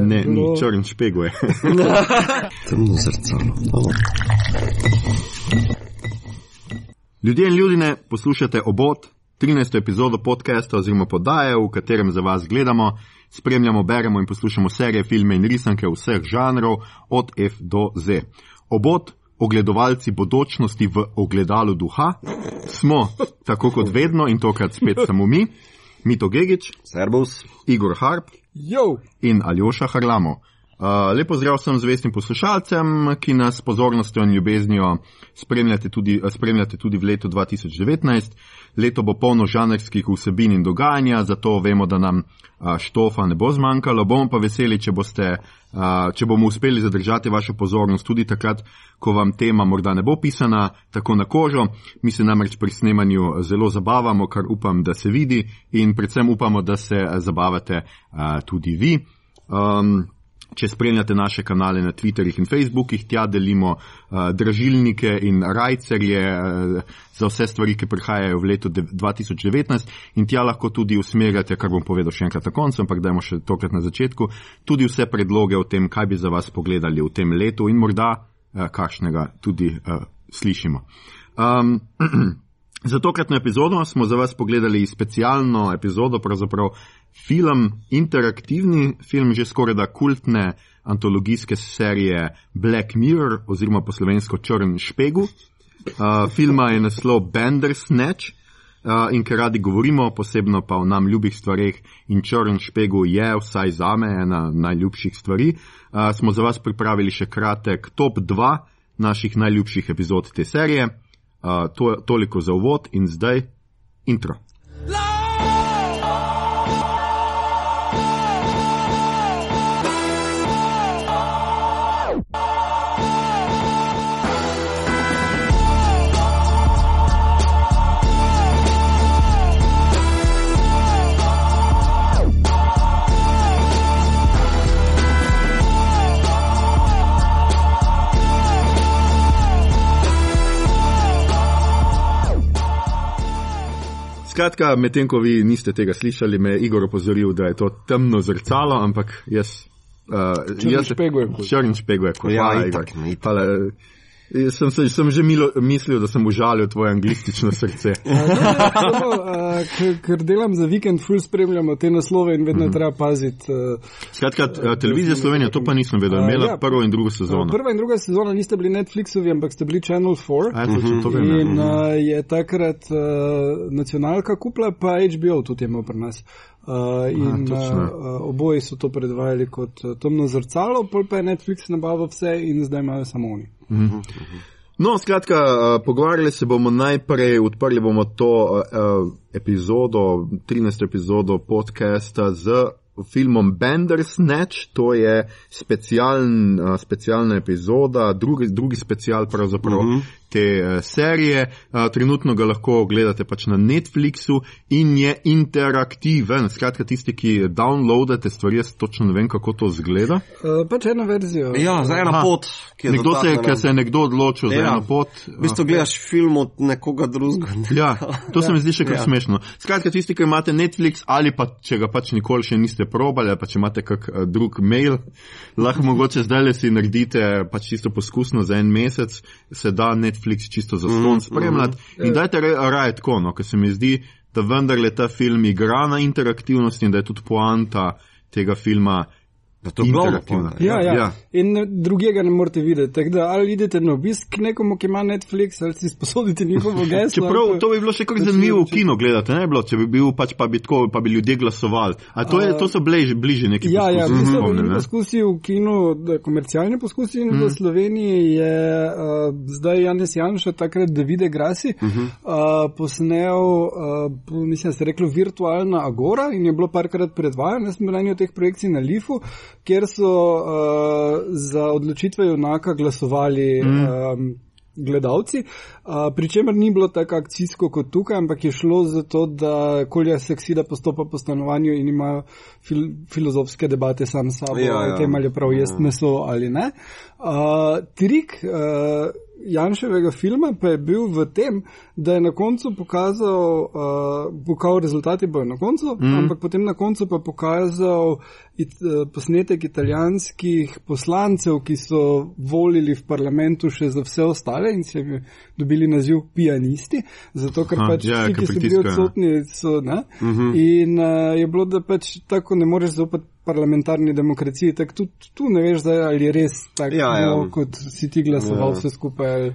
Ne, ni črn špeguje. Temno zrcalo. Dobro. Ljudje in ljudje, poslušate obot, 13. epizodo podcasta oziroma podaje, v katerem za vas gledamo, spremljamo, beremo in poslušamo serije, filme in risanke vseh žanrov, od F do Z. Obot, ogledovalci bodočnosti v ogledalu duha, smo, tako kot vedno in tokrat spet samo mi, Mito Gigič, Servus. Igor Harp Jo, in Aljoša Harlamo. Uh, lepo zdrav vsem zvestim poslušalcem, ki nas s pozornostjo in ljubeznijo spremljate tudi, spremljate tudi v letu 2019. Leto bo polno žanrskih vsebin in dogajanja, zato vemo, da nam uh, štofa ne bo zmanjkalo. Bomo pa veseli, če, boste, uh, če bomo uspeli zadržati vašo pozornost tudi takrat, ko vam tema morda ne bo pisana tako na kožo. Mi se namreč pri snemanju zelo zabavamo, kar upam, da se vidi in predvsem upamo, da se zabavate uh, tudi vi. Um, Če spremljate naše kanale na Twitterih in Facebookih, tja delimo uh, dražilnike in rajcerje uh, za vse stvari, ki prihajajo v letu 2019 in tja lahko tudi usmerjate, kar bom povedal še enkrat na koncu, ampak dajmo še tokrat na začetku, tudi vse predloge o tem, kaj bi za vas pogledali v tem letu in morda uh, kakšnega tudi uh, slišimo. Um, Za tokratno epizodo smo za vas pogledali specialno epizodo, pravzaprav film, interaktivni film, že skoraj da kultne antologijske serije Black Mirror oziroma po slovensko Črn špegu. Uh, filma je naslov Bandersnatch uh, in ker radi govorimo, posebno pa o nam ljubih stvareh in Črn špegu je vsaj za me ena najljubših stvari, uh, smo za vas pripravili še kratek top 2 naših najljubših epizod te serije. Uh, to, toliko za uvod in zdaj intro. Skratka, medtem ko vi niste tega slišali, me je Igor opozoril, da je to temno zrcalo, ampak jaz. Uh, Črn špegu je kul. Črn špegu je kul. Ja, Hvala, itak, itak. Hvala. Sem, se- sem že milo, mislil, da sem užalil tvoje anglistično srce. Uh, ker- ker delam za vikend, ful spremljamo te naslove in vedno je treba paziti. Uh, Skratka, televizija Slovenija, to pa nisem vedel, imela ja. prvo in drugo sezono. prva in druga sezona niste bili Netflixovi, ampak ste bili Channel 4. A, to, to, to vem, ja. In uh, je takrat uh, nacionalka kupla, pa HBO tudi je imel pri nas. Uh, in točno. uh, oboji so to predvajali kot uh, temno zrcalo, pol pa je Netflix nabavil vse in zdaj imajo samo oni. No, skratka, uh, pogovarjali se bomo najprej, odprli bomo to uh, uh, epizodo, 13. epizodo podcasta z filmom Bandersnatch, to je specialen, uh, specialna epizoda, drugi, drugi special pravzaprav uh -huh. Te uh, serije. Uh, trenutno ga lahko gledate pač na Netflixu in je interaktiven. Skratka, tisti, ki downloadate stvari, jaz točno ne vem, kako to zgleda. Uh, pač eno verzijo. Ja, za eno Aha. pot, ki je Nekdo se, ker se je nekdo odločil za Ja. eno pot. V bistvu gledaš film od nekoga drugega. Ja, to se mi zdi še kar ja. Ja. smešno. Skratka, tisti, ki imate Netflix ali pa če ga pač nikoli še niste probali, ali pa če imate kak uh, drug mail, lahko mogoče zdaj le si naredite pač čisto poskusno za en mesec, se da Netflix čisto za ston mm, spremljati. Mm, in dajte re- raje tako, no, ker se mi zdi, da vendarle ta film igra na interaktivnosti in da je tudi poanta tega filma. Da to je poanta, Ja, ja. Ja. ja. In drugega ne morete videti. Tako da ali idete na obisk k nekomu, ki ima Netflix, ali si sposodite njihovo geslo. Čeprav ali to bi bilo še kar zanimivo v kino gledati, ne bi bilo, če bi bil pač pa bi, tako, pa bi ljudje glasovali. A to, je, to so bliže, bliže neki Ja, ja, poskusi, mislim, spomnim, da ne? poskusi v kinu, da komercialni poskusi mm. v Sloveniji je uh, zdaj Janes Janša, takrat Davide Grasi, uh -huh. uh, posnel, uh, mislim, se je reklo virtualna agora in je bilo parkrat predvajano, jaz sem bil na eni od teh projekcij na Lifu, kjer so uh, za odločitve junaka glasovali. Mm. Um, Gledalci, uh, pri čemer ni bilo tako akcijsko kot tukaj, ampak je šlo za to, da kolja seksida postopa po stanovanju in ima fil filozofske debate sam s sabo, Ja, o ja. tem ali je prav jesti meso ali ne. Uh, trik, uh, Janševega filma pa je bil v tem, da je na koncu pokazal, uh, pokazal rezultati bojo na koncu, mm. ampak potem na koncu pa pokazal it, uh, posnetek italijanskih poslancev, ki so volili v parlamentu še za vse ostale in so dobili naziv pianisti, zato ker Aha, pač ja, vsi, ki so bili odsotni, so, ne? Mm -hmm. In uh, je bilo, da pač tako ne moreš zaupati parlamentarni demokraciji, tako tudi tu ne veš, zdaj, ali je res tako, Ja, ja. no, kot si ti glasoval Ja. vse skupaj. ali,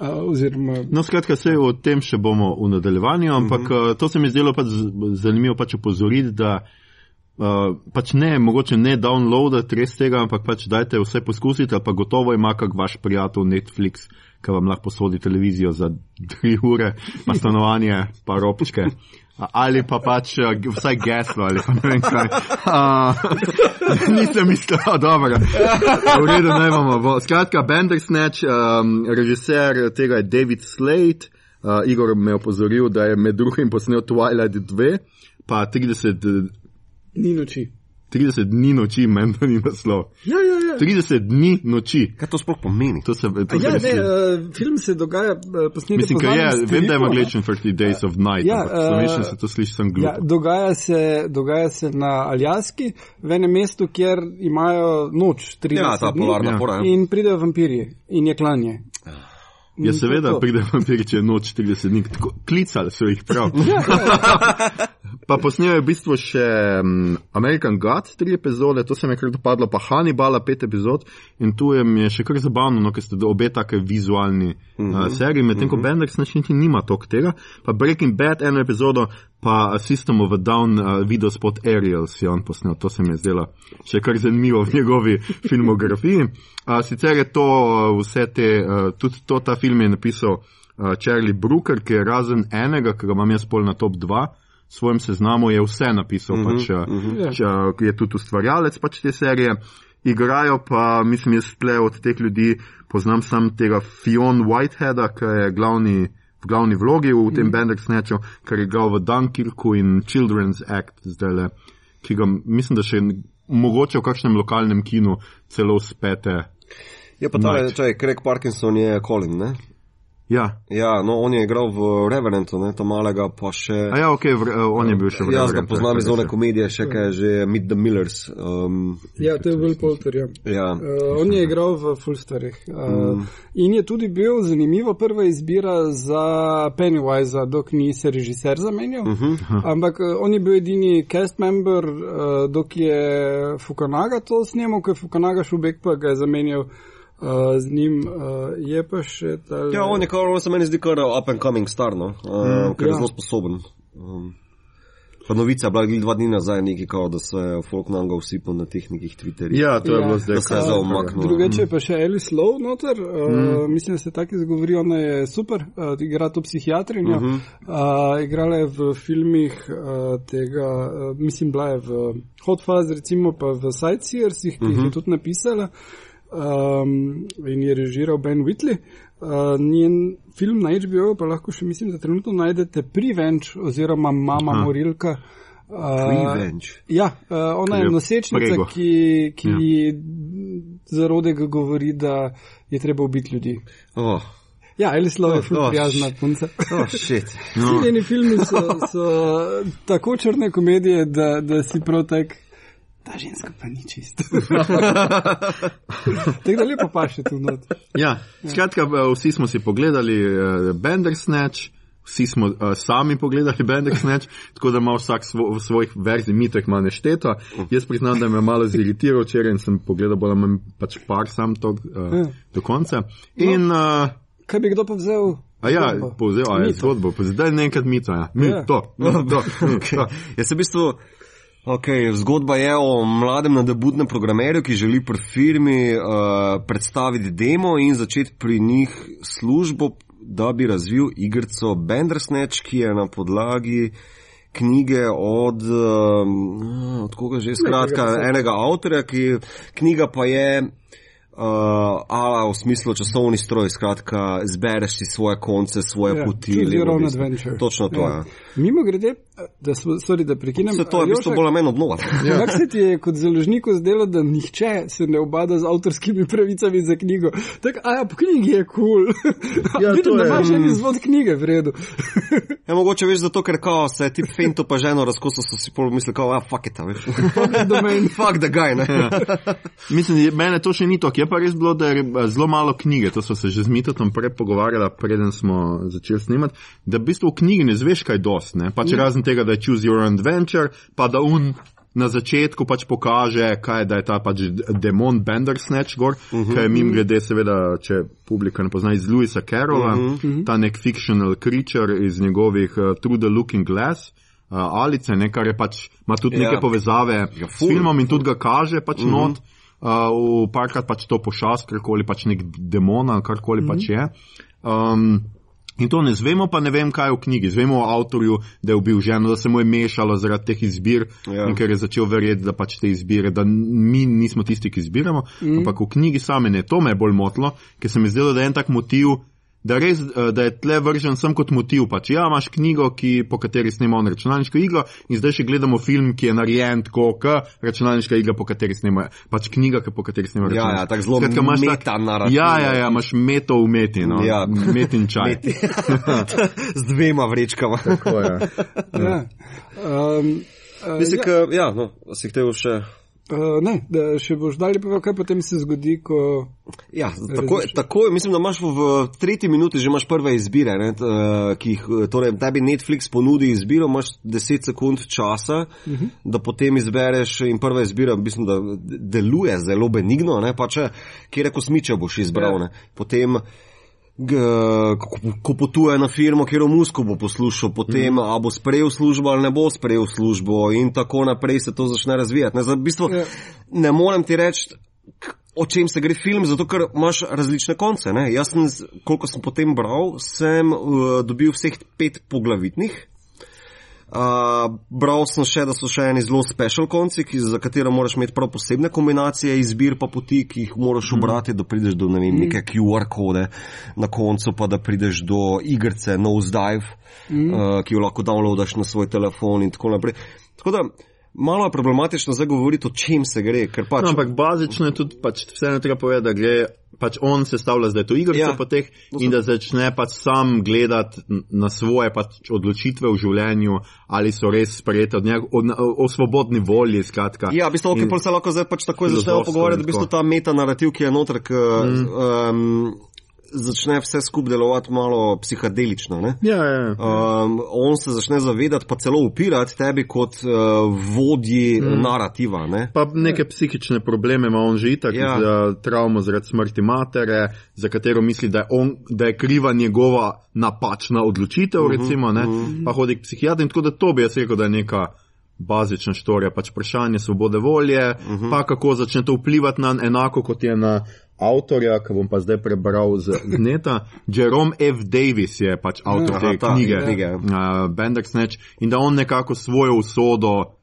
Uh, oziroma, No, skratka, vse o tem še bomo v nadaljevanju, ampak uh -huh. to se mi zdelo pač zanimivo pač opozoriti, da uh, pač ne, mogoče ne downloadati res tega, ampak pač dajte vse poskusiti, ali pa gotovo ima kak vaš prijatelj Netflix, ki vam lahko posodi televizijo za tri ure, pa stanovanje, pa ropčke. Ali pa pač g- vsaj geslo, ali pa ne vem kaj. Uh, nisem mislil, dobro. V redu, ne. Bo. Skratka, Bandersnatch, um, režiser tega je David Slade. Uh, Igor me je opozoril, da je med drugim posnel Twilight 2, pa 30, ni noči. 30 dni noči, meni to ni naslov. Ja, ja, ja. 30 dni noči. Kaj to sploh pomeni? To se, to Ja, ne, uh, film se dogaja, uh, posnetek Mislim, da je, zadnjem vem, da je angliščini 30 Days of Night, Ja, ampak eh, se to sliši sem glup. Ja, dogaja, se, dogaja se na Aljaski, v enem mestu, kjer imajo noč 30 Ja, ta dni polarna Ja. fora. ja. in pridejo vampirji in je klanje. Ja, to seveda, pride vampir, če je noč 40 dni. Tako, klicali so jih prav. Ja, pa posnel je v bistvu še um, American God, tri epizode, to se mi je kar dopadlo, pa Hannibala, pet epizod. In tu je, mi je še kar zabavno, no, ker ste obe take vizualni uh -huh. uh, seriji, medtem ko uh -huh. Benders niti nima tok tega. Pa Breaking Bad, eno epizodo, pa System of a Down, uh, video spot Aerials je on posnel, to se mi je zdelo še kar zanimivo v njegovi filmografiji. Uh, sicer je to uh, vse te, uh, tudi to, ta film je napisal uh, Charlie Brooker, ki je razen enega, ki ga imam jaz pol na top 2, v svojem seznamu je vse napisal, uh -huh, pač, uh, uh Ja. -huh. uh, je tudi ustvarjalec pač te serije. Igrajo pa, mislim, jaz tle od teh ljudi poznam sam tega Fion Whiteheada, ki je glavni, v glavni vlogi v tem mm. Bandersnatchu, ker je igral v Dunkirku in Children's Act zdaj le, ki ga mislim, da še mogoče v kakšnem lokalnem kinu celo spete. Je pa ta, če je Craig Parkinson, je Colin, ne? Ja, Ja, no, on je igral v Revenantu, ne, to malega pa še. a ja, ok, v, on je bil še v Jaz ga poznam iz ja, one komedije, še kaj je že Meet the Millers. Um, ja, to je Will Poulter. Ja. ja. Uh, on je igral v Fulstarih. Uh, mm. In je tudi bil zanimivo prva izbira za Pennywise, dok ni se režiser zamenjal. Uh -huh. Ampak uh, on je bil edini cast member, uh, dok je Fukunaga to snemal, ker je Fukunaga šubek pa ga je zamenjal. Uh, z njim uh, je pa še ta. ja, on je kar, on se meni zdi kar up and coming star, no, uh, ker je ja. zelo sposoben. Um, pa novica je bila glih dva dni nazaj, neki kao, da se je folk nanga usipal na teh nekih Twitterjih. Ja, to je Ja. bilo zdaj. Da se je zdaj umaknil. Drugače je pa še Alice Lowe noter, uh, mm. mislim, da se tako izgovori, ona je super, uh, igra to psihiatrinjo, uh -huh. uh, igrala je v filmih uh, tega, uh, mislim, bila je v Hot Fuzz, recimo pa v Sightseersih, ki uh -huh. jih je tudi napisala um, in je režiral Ben Whitley. Uh, njen film na HBO pa lahko še mislim, da trenutno najdete Prevenge oziroma Mama Aha. Morilka. Uh, Revenge. Ja, uh, ona je nosečnica, prego. ki, ki Ja. ja. zarodega govori, da je treba ubiti ljudi. Oh, Ja, Alice Lowe je ful Oh, prijazna punca. oh shit. Vsi njeni filmi so, so tako črne komedije, da, da si prav tak. Ta ženska pa ni čist. Tako da lepo paše tu not. Ja, skratka, eh, vsi smo si pogledali uh, Bandersnatch, vsi smo uh, sami pogledali Bandersnatch, tako da ima vsak svo, v svojih verzij mitek ima nešteto. Jaz priznam, da me je malo ziritiral včeraj in sem pogledal bolj ali manj pač par sam to uh, Ja. do konca. In, uh, Kaj bi kdo pa vzel? a ja, povzel, a je Mito. zgodbo, pa zdaj nekaj mito, ja. Mi, Ja. to, mi, to, mi, to. Jaz sem v bistvu. Okay, zgodba je o mladem nadebudnem programerju, ki želi pri firmi uh, predstaviti demo in začeti pri njih službo, da bi razvil igrico Bandersnatch, ki je na podlagi knjige od, um, od koga že, skratka, enega avtorja, ki knjiga pa je uh, ala v smislu časovni stroj, skratka, zbereš si svoje konce, svoje Ja, poti. choose your levo, own desno. adventure. Točno to, ja. Mimo grede, da, sorry, da prekinem. Se to je v bistvu bolj manj obnova. Ja. Kako se ti je kot založniku zdelo, da nihče se ne obada z avtorskimi pravicami za knjigo? Tako, a ja, po knjigi je kul. Cool. Ja, Vidim, to da je. imaš en izvod knjige v redu. Ja, mogoče veš zato, ker kao se tip Fento pa ženo razkosil, so si pol mislili, kao, ah, fuck it, a veš. Fuck the guy, ne. Mislim, je- mene to še ni to, je pa res bilo, da je zelo malo knjige, to smo se že z Mitotom prej pogovarjali, preden smo začeli snemati, da v bistvu v knjigi ne zveš kaj dost, ne? pač razen tega, da je choose your adventure, pa da un na začetku pač pokaže, kaj je, da je ta pač demon Bandersnatch gor, uh -huh. ki je mim glede, seveda, če publika ne pozna, iz Louisa Carrolla, uh -huh. ta nek fictional creature iz njegovih uh, Through the Looking Glass. Uh, Alice, ne, kar je pač, ima tudi Ja. neke povezave Ja, s ful. filmom in tudi ga kaže pač mm -hmm. not. Uh, v parkrat pač to pošast, karkoli pač nek demon ali karkoli mm -hmm. pač je. Um, in to ne zvemo, pa ne vem, kaj je v knjigi. Zvemo o avtorju, da je ubil ženo, da se mu je mešalo zaradi teh izbir Ja. in ker je začel verjeti, da pač te izbire, da mi nismo tisti, ki izbiramo, mm. ampak v knjigi same ne. To me je bolj motilo, ker se mi zdelo, da je en tak motiv. Da, res, eh, da je tle vržen sem kot motiv. Pač, ja, imaš knjigo, ki, po kateri snema on računalniško igro, in zdaj še gledamo film, ki je narejen tako, kot računalniška igra, po kateri snema. Pač knjiga, ki- po kateri snema Ja, ja, računalniška. tako zelo Skratka, imaš tak- metanarativ, Ja, ja, ne. ja, imaš meto v meti, no. Ja. metin čaj. Meti. Z dvema vrečkama. Tako je. Ja. Um, uh, Mislim, ja, ka, ja, no, si hotel še. Uh, ne, da še boš dalje povedal, kaj potem se zgodi, ko. Ja, tako, tako je, mislim, da imaš v, v tretji minuti že imaš prve izbire, ne, t, eh, ki jih, eh, torej tebi Netflix ponudi izbiro, imaš 10 sekund časa, uh -huh. da potem izbereš in prva izbira, mislim, da deluje zelo benigno, ne, pa če, kjer kosmiče boš izbral, Ja. ne, potem G, ko, ko potuje na firmo, kjer v Musku bo poslušal, potem mm. a bo sprejel službo ali ne bo sprejel službo in tako naprej se to začne razvijati. Ne, Zdaj, v bistvu, Ja. ne morem ti reči, o čem se gre film, zato ker imaš različne konce. Ne? Jaz sem, koliko sem potem bral, sem uh, dobil vseh pet poglavitnih. Uh, bral sem še, da so še eni zelo special konci, ki, za katero moraš imeti prav posebne kombinacije izbir pa poti, ki jih moraš obrati, da prideš do ne vem, neke QR kode na koncu, pa da prideš do igrice Nosedive, mm. uh, ki jo lahko downloadaš na svoj telefon in tako naprej. Tako da malo je problematično zdaj govoriti, o čem se gre, pač. No, ampak bazično je tudi, pač, vseeno treba povedati, da gre, pač on sestavlja zdaj to igrico Ja. po teh in da začne pač sam gledati na svoje pač odločitve v življenju, ali so res sprejete od njega, o, o, svobodni volji, skratka. Ja, v bistvu, In- pol se lahko zdaj pač takoj filozofsko pogovarjati, v bistvu ta metanarativ, ki je noter, k, mm. um, začne vse skupaj delovati malo psihadelično. Ne? Ja, ja, ja. Um, on se začne zavedati, pa celo upirati tebi kot uh, vodji mm. narativa. Ne? Pa neke psihične probleme ima on že itak, Ja. ja. za travmo zaradi smrti matere, za katero misli, da je, on, da je kriva njegova napačna odločitev, uh -huh, recimo, ne, uh -huh. pa hodi k psihiatru in tako da to bi jaz rekel, da je neka bazična štorija, pač vprašanje svobode volje, uh -huh. pa kako začne to vplivati na enako, kot je na avtorja, ki bom pa zdaj prebral z neta. Jerome F. Davis je pač avtor Aha, te ta knjige, knjige. uh, Bandersnatch, in da on nekako svojo usodo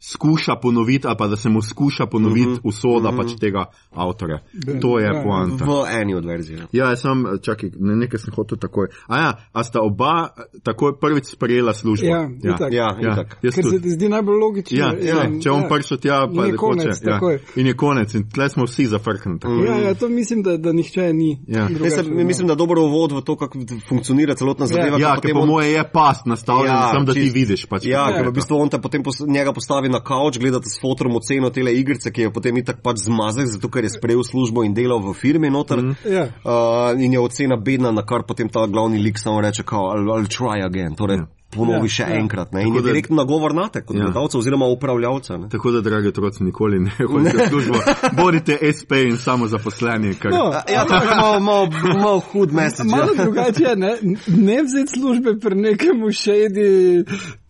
skuša ponoviti, ali pa da se mu skuša ponoviti uh -huh, usoda uh -huh. pač tega avtorja. To je Ja. poanta. V eni od verzij. ne. Ja, jaz sem, čakaj, ne, nekaj sem hotel takoj. A ja, a sta oba takoj prvič sprejela službo? Ja, itak. Ja, ja. itak. Ker se tudi. ti zdi najbolj logično. Ja, ja, in- če on ja. prišel tja, pa je konec, hoče. Ja. In je konec, in tle smo vsi zafrknili. tako. Ja, ja, to mislim, da, da nihče ni. Ja. Ne, drugače, se, no. mislim, da dober uvod v to, kako funkcionira celotna zadeva. Ja, ker ker po moje je past nastavljen, ja, sem, da ti vidiš. Pač, Ja, ker v bistvu on te potem njega postavi na kavč, gledate s fotorom oceno tele igrice, ki je potem itak pač zmazek, zato ker je sprejel službo in delal v firmi noter. Mm. Ja. Uh, in je ocena bedna, na kar potem ta glavni lik samo reče, kao, I'll, I'll try again. Torej, ja. ponovi Ja, še ja. enkrat. Ne? In Tako je direktno nagovor na te, kot Ja. gledalca oziroma upravljavca. Ne? Tako da, dragi otroci, nikoli ne hodite v službo. Bodite SP in samo zaposleni. Kar... No, Ja, to je malo, malo, malo hud message. Malo Ja. drugače je, ne, ne vzeti službe pri nekemu šedi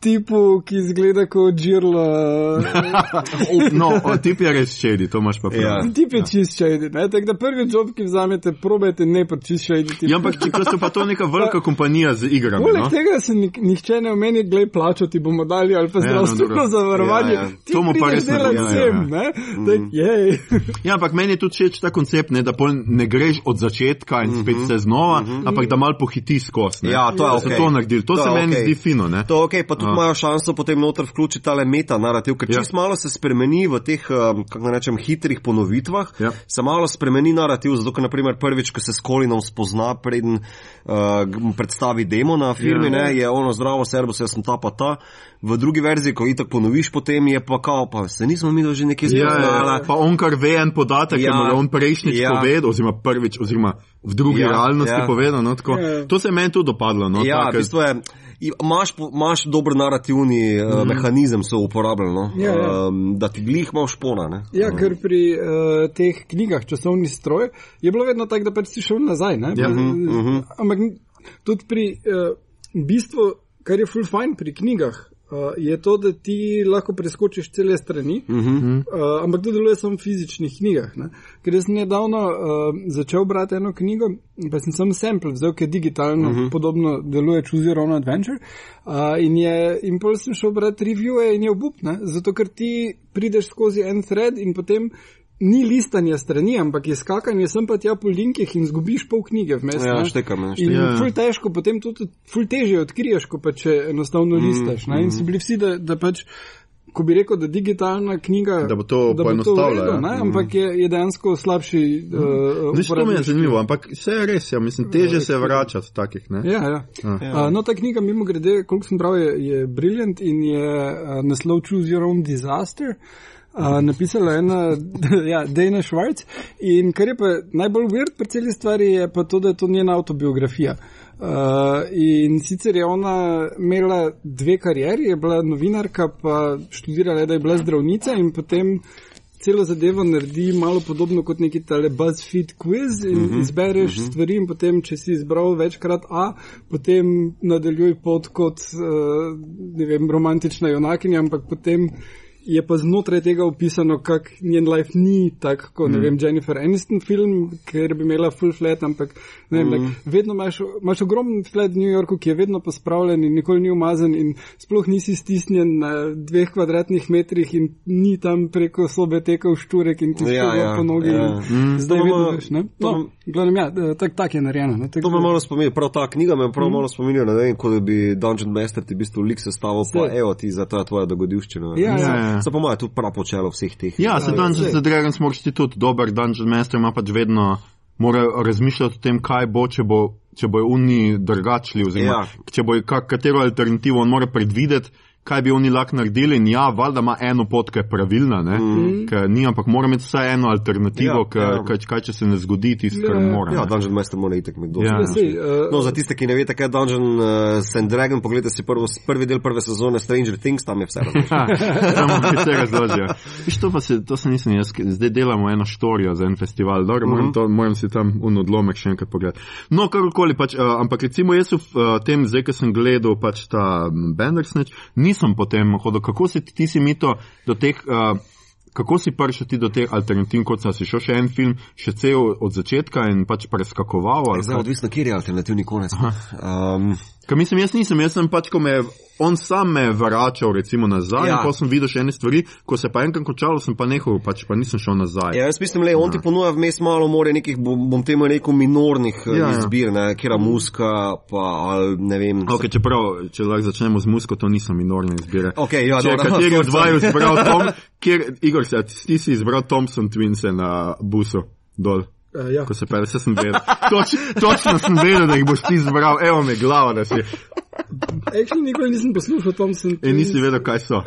tipu, ki izgleda kot žirlo. No, o, tip je res šedi, to imaš pa prav. Ja. Tip je čist šedi. Tako da prvi job, ki vzamete, probajte ne pri čist šedi. Ja, ampak če so pa to neka velika kompanija z igrami. Poleg No? tega se nik, nihče ne omeni, glej, plačo ti bomo dali ali pa Ja, no, zdravstveno zavarovanje. Ja, ja. To mu pa res ne delat bo, ja, ja. ne? Tak, jej. Ja, ampak meni je tudi všeč ta koncept, ne, da pol ne greš od začetka in spet se znova, ampak da mal pohiti skozi. ne. Ja, to je okej. to naredili. To, To se je meni zdi fino. Ne? To je ok, pa tudi imajo šanso potem noter vključiti tale meta narativ, ker Ja. čist malo se spremeni v teh, um, kako naj rečem, hitrih ponovitvah, Ja. se malo spremeni narativ, zato ker naprimer prvič, ko se s Kolinom spozna, preden uh, predstavi demo na firmi, Ja. ne, je ono zdravo, servus, jaz sem ta pa ta. V drugi verziji, ko itak ponoviš, potem je pa kao, pa se nismo mi že nekje Ja, spoznali. ja, pa on kar ve en podatek, ja, Ja. ki mu je on prejšnjič Ja. ja. povedal, oziroma prvič, oziroma v drugi Ja, ja, realnosti ja. ja. povedal. No, tako, Ja. ja. To se je meni tudi dopadlo. No, Ja, v take- bistvu je, imaš, imaš dober narativni uh, Mhm. mehanizem, so uporabljali, no? Ja, ja. Um, da ti glih malo špona. Ne? Ja, ker pri uh, teh knjigah časovni stroj je bilo vedno tako, da pač si šel nazaj. ne. Ja. Mhm, mhm. Ampak tudi pri uh, bistvu, kar je full fine pri knjigah, je to, da ti lahko preskočiš cele strani, uh Mhm. -huh. uh, ampak to deluje samo v fizičnih knjigah. Ne? Ker jaz sem nedavno uh, začel brati eno knjigo, pa sem sam sample vzel, ki digitalno, uh -huh. podobno deluje Choose Your Own Adventure. Uh, in, je, in pol sem šel brati reviewe in je obup, ne? zato ker ti prideš skozi en thread in potem. Ni listanje strani, ampak je skakanje sem pa tja po linkih in zgubiš pol knjige vmes. Ja, ne. štekam, ne, In štekam. Ja. ful težko, potem tudi ful težje odkriješ, ko pa če enostavno Mm, listaš. Ne? In so bili vsi, da, da pač, ko bi rekel, da digitalna knjiga. Da bo to redu, ja. ne, Ampak je, je dejansko slabši. Uh, Nič to mi je zanimivo, ampak vse je res, ja, mislim, teže se vračati takih. Ne? Ja, ja. Ja. Uh, no, ta knjiga, mimo grede, koliko sem prav, je, je briljant in je uh, naslov Choose Your Own Disaster. Uh, napisala je ena, ja, Dana Schwartz. In kar je pa najbolj weird pri celi stvari, je pa to, da je to njena autobiografija. Uh, in sicer je ona imela dve karieri, je bila novinarka, pa študirala je, da je bila zdravnica in potem celo zadevo naredi malo podobno kot neki tale BuzzFeed quiz in uh -huh, izbereš uh -huh. stvari in potem, če si izbral večkrat A, potem nadaljuj pot kot, uh, ne vem, romantična junakinja, ampak potem je pa znotraj tega opisano, kak njen life ni tak, kot, ne vem, Jennifer Aniston film, ker bi imela full flat, ampak, ne vem, like, vedno imaš, imaš ogromen flat v New Yorku, ki je vedno pospravljen in nikoli ni umazan in sploh nisi stisnjen na dveh kvadratnih metrih in ni tam preko sobe tekal šturek in ti Ja, ja, ja, po nogi. ja. in Zdaj To vedno veš, ne? to No, ima- gledam, ja, tak, tak je narejeno. Ne? To me malo spominja, prav ta knjiga me prav malo spominja, ne vem, kot da bi Dungeon Master ti v bistvu lik sestavil, pa evo ti za to je tvoja dogodivščina. Ja, ja. Ja, ja. Se pa moja tudi prav počelo vseh teh. Ja, se Ja, Dungeons and Dragons moraš ti tudi, dober Dungeon Master ima pač vedno, mora razmišljati o tem, kaj bo, če bo, če bojo oni drugačni, oziroma Ja. če bo kak, katero alternativo on mora predvideti. Kaj bi oni lahko naredili, in ja, valjda ima eno pot, ki je pravilna, ne? Mm. Ker ni, ampak mora imeti vsaj eno alternativo, Ja, ja, ja. kaj, kaj če se ne zgodi, tisto, kar Ja, mora. Ja. Dungeon Master mora itek med dosti. Ja. Uh, No, za tiste, ki ne veste, kaj je Dungeon uh, and Dragon, pogledajte si prvo, prvi del prve sezone Stranger Things, tam je vse različno. Samo ki se razložijo. Viš, to, pa se, to se nisem jaz, zdaj delamo eno štorijo za en festival, Dobro, moram, to, moram si tam un odlomek še enkrat pogledati. No, karkoli, pač, uh, ampak recimo jaz v uh, tem, zdaj, ko sem gledal pač ta mm, Bandersnatch, nisem potem hodil, kako si ti, si mi to do teh. Uh, Kako si prišel ti do teh alternativ, kot si šel še en film, še cel od začetka in pač preskakoval? Zdaj, odvisno, kje je alternativni konec. Um, Ker mislim, jaz nisem, jaz sem pač, ko me, on sam me je vračal recimo nazaj, Ja. ja. in potem sem videl še ene stvari, ko se pa enkrat končalo, sem pa nehal, pač pa nisem šel nazaj. ja, jaz mislim, le, on ti ponuja vmes malo more nekih, bom, temu rekel, minornih ja, Ja, ja. izbir, ne, kera muska, pa ali ne vem. Okay, čeprav, če lahko začnemo z musko, to niso minorne izbire. Okay, ja, če dobro, kateri od sorry. izbral Tom, kjer, Igor, se, ti si izbral Thompson Twinse na busu dol. Uh, ja. Ko se pele, vse sem vedel. Toč, točno sem vedel, da jih boš ti izbral, evo me glava, da si. Actually, nikoli nisem poslušal Thompson. In nisi vedel, kaj so. Uh,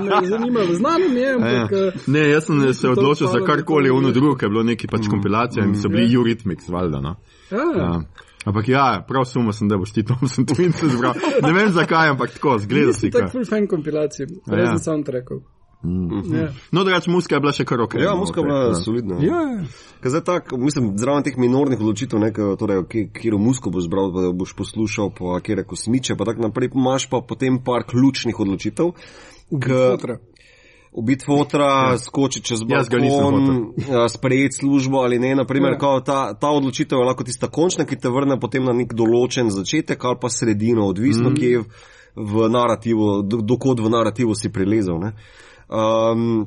me zanimalo, znano mi je, Ja. ampak. uh, Ne, jaz sem se to odločil za karkoli, ono drugo, ker je bilo neki pač kompilacija in so bili Eurythmics, valjda. No. Ja, Ja. Ampak ja, prav sumo sem, da boš ti Thompson Twins izbral. Ne vem zakaj, ampak tako, zgleda si Nisi tak kaj. full fan kompilacij, A ja. Razen soundtrackov. Ja. No, drugače, muska je bila še kar ok. Ja, no, muska ok, bila ja. solidna. Ja, ja. Ker zdaj tako, mislim, zraven teh minornih odločitev, ne, ke- torej, kje- katero musko boš bral, da boš poslušal, pa kjer kosmiče, pa tako naprej, imaš pa potem par ključnih odločitev. K-. Ubiti fotra, ja. skočiti čez balkon, sprejeti službo ali ne. Naprimer, Ja. ta, ta odločitev je lahko tista končna, ki te vrne potem na nek določen začetek ali pa sredino, odvisno, mm. kje je v, v narativu, do- dokot v narativu si prilezel. ne. Um,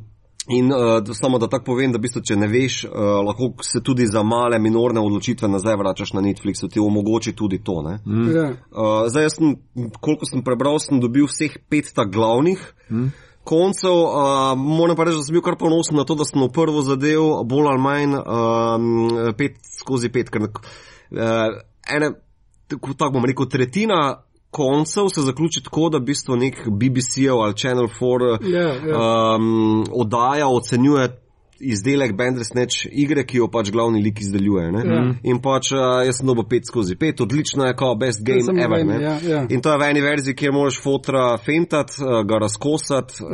In uh, samo da tako povem, da v bistvu, če ne veš, uh, lahko se tudi za male minorne odločitve nazaj vračaš na Netflixu, ti omogoči tudi to. Mm. Ja. Uh, zdaj, jaz sem, koliko sem prebral, sem dobil vseh pet tak glavnih. Mm. Koncev, uh, moram pa reči, da sem bil kar ponosen na to, da sem v prvo zadev bolj ali manj um, pet skozi pet. Ker, uh, ene, tako, tako bom rekel, tretjina koncev se zaključi tako, da v bistvu nek BBC-ov ali Channel 4 Yeah, yeah. um, oddaja ocenjuje izdelek Bandersnatch igre, ki jo pač glavni lik izdeljuje. ne. Ja. In pač uh, jaz sem dobil 5 skozi 5, odlično je, kao best game sem ever. v ne. eni, ja, ja. In to je v eni verziji, kjer moraš fotra fentat, uh, ga razkosati Ja. uh,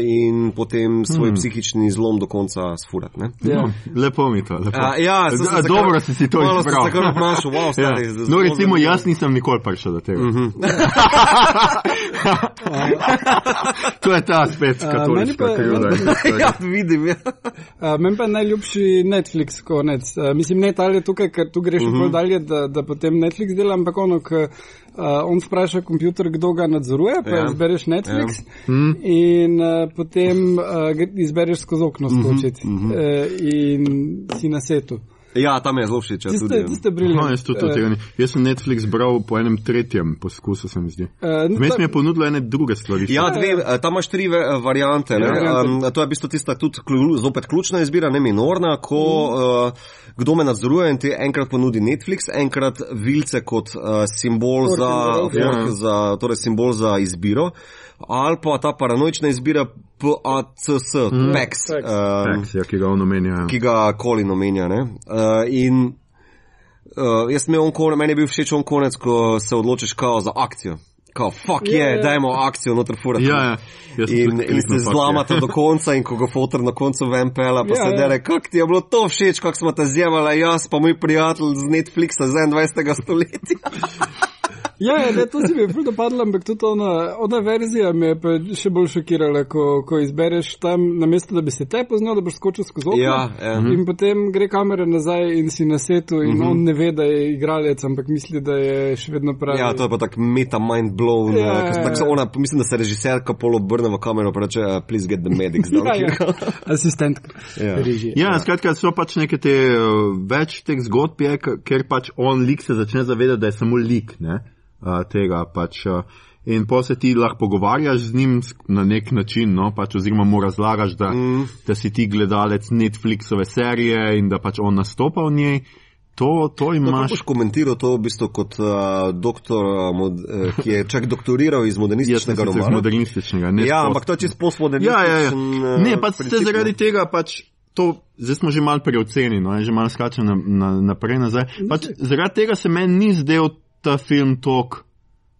in potem svoj psihični zlom do konca sfurati. ne. Ja. No, lepo mi to. Lepo. A, ja, se A, takrat- dobro si si to izbral. se kar obnašal, wow, Ja. stari, zdaj No, zelo recimo, zanimivo. jaz nisem nikoli prišel do tega. to je ta spet A, katoliška meni pa- krivda. ja, vidim. Ja. Uh, Meni pa je najljubši Netflix konec. Uh, mislim, ne talje tukaj, ker tu greš uh -huh. dalje, da, da potem Netflix dela, ampak ono, ko uh, on spraša kompjuter, kdo ga nadzoruje, pa Ja. ja. izbereš Netflix ja. in uh, potem uh, izbereš skozi okno skočiti uh -huh. uh, in si na setu. Ja, tam je zelo všeč. ja, tudi, Tiste, ja. tiste No, briljantne. jaz, tudi to tega ni. jaz sem Netflix bral po enem tretjem poskusu, se mi zdi. Vmes mi je ponudilo ene druge stvari. Ja, dve, eh, tam imaš tri ve- variante. Ne? variante. Um, to je v bistvu tista tudi zopet ključna izbira, ne minorna, ko uh, kdo me nadzoruje in ti enkrat ponudi Netflix, enkrat vilce kot uh, simbol Fork za, fork ja. za, torej simbol za izbiro. Ali pa ta paranoična izbira PACS, mm. PAX, PAX. um, Tax, ja, ki ga on omenja. ki ga Colin omenja. ne. Uh, in uh, jaz imel on konec, meni je bil všeč on konec, ko se odločiš kao za akcijo. Kao, fuck je, Ja, yeah, ja. dajmo akcijo noter furati. Ja, ja. In, in se zlamate do konca, in ko ga fotor na koncu ven pela, pa Ja, se ja. dere, kako ti je bilo to všeč, kako smo te zjevali, jaz pa moj prijatelj z Netflixa z 21. stoletja. Ja, ja ne, to si mi je ful dopadlo, ampak tudi ona, ona verzija me je še bolj šokirala, ko, ko izbereš tam, namesto da bi se te poznal, da boš skočil skozi okno. Ja, ja. In potem gre kamera nazaj in si na setu in on ne ve, da je igralec, ampak misli, da je še vedno pravi. Ja, to je pa tako meta mind blown. Ja, Ja, ja, ja. tak se ona, mislim, da se režiserka pol obrne v kamero in reče, "Uh, please get the medics ja, ja. Asistentka. Ja. režije. Ja, skratka, so pač neke te uh, več teh zgodb, je, ker pač on lik se začne zavedati, da je samo lik ne, uh, tega. Pač, uh, in pa se ti lahko pogovarjaš z njim na nek način, no, pač, oziroma mu razlagaš, da, mm. da si ti gledalec Netflixove serije in da pač on nastopa v njej. To, to Kako imaš. boš komentiral to v bistvu kot uh, doktor, uh, mod, uh, ki je čak doktoriral iz modernističnega sicer iz romana? modernističnega. ne Ja, post- ampak to je čisto Ja, ja, ja. postmodernističen. uh, Ne, pač ste zaradi tega pač. To, zdaj smo že malo preocenjeni, no, že malo skačem na, na, naprej nazaj. Pač, zaradi tega se meni ni zdel ta film tok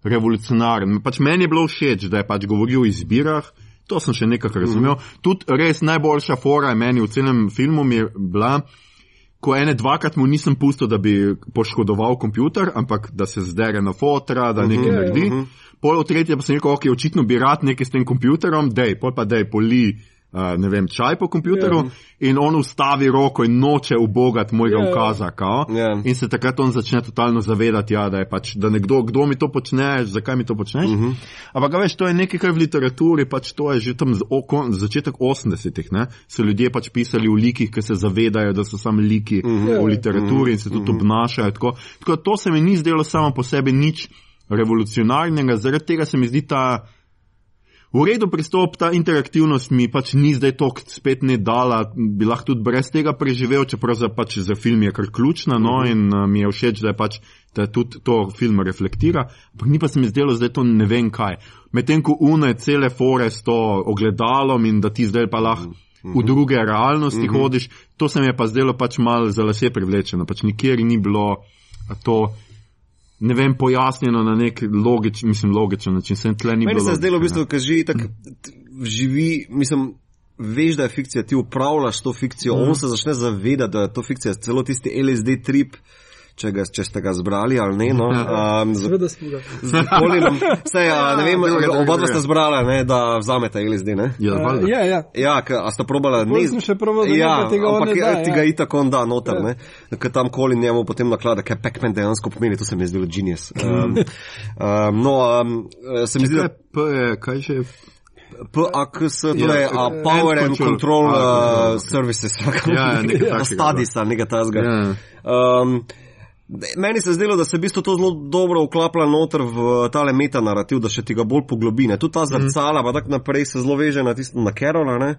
revolucionaren. Pač meni je bilo všeč, da je pač govoril o izbirah, to sem še nekako razumel. Mm. Tudi res najboljša fora meni v celem filmu je bila, ko ene dvakrat mu nisem pustil, da bi poškodoval kompjuter, ampak da se zdere na fotra, da nekaj Mhm. naredi. Pol v tretje pa sem rekel, ok, očitno bi rad nekaj s tem kompjuterom, dej, pol pa dej, poli. Ne vem, čaj po kompjuteru Ja. in on ustavi roko in noče ubogati mojega Ja. ukaza. kao. Ja. In se takrat on začne totalno zavedati, ja, da je pač, da nekdo, kdo mi to počne, zakaj mi to počneš. Uh -huh. Ampak ga veš, to je nekaj, kar v literaturi, pač to je že tam z oko, začetek 80-ih, ne, so ljudje pač pisali v likih, ki se zavedajo, da so samo liki uh -huh. v literaturi in se tudi uh -huh. obnašajo. Tako, tako to se mi ni zdelo samo po sebi nič revolucionarnega, zaradi tega se mi zdi ta. V redu pristop, ta interaktivnost mi pač ni zdaj tok spet ne dala, bi lahko tudi brez tega preživel, čeprav za, pač za film je kar ključna, no, in uh, mi je všeč, da je pač, da tudi to film reflektira, ampak ni pa se mi zdelo zdaj to ne vem kaj. Medtem ko une cele fore s to ogledalom in da ti zdaj pa lahko v druge realnosti hodiš, to se mi je pa zdelo pač mal za lase privlečeno, pač nikjer ni bilo to. Ne vem, pojasnjeno na nek logičen, mislim, logičen način. Se tle ni Meni bilo se je zdelo, v bistvu, da že tak t- živi, mislim, veš, da je fikcija, ti upravljaš to fikcijo, mm. on se začne zavedati, da je to fikcija, celo tisti LSD trip. Če, ga, če ste ga zbrali ali ne. No, um, z, Seveda smo ga. z Colinom, sej, a, ne vem, drugega, oba dva drugega. sta zbrala, ne, da vzamete LSD. Ne? Ja, Uh, ja, ja. Ja, k, a sta probala Pol sem še probal, da ja, tega ampak ne da, ti ja. ga itak on da noter, Ja. ja. ne. Ker tam Colin njemu potem naklada, kaj Pac-Man dejansko pomeni, to se mi je zdelo genius. Um, um, no, um, se mi zdi, Kaj, da je, kaj že? PAKS, to je Ja, Power and Control. Control uh. Services, Ja, ja, nekaj takega, Stadisa, nekaj tasga. Ja. Um, meni se je zdelo, da se v bistvu to zelo dobro vklaplja noter v tale metanarativ, da še ti ga bolj poglobi. Ne. Tudi ta zrcala, pa tako naprej se zelo veže na tisto na Carola, ne.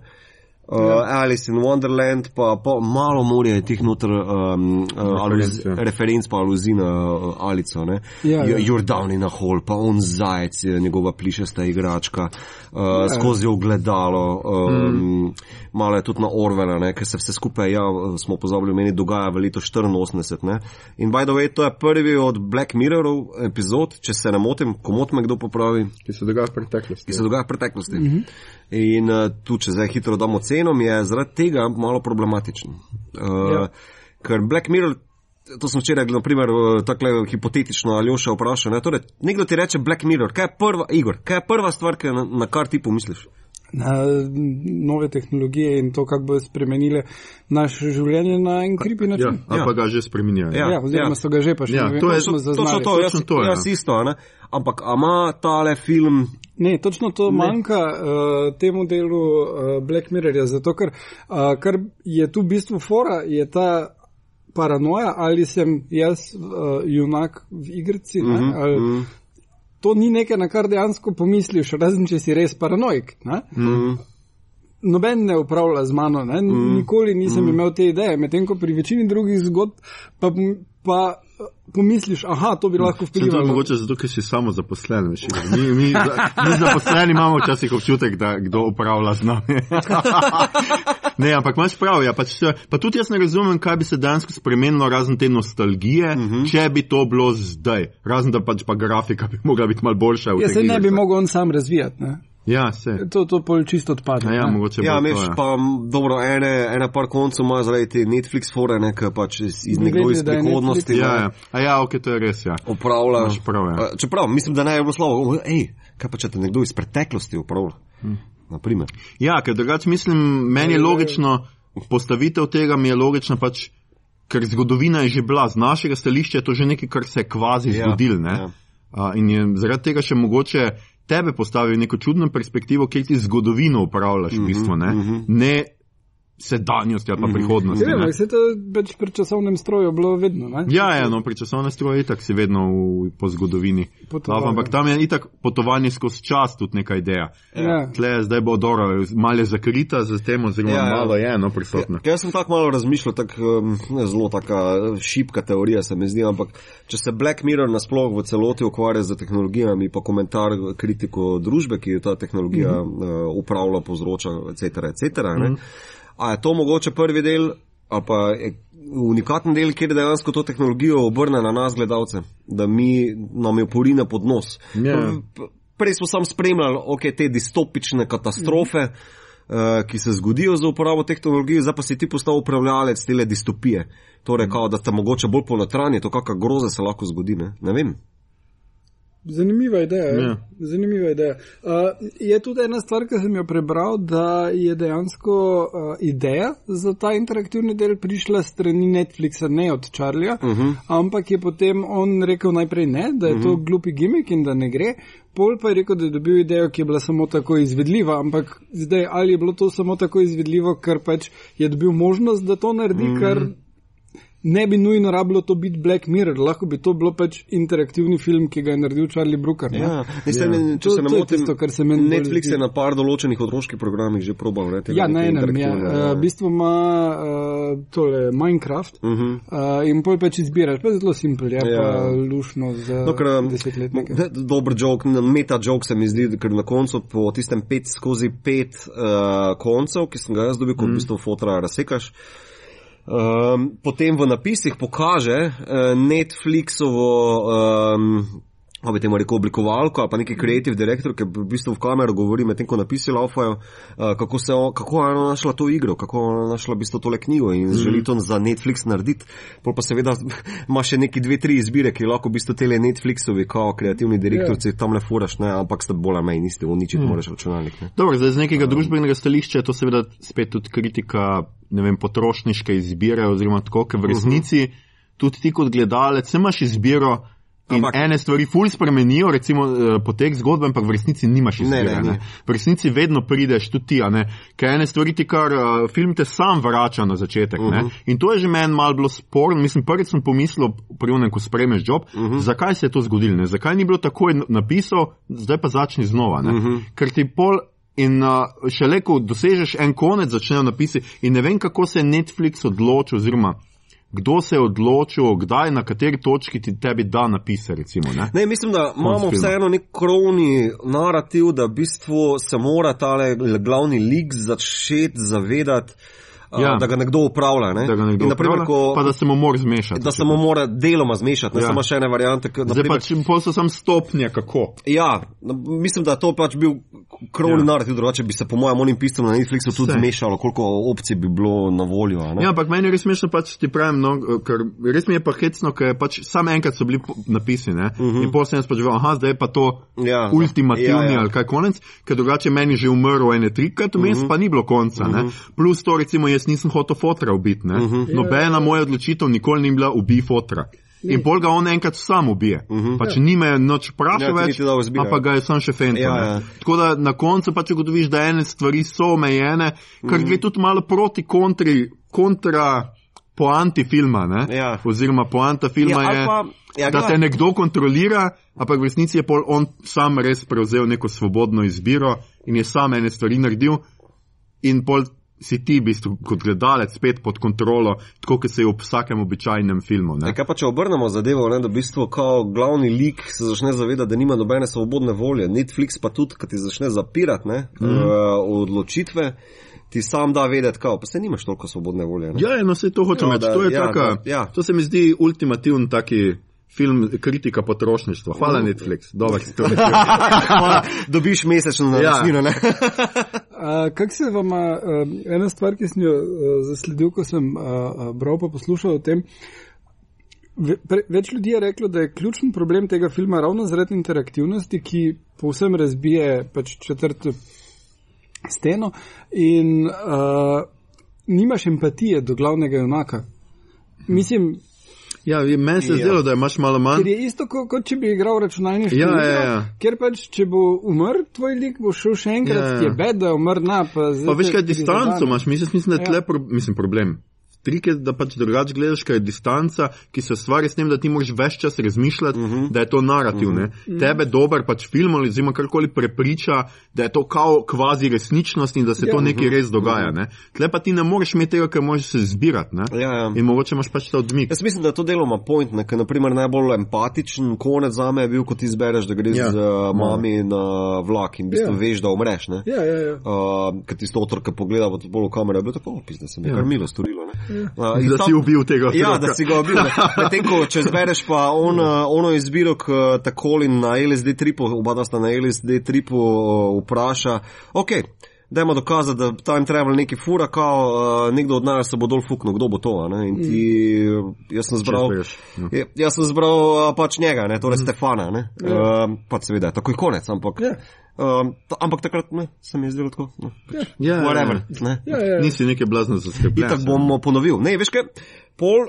Uh, ja. Alice in Wonderland, pa, pa malo morje je teh noter um, uh, aluz, Referenc, ja. referenc pa aluzij na uh, Alico. Ne? Ja, ja. You're down in a hole, pa on zajec, je njegova plišasta igračka, uh, ja. skozi ogledalo, um, mm. malo je tudi na Orvela, ne? ker se vse skupaj, ja, smo pozabili, meni dogaja v letu 84. Ne? In by the way, to je prvi od Black Mirrorov epizod, če se ne motim, komot me kdo popravi Ki se dogaja v preteklosti. ki se dogaja v preteklosti. Mm -hmm. In uh, tu, če zdaj hitro damo ceno, je zaradi tega malo problematičen. Uh, ja. Ker Black Mirror, to sem včeraj, na primer, uh, tako hipotetično ali še vprašal. Ne? Torej, nekdo ti reče Black Mirror, kaj je prva, Igor, kaj je prva stvar, na, na kar ti pomisliš? Na nove tehnologije in to, kako bo spremenile naše življenje na en kripi Ja, način. ali Ja. pa ga že spreminjajo. Ja, ja, oziroma ja. so ga že pa še Ja, ne vem, to je- smo to- zaznali. Točno to, jaz, točno to, ja. jaz isto. a Ne? Ampak ima tale film. Ne, točno to ne. manjka uh, temu delu uh, Black Mirrorja, zato ker uh, kar je tu v bistvu fora, je ta paranoja, ali sem jaz uh, junak v igrici. Mm -hmm, ali, mm. To ni nekaj, na kar dejansko pomisliš, razen če si res paranoik. Ne? Mm. Noben ne upravlja z mano, ne? nikoli nisem mm. imel te ideje, medtem ko pri večini drugih zgodb pa, pa pomisliš, aha, to bi lahko Sem to vplivalo. mogoče zato, ker si samo zaposlen. veš, Mi, mi, za- mi zaposleni imamo včasih občutek, da kdo upravlja z nami. ne, ampak imaš prav. Ja, pač, pa tudi jaz ne razumem, kaj bi se dejansko spremenilo razen te nostalgije, uh -huh. če bi to bilo zdaj. Razen da pač pa grafika bi mogla biti malo boljša. Jaz se ne bi mogel on sam razvijati. Ne? Ja, se. To, to pol čisto odpade. Ja, ja, ne. mogoče Ja, bo to, ja. pa dobro, ene, ene par koncev ima zaradi te Netflix fore, ne, ki pač iz, iz nekdo iz prihodnosti. Netflix. Ja, ne, ja. A ja, ok, to je res. Ja. Upravlja. Imaš prav, ja. Čeprav, mislim, da ne je bilo slovo. Ej, kaj pa če te nekdo iz preteklosti upravlja? Hm. Naprimer. Ja, ker drugače mislim, meni je logično, postavitev tega mi je logična pač, ker zgodovina je že bila, z našega stališča je to že nekaj, kar se je kvazi Ja, zgodil. ja. Ja. Uh, in je zaradi tega še mogoče tebe postavi v neko čudno perspektivo, kjer ti zgodovino upravljaš v bistvu, ne, ne sedanjosti ali pa prihodnosti. Ja, ne. ampak se to pač pri časovnem stroju bilo vedno. Ne? Ja, ja, no, pri časovnem stroju itak si vedno v, po zgodovini. Potoval, Lava, ampak ja. tam je itak potovanje skozi čas tudi neka ideja. Ja. Tle zdaj bo dobro, malo je zakrita z tem, oziroma Ja, ja, ja. malo je no, prisotna. Ja, jaz sem tako malo razmišljal, tako um, ne, zelo taka eh, šipka teorija se mi zdi, ampak če se Black Mirror nasploh v celoti ukvarja z tehnologijami, pa komentar kritiko družbe, ki jo ta tehnologija mm -hmm. uh, upravlja, povzroča, etc., etc., mm -hmm. A je to mogoče prvi del, ali pa je unikaten del, kjer dejansko to tehnologijo obrne na nas, gledalce, da mi nam jo porine pod nos. Ja. P- Prej smo samo spremljali okay, te distopične katastrofe, uh, ki se zgodijo z uporabo tehnologije, zdaj pa si ti postal upravljalec te distopije. Torej, kao, da ste mogoče bolj ponotranji, to kakšna groza se lahko zgodi. Ne, ne vem. Zanimiva ideja. Ja. Ja. Zanimiva ideja. Uh, je tudi ena stvar, ki sem jo prebral, da je dejansko uh, ideja za ta interaktivni del prišla strani Netflixa, ne od Charlieja, uh -huh. ampak je potem on rekel najprej ne, da je uh -huh. to glupi gimmick in da ne gre. Pol pa je rekel, da je dobil idejo, ki je bila samo tako izvedljiva, ampak zdaj ali je bilo to samo tako izvedljivo, ker pač je dobil možnost, da to naredi, mm -hmm. ker ne bi nujno rabilo to biti Black Mirror, lahko bi to bilo pač interaktivni film, ki ga je naredil Charlie Brooker. Ne? Ja, ne, se, ne, če To- se ne motim, tisto, kar se meni Netflix je na par določenih otroških programih že probal. Ne, Ja, na enem interaktivne, Uh, v bistvu ima uh, tole Minecraft Uh -huh. uh, in pol pač izbiraš, pa zelo simpel, je Ja. pa lušno za No, ker, um, desetletnike. Dober jok, meta jok se mi zdi, ker na koncu po tistem pet skozi pet uh, koncev, ki sem ga jaz dobil, ko v bistvu fotra razsekaš. Um, potem v napisih pokaže uh, Netflixovo, um, kako bi temu rekel, oblikovalko ali pa neki creative director, ki v bistvu v kamero govori, medtem ko napisi laufajo, uh, kako, se, o- kako je ona našla to igro, kako je ona našla v bistvu tole knjigo in mm. želi to za Netflix narediti. Pol pa seveda ima še neki dve, tri izbire, ki lahko v bistvu tele Netflixovi, kao kreativni direktorci, yeah. tam le furaš, ne, ampak ste bolj manj isti, uničiti mm. moraš računalnik. Ne. Dobro, zdaj z nekega družbenega stališča je to seveda spet tudi kritika ne vem, potrošniške izbire, oziroma tako, ker v resnici tudi ti kot gledalec imaš izbiro, In Ampak- ene stvari ful spremenijo, recimo eh, potek zgodbe, ampak v resnici nimaš Ne, izbire. ne, Ne, ni. V resnici vedno prideš tudi ti, ne. Ker ene stvari ti kar uh, film te sam vrača na začetek. Uh Mhm. -huh. In to je že meni malo bilo sporno. Mislim, prvič sem pomislil, pri onem, ko spremeš job, uh Mhm. -huh. zakaj se je to zgodilo. Ne? Zakaj ni bilo takoj napisal, zdaj pa začni znova. Uh Mhm. -huh. Ker ti pol. In uh, šele ko dosežeš en konec, začnejo napisi. In ne vem, kako se je Netflix odločil, oziroma kdo se je odločil, kdaj, na kateri točki ti tebi da napise. Recimo, ne? Ne, mislim, da imamo filma. vseeno nek krovni narativ, da v bistvu se mora ta glavni lik začeti zavedati, ja. Da ga nekdo upravlja. Ne? da ga nekdo In, naprimer, upravlja, ko, pa da se mu mora zmešati. da se mu mora deloma zmešati, ne Ja. samo še ene variante. K, Zdaj naprimer, pa, če pol so sam stopnje, kako. Ja, no, mislim, da je to pač bil krovni ja. Narativ, drugače bi se po mojem onim piscem na Netflixu tudi Vse. zmešalo, koliko opcij bi bilo na voljo. Ja, ampak meni je res smešno, pač ti pravim, no, ker res mi je pa hecno, ker pač samo enkrat so bili napisi, ne, uh -huh. in pol sem pač videl, aha, zdaj je pa to Mhm. Ja. ultimativni Ja, ja. ali kaj konec, ker drugače meni že umrl ene trikrat, vmes uh Mhm. -huh. pa ni bilo konca, uh -huh. ne. Plus to, recimo, jaz nisem hotel fotra ubiti, ne. Uh Mhm. -huh. Nobena moja odločitev nikoli ni bila ubi fotra. In pol ga on enkrat sam ubije. Uh -huh. Pač ni me noč Ja, vprašal ti več, ampak ga je sam še fental. Ja, ne. ja. Tako da na koncu pač ugotoviš, da ene stvari so omejene, kar Mhm. gre tudi malo proti kontri, kontra poanti filma. Ne? Ja. Oziroma poanta filma Ja, je, pa- ja, da te nekdo kontrolira, ampak v resnici je pol on sam res prevzel neko svobodno izbiro in je sam ene stvari naredil in pol si ti v bistvu kot gledalec spet pod kontrolo, tako kot se je v vsakem običajnem filmu. Ne? E, kaj pa če obrnemo zadevo, ne, da v bistvu glavni lik se začne zavedati, da nima nobene svobodne volje. Netflix pa tudi, kad ti začne zapirati ne, mm. uh, odločitve, ti sam da vedeti, kao, pa se nimaš toliko svobodne volje. Ne. Ja, no se to hočem Ja, reči. da- To ja, taka, da- ja. to se mi zdi ultimativen taki film kritika potrošništva. Hvala Netflix, dober si to. Hvala, Dobiš mesečno Ja. naročnino. ne. A, Kako se vam, uh, ena stvar, ki sem jo uh, zasledil, ko sem uh, uh, bral pa poslušal o tem, ve, pre, več ljudi je reklo, da je ključen problem tega filma ravno zaradi interaktivnosti, ki povsem razbije pač četrto steno in uh, nimaš empatije do glavnega junaka. Mislim, Ja, meni se je Ja. zdelo, da imaš malo manj. Ker je isto, kot, kot če bi igral računalniško Ja, igro, ja, ja. ker pač, če bo umrl tvoj lik, bo šel še enkrat, Ja, ja. ja, ja. je bed, da je umrl na. Pa, Pa veš, kaj distanco imaš, mislim, mislim da je Ja. tle pro, mislim, problem. Trik je, da pač drugače gledaš, ker je distanca, ki se ustvari s tem, da ti moraš več čas razmišljati, uh Mhm. -huh. da je to narativ. Uh -huh. Tebe dober pač film ali zima karkoli prepriča, da je to kao kvazi resničnost in da se Ja. to nekaj res dogaja. Ne? Tle pa ti ne moreš imeti tega, ker moraš se zbirati. Ne? Ja, ja. In mogoče imaš pač ta odmik. Jaz mislim, da je to deloma point, ne, ker naprimer najbolj empatičen konec za me je bil, ko ti izbereš, da greš Ja. ja. z uh, mami na vlak in v bistvu Ja. ja. veš, da umreš. Ne? Ja, ja, ja. Uh, ker ti sto otrok pogleda v to kamero, je bilo tako opis, da se mi je Ja. kar milo storilo. ne. Uh, Da si ubil tega Ja, otroka. da si ga ubil. Medtem ko če zbereš pa on, uh, ono izbiro, k takoli na LSD tripu, oba sta na LSD tripu, uh, vpraša, ok. Dajmo dokazati, da time travel neki fura, kao uh, nekdo od nas se bo dol fuknil, kdo bo to. a Ne? In ti, jaz sem zbral, no. ja, jaz sem zbral uh, pač njega, ne? torej Stefana. Ne? Uh, pa seveda, takoj konec, ampak, Ja. uh, ta, ampak takrat ne, se mi je zdelo tako. No, pač, Ja, whatever. ja. Ne? Ja, ja. Nisi neke blazno zaskrbljen. Itak bom ponovil. Ne, veš kaj, pol,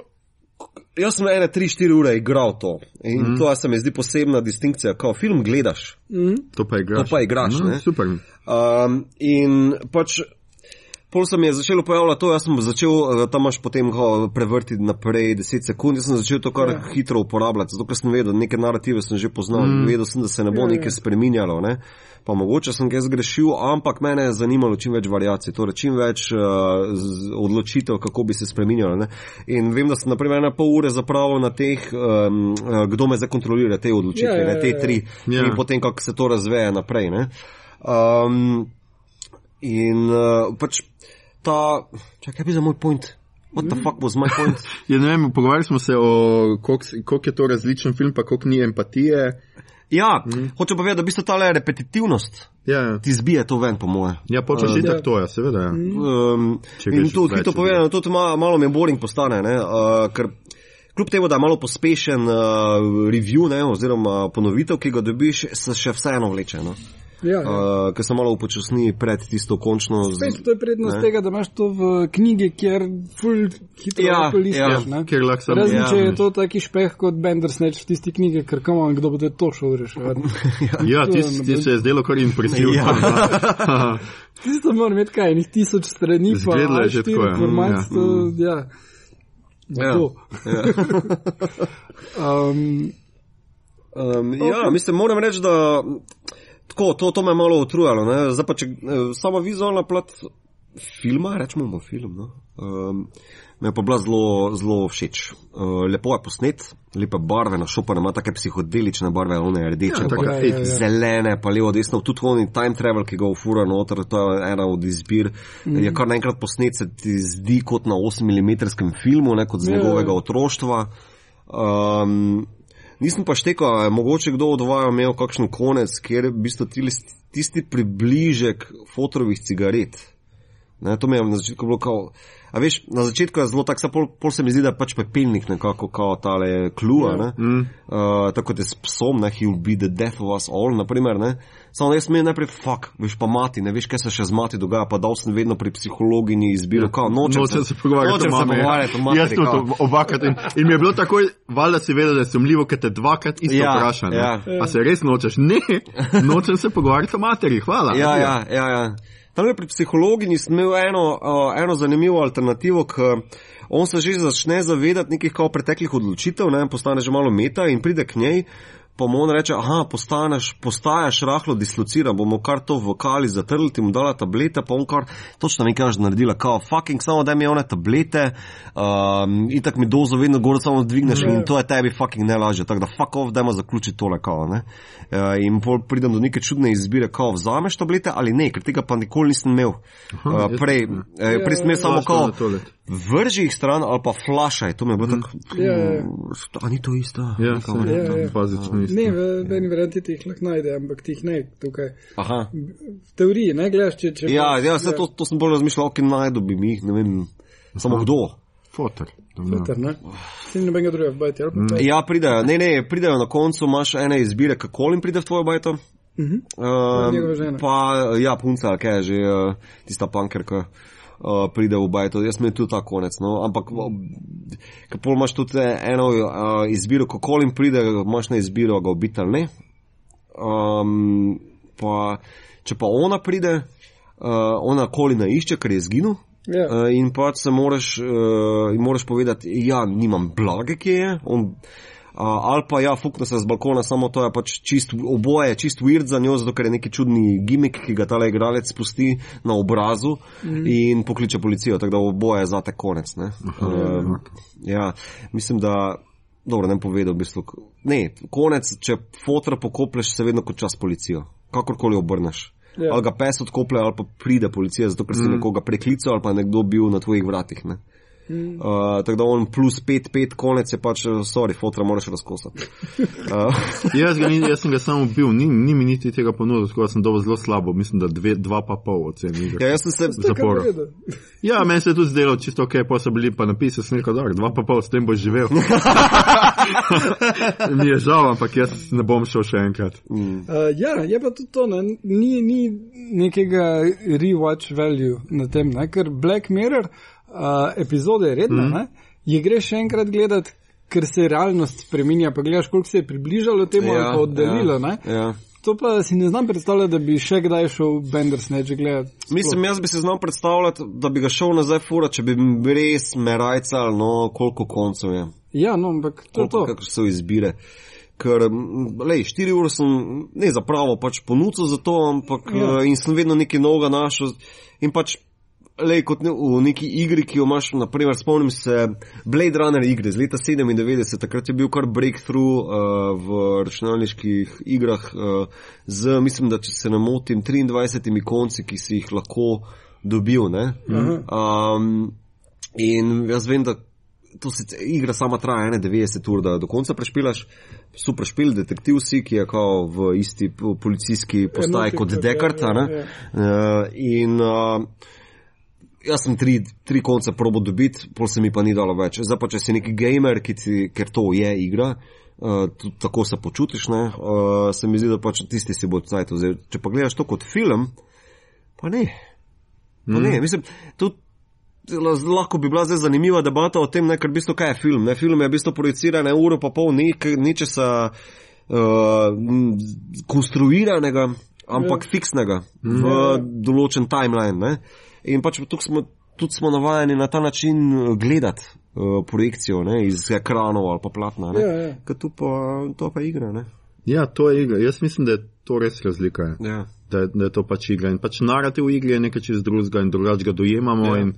jaz sem ene 3-4 ure igral to in mm. to se mi zdi posebna distinkcija, ko film gledaš. To pa igraš. To pa igraš, ne. Super. Um, in pač. Pol se mi je začelo pojavljati to, jaz sem začel eh, tam imaš potem prevrtiti naprej 10 sekund, jaz sem začel to kar Ja. ja. hitro uporabljati, zato ker sem vedel, neke narative sem že poznal, mm. vedel sem, da se ne bo Ja, ja. nekaj spreminjalo, ne. Pa mogoče sem kaj zgrešil, ampak mene je zanimalo čim več variacij, torej čim več uh, odločitev, kako bi se spreminjalo. Ne. In vem, da sem naprimer ena pol ure zapravil na teh, um, kdo me zakontrolira, te odločitve, Ja, ja, ne, te ja, ja. tri, Ja. in potem kako se to razveja naprej. Ne. Um, In uh, pač ta, čakaj, kaj bi za moj point? What the fuck was my point? Ja, ne vem, pogovarjali smo se o koliko koliko je to različen film, pa koliko ni empatije. Ja, mm -hmm. hoče povedati, da bi se ta repetitivnost Ja, ti zbije to ven, po moje. ja počeš Ja. uh, itak to, ja, seveda. Ja. Um, Če in hitro ljudi. povedano, tudi malo, malo mi je boring postane, ne, uh, ker kljub temu, da je malo pospešen uh, review, ne, oziroma ponovitev, ki ga dobiš, se še vseeno vleče. No. Ja, ja. uh, ker se malo upočasni pred tisto končno. z- Spet, to je prednost ne. tega, da imaš to v knjigi, kjer ful hitro Ja, lahko listaš. ja. Kjer lahko samo Razen, ja. če je to taki špeh kot Bandersnatch v tisti knjigi, ker kam on, kdo bo te to šel reševati. Ja, ti bo- se je zdelo kar impresivno. Ja. Tisto mora imeti kaj, enih tisoč strani, pa Izgledalo je že A4 tako, ja. format, Ja. to, ja. Ja. To. um, Um, ja, mislim, moram reči, da tako, to, to me je malo utrujalo. Ne? Zdaj pa, če eh, sama vizualna plat filma, rečemo mu film, no? um, me je pa bila zelo, zelo všeč. Uh, lepo je posnet, lepe barve, našopane, ima take psihodelične barve, one rdeče, Ja, pa taka Ja, ja, ja. zelene, pa levo, desno, tudi oni time travel, ki ga ufura noter, to je ena od izbir. Mm. Je kar naenkrat posnet, se ti zdi kot na 8 mm filmu, ne kot z Ja, ja. njegovega otroštva. Um, nisem pa je mogoče kdo od vaju imel kakšen konec, kjer je v bistvu tisti približek fotorovih cigaret. Ne, to mi je na začetku bilo kao. A veš, na začetku je zelo tako, saj pol, pol se mi zdi, da je pač pepelnik nekako kao tale klua, ne. Mm. Uh, tako kot je s psom, ne, he will be the death of us all, naprimer, ne. Samo jaz mi je najprej fuck, veš pa mati, ne veš, kaj se še z mati dogaja, pa dal sem vedno pri psihologinji izbiro, kao nočem, Nočem se pogovarjati nočem se mami. ja. pogovarjati o materi, Jaz tudi kao. obakrat. In, in mi je bilo takoj, valjda si vedel, da je sumljivo, ker te dvakrat isto Ja, vpraša. ne. ja. A se res nočeš? Ne, nočem se pogovarjati o materi, hvala. Ja, ja, ja. ja. Tam pri psihologinji sem imel eno, uh, eno zanimivo alternativo, ker on se že začne zavedati nekih kao preteklih odločitev, ne, postane že malo meta in pride k njej. Pa mu on reče, aha, postaneš, postaješ rahlo dislociran, bomo kar to v kali zatrli, ti mu dala tablete, pa on kar točno nekaj je naredila, kao fucking samo da mi one tablete, um, itak mi dozo vedno gor samo dvigneš in to je tebi fucking najlažje, tako da fuck off, dajmo zaključiti tole kao, ne. Uh, in pol pridem do neke čudne izbire, kao vzameš tablete ali ne, ker tega pa nikoli nisem imel. Uh, jaz- prej, eh, prej sem imel samo Flaška kao. Vrži jih stran ali pa flašaj, to mi je bilo tako, Ja, ja, ja. a ni to isto? Ja, Kao, se- ne, Ja, ja. bazično isto. ne, v eni varianti ti jih lahko najde, ampak ti jih ne tukaj. Aha. V teoriji, ne gledaš, če. če Ja, ja, se to, to sem bolj razmišljal, ok, najdu bi mi, ne vem, samo kdo. Fotor. Filter, ne? Sin nobenega drugega pa kaj? Ja, pridejo, ne, ne, pridejo na koncu, imaš ene izbire, kako jim pride v tvojo bajto. Mhm. Um, njegova žena. pa, ja, punca, kaj je že, uh, tista punkerka. Uh, pride v bajto, jaz mi je tudi ta konec. No? Ampak, ker pol imaš tudi eno uh, izbiro, kako jim pride, imaš na izbiro, ga ubiti ali ne. Um, pa, če pa ona pride, uh, ona kolina išče, ker je izginil. Ja. Uh, in pač se moraš, uh, moraš povedati, ja, nimam blage, kje je. On, ali pa ja, fukne se z balkona, samo to je pač čist, oboje je čist weird za njo, zato ker je neki čudni gimmick, ki ga tale igralec spusti na obrazu mm. in pokliče policijo, tako da oboje je zate konec. Ne? Uh, ja, mislim, da. Dobro, ne bom povedal, v bistvu. Ne, konec, če fotra pokopleš, se vedno kot čas policijo. Kakorkoli obrneš. Ja. Ali ga pes odkoplje, ali pa pride policija, zato ker si mm. nekoga preklical, ali pa nekdo bil na tvojih vratih. Ne? Mm. Uh, tako da on plus 5-5 konec je pač, sorry, fotra moraš razkosati. Uh, Jaz, ga, jaz sem ga samo bil, ni, ni mi niti tega ponudil, tako da sem dobil zelo slabo, mislim, da dve, dva pa pol ocen igre. ja, jaz sem se. Redu. Ja, meni se je tudi zdelo čisto ok, pa so bili pa napisi, sem rekel, da dva pa pol, s tem boš živel. mi je žal, ampak jaz ne bom šel še enkrat. Mm. Uh, ja, je pa tudi to, ne? ni, ni nekega rewatch value na tem, ne? ker Black Mirror epizode redno, mm. ne? je greš še enkrat gledati, ker se realnost spreminja, pa gledaš, koliko se je približalo temu ja, ali pa oddaljilo. ja, Ja. To pa si ne znam predstavljati, da bi še kdaj šel Bandersnatch gledati. Mislim, jaz bi se znal predstavljati, da bi ga šel nazaj fura, če bi res merajcal, no, koliko koncev je. Ja, no, ampak to je to. Kako so izbire. Ker, lej, štiri ure sem, ne za pravo, pač ponudil za to, ampak Ja. ja. in sem vedno nekaj novega našel. In pač, lej, kot ne, v neki igri, ki jo imaš, naprimer, spomnim se Blade Runner igre iz leta 97, takrat je bil kar breakthrough uh, v računalniških igrah uh, z, mislim, da če se ne motim, 23 konci, ki si jih lahko dobil. Ne? Um, in jaz vem, da to se igra sama traja 91 ur, da do konca prešpilaš. Super špil, detektiv si, ki je kao v isti po- policijski postaji kot Dekart. ja, ja. Uh, in uh, jaz sem tri, tri konce probo dobiti, pol se mi pa ni dalo več. Zdaj pa, če si neki gamer, ki ti, ker to je igra, Uh, tako se počutiš, ne? Uh, se mi zdi, da pač tisti si bo cajt vzel. Če pa gledaš to kot film, pa ne. Pa ne, mislim, tudi lahko bi bila zdaj zanimiva debata o tem, ne, ker v bistvu kaj je film. Ne? Film je v bistvu projiciran eno uro pa pol, ni ničesa uh, m, konstruiranega, ampak ja. fiksnega v določen timeline. Ne? In pač tukaj smo, tudi smo navajeni na ta način eh, gledati uh, projekcijo ne? iz ekranov ali pa platna. Ne? Ja, ja. Ker tu pa, to pa igra. Ne? Ja, to je igra. Jaz mislim, da je to res razlika. je. Ja. Da, da je to pač igra. In pač narativ v igri je nekaj čez drugega in drugače ga dojemamo. Ja. Ja.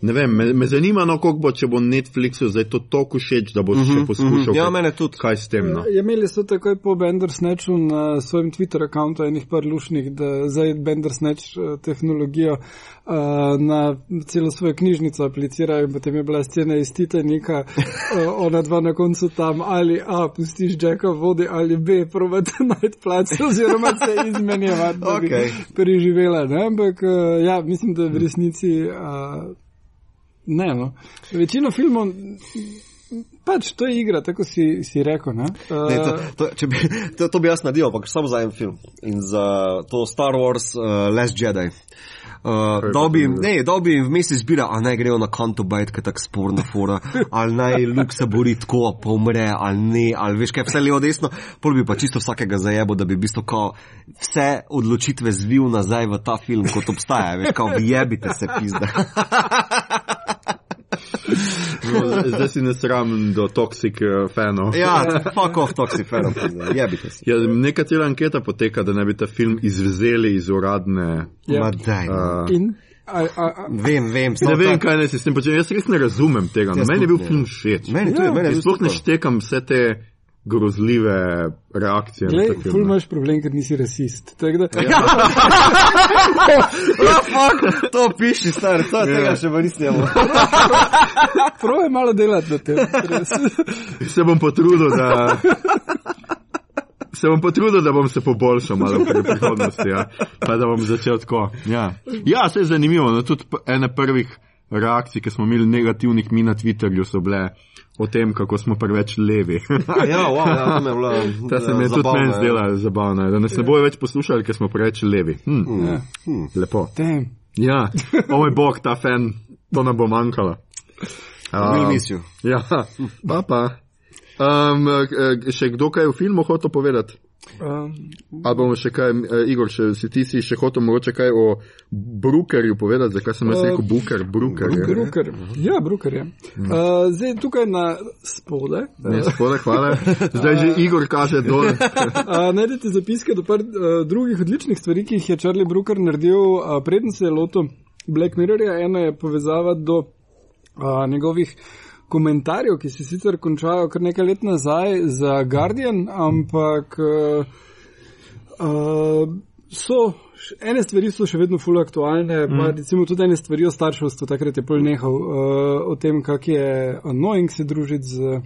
Ne vem, me, me zanima, no, koliko bo, če bo Netflixu zdaj to toliko všeč, da bo uh -huh, še poskušal. Ja, kaj- mene tudi. Kaj s tem? No? Je imeli so takoj po Bandersnatchu na svojem Twitter računu enih par lušnih, da zdaj Bandersnatch eh, tehnologijo uh, na celo svojo knjižnico aplicirajo in potem je bila scena iz Titanika, uh, ona dva na koncu tam ali A, pustiš Jacka v vodi ali B, probate najti plac oziroma se izmenjevati, da bi Okej. preživela. Ne? Ampak uh, ja, mislim, da v resnici. Uh, Ne, no. Večino filmov, pač to je igra, tako si, si rekel. Ne? Uh, Ne, to, to, bi, to, to bi jaz naredil, ampak samo za en film. In za to Star Wars uh, Last Jedi. Uh, Kaj da pa bi, je? ne, da bi vmes izbira, a naj grejo na kanto bajt, ker je tako sporna fora, ali naj Luke se bori tako, pa umre, ali ne, ali veš kaj, vse levo desno, pol bi pa čisto vsakega zajebo, da bi v bistvu kao vse odločitve zvil nazaj v ta film, kot obstaja, veš, kao jebite se pizda. No, zdaj si ne sram do toksik uh, fanov. ja, fuck off, toxic fan, jebite se. Ja, neka cela anketa poteka, da ne bi ta film izvzeli iz uradne. Ja. Ma daj. Uh, In, a, a, a, Vem, vem, ne vem, ta- kaj naj se s tem počne. Jaz res ne razumem tega. No, meni je bil film všeč. Meni tudi, Ja, meni je bil Sploh ne štekam vse te grozljive reakcije. na glej, ful imaš problem, ker nisi rasist. Da, Ja. Ja, fuck, to piši, star, to tega še pa nisem imel. Prav je malo delati na tem. Se bom potrudil, da. Se bom potrudil, da bom se poboljšal malo v prihodnosti, ja. pa da bom začel tako. Ja, ja se je zanimivo. No, tudi ene prvih reakcij, ki smo imeli negativnih mi na Twitterju, so bile o tem, kako smo preveč levi. Ja, wow, ja, to me je bilo. Ta se mi je tudi zabavno, meni ja. zdela zabavna, da nas ne bojo več poslušali, ker smo preveč levi. Hm, Ja. lepo. Damn. Ja, o moj bog, ta fan, to nam bo manjkalo. We'll Um, miss you. Ja, pa pa. Um, eh, še kdo kaj v filmu hotel povedati? Um, Ali bomo še kaj, eh, Igor, še, si ti si še hotel mogoče kaj o Brukerju povedati, zakaj sem jaz rekel Buker, Bruker. je. Bruker. Ja, Bruker je. Uh, zdaj tukaj na spode. Ne, spode, hvala. Zdaj že Igor kaže dol. Uh, najdete zapiske do par uh, drugih odličnih stvari, ki jih je Charlie Brooker naredil, uh, preden se je lotil Black Mirrorja. Ena je povezava do uh, njegovih komentarjev, ki se sicer končajo kar nekaj let nazaj za Guardian, ampak uh, uh, so. Ene stvari so še vedno fully aktualne, mm. pa recimo tudi ene stvari o starševstvu, takrat je pol nehal uh, o tem, kak je annoying se družiti z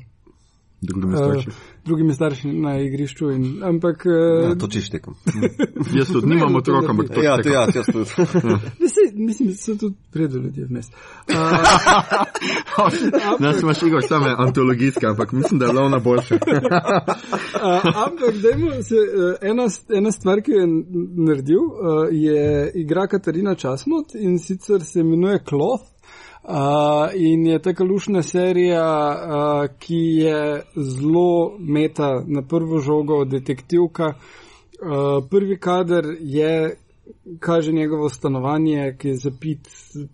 Drugimi uh, starši. drugimi starši na igrišču. In, ampak uh, Ja, to čiš tekom. Jaz tudi nimam otrok, ampak to Ja, ja, jaz tudi. Mislim, mislim, da so tudi predo ljudje vmes. Uh, Nas imaš Igor same antologijske, ampak mislim, da je lovna boljša. uh, ampak dajmo se, uh, ena, ena stvar, ki jo je naredil, uh, je igra Katarina Časnot in sicer se imenuje Cloth. Uh, in je taka lušna serija, uh, ki je zelo meta na prvo žogo, detektivka. Uh, prvi kader je, kaže njegovo stanovanje, ki je zapit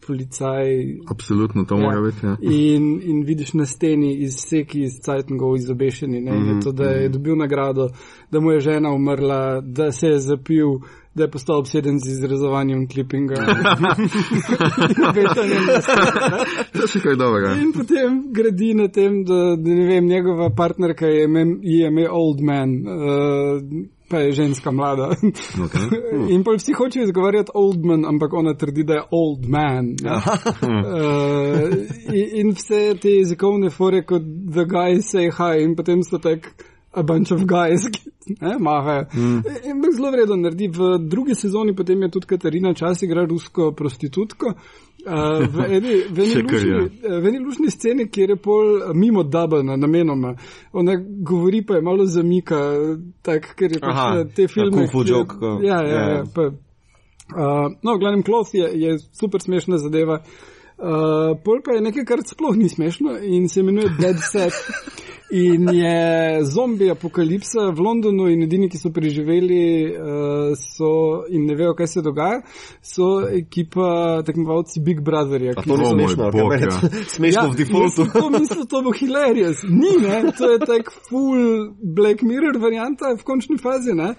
policaj, Absolutno, to mora biti. Ja. In, in vidiš na steni izseki iz Cajtngov izobešeni. Ne? In je to, da je dobil nagrado, da mu je žena umrla, da se je zapil, da je postal obseden z izrezovanjem klipinga. To je kaj dobrega. In potem gradi na tem, da, da ne vem, njegova partnerka je ime, je ime Old Man, uh, pa je ženska mlada. Okay. In pa vsi hočejo izgovarjati Old Man, ampak ona trdi, da je Old Man. Ja. Uh, in, in vse te jezikovne fore kot The Guy Say Hi in potem so tak. A bunch of guys, ki ne, mahajo. Mm. In zelo vredno naredi. V drugi sezoni potem je tudi Katarina čas igra rusko prostitutko Uh, v eni, v eni lušni, eh, v eni lušni sceni, kjer je pol mimo Dublina, namenoma. Ona govori pa je malo zamika, tak, ker je pač eh, te ja, filme. kung fu joke, ko- Ja, ja, ja. ja. Pa, uh, no, v glavnem, Kloth je, je super smešna zadeva. Uh, pol pa je nekaj, kar sploh ni smešno in se imenuje Dead Set. In je zombi apokalipsa v Londonu in edini, ki so preživeli uh, so, in ne vejo, kaj se dogaja, so ekipa tekmovalci Big Brotherja. To ni smešno, bog, ja. smešno v defaultu. To mislil, to bo hilarious. Ni, ne? To je tak full Black Mirror varianta v končni fazi, ne?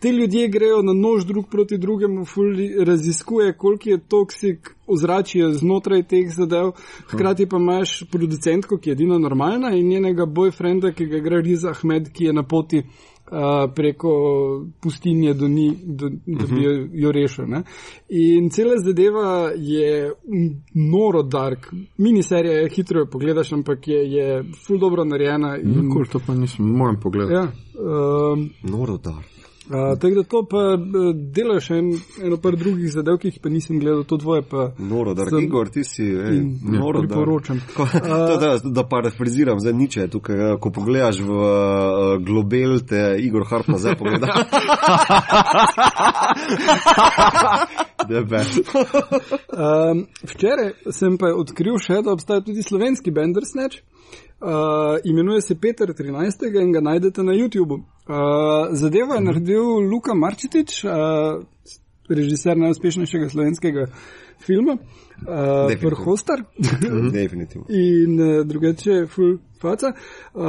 Ti ljudje grejo na nož drug proti drugemu, ful raziskuje, koliko je toksik ozračje znotraj teh zadev. Hkrati pa imaš producentko, ki je edina normalna in njenega boyfrienda, ki ga igra Riz Ahmed, ki je na poti uh, preko pustinje do ni, do, da bi jo, jo rešil. Ne? In cela zadeva je noro dark. Miniserija je hitro jo pogledaš, ampak je, je ful dobro narejena. In, Nikoli to pa nisem, moram pogledati. ja, um, Noro da. Uh, tako da to pa uh, delajo še en, eno par drugih zadev, ki jih pa nisem gledal, to dvoje pa Noro da. Sem- Igor, ti si, ej, noro da. priporočam. Ko, to, da, da parafraziram zdaj niče tukaj, eh, ko pogledaš v uh, globel, te Igor Harp nazaj pogleda. Debe. Um, včeraj sem pa odkril še, da obstaja tudi slovenski Bandersnatch. Uh, imenuje se Peter 13. in ga najdete na YouTubu. Uh, zadevo je naredil Luka Marčitič, uh, režiser najuspešnejšega slovenskega filma, uh, Definitivno. Prhostar. Definitivno. in uh, drugače full faca. Uh,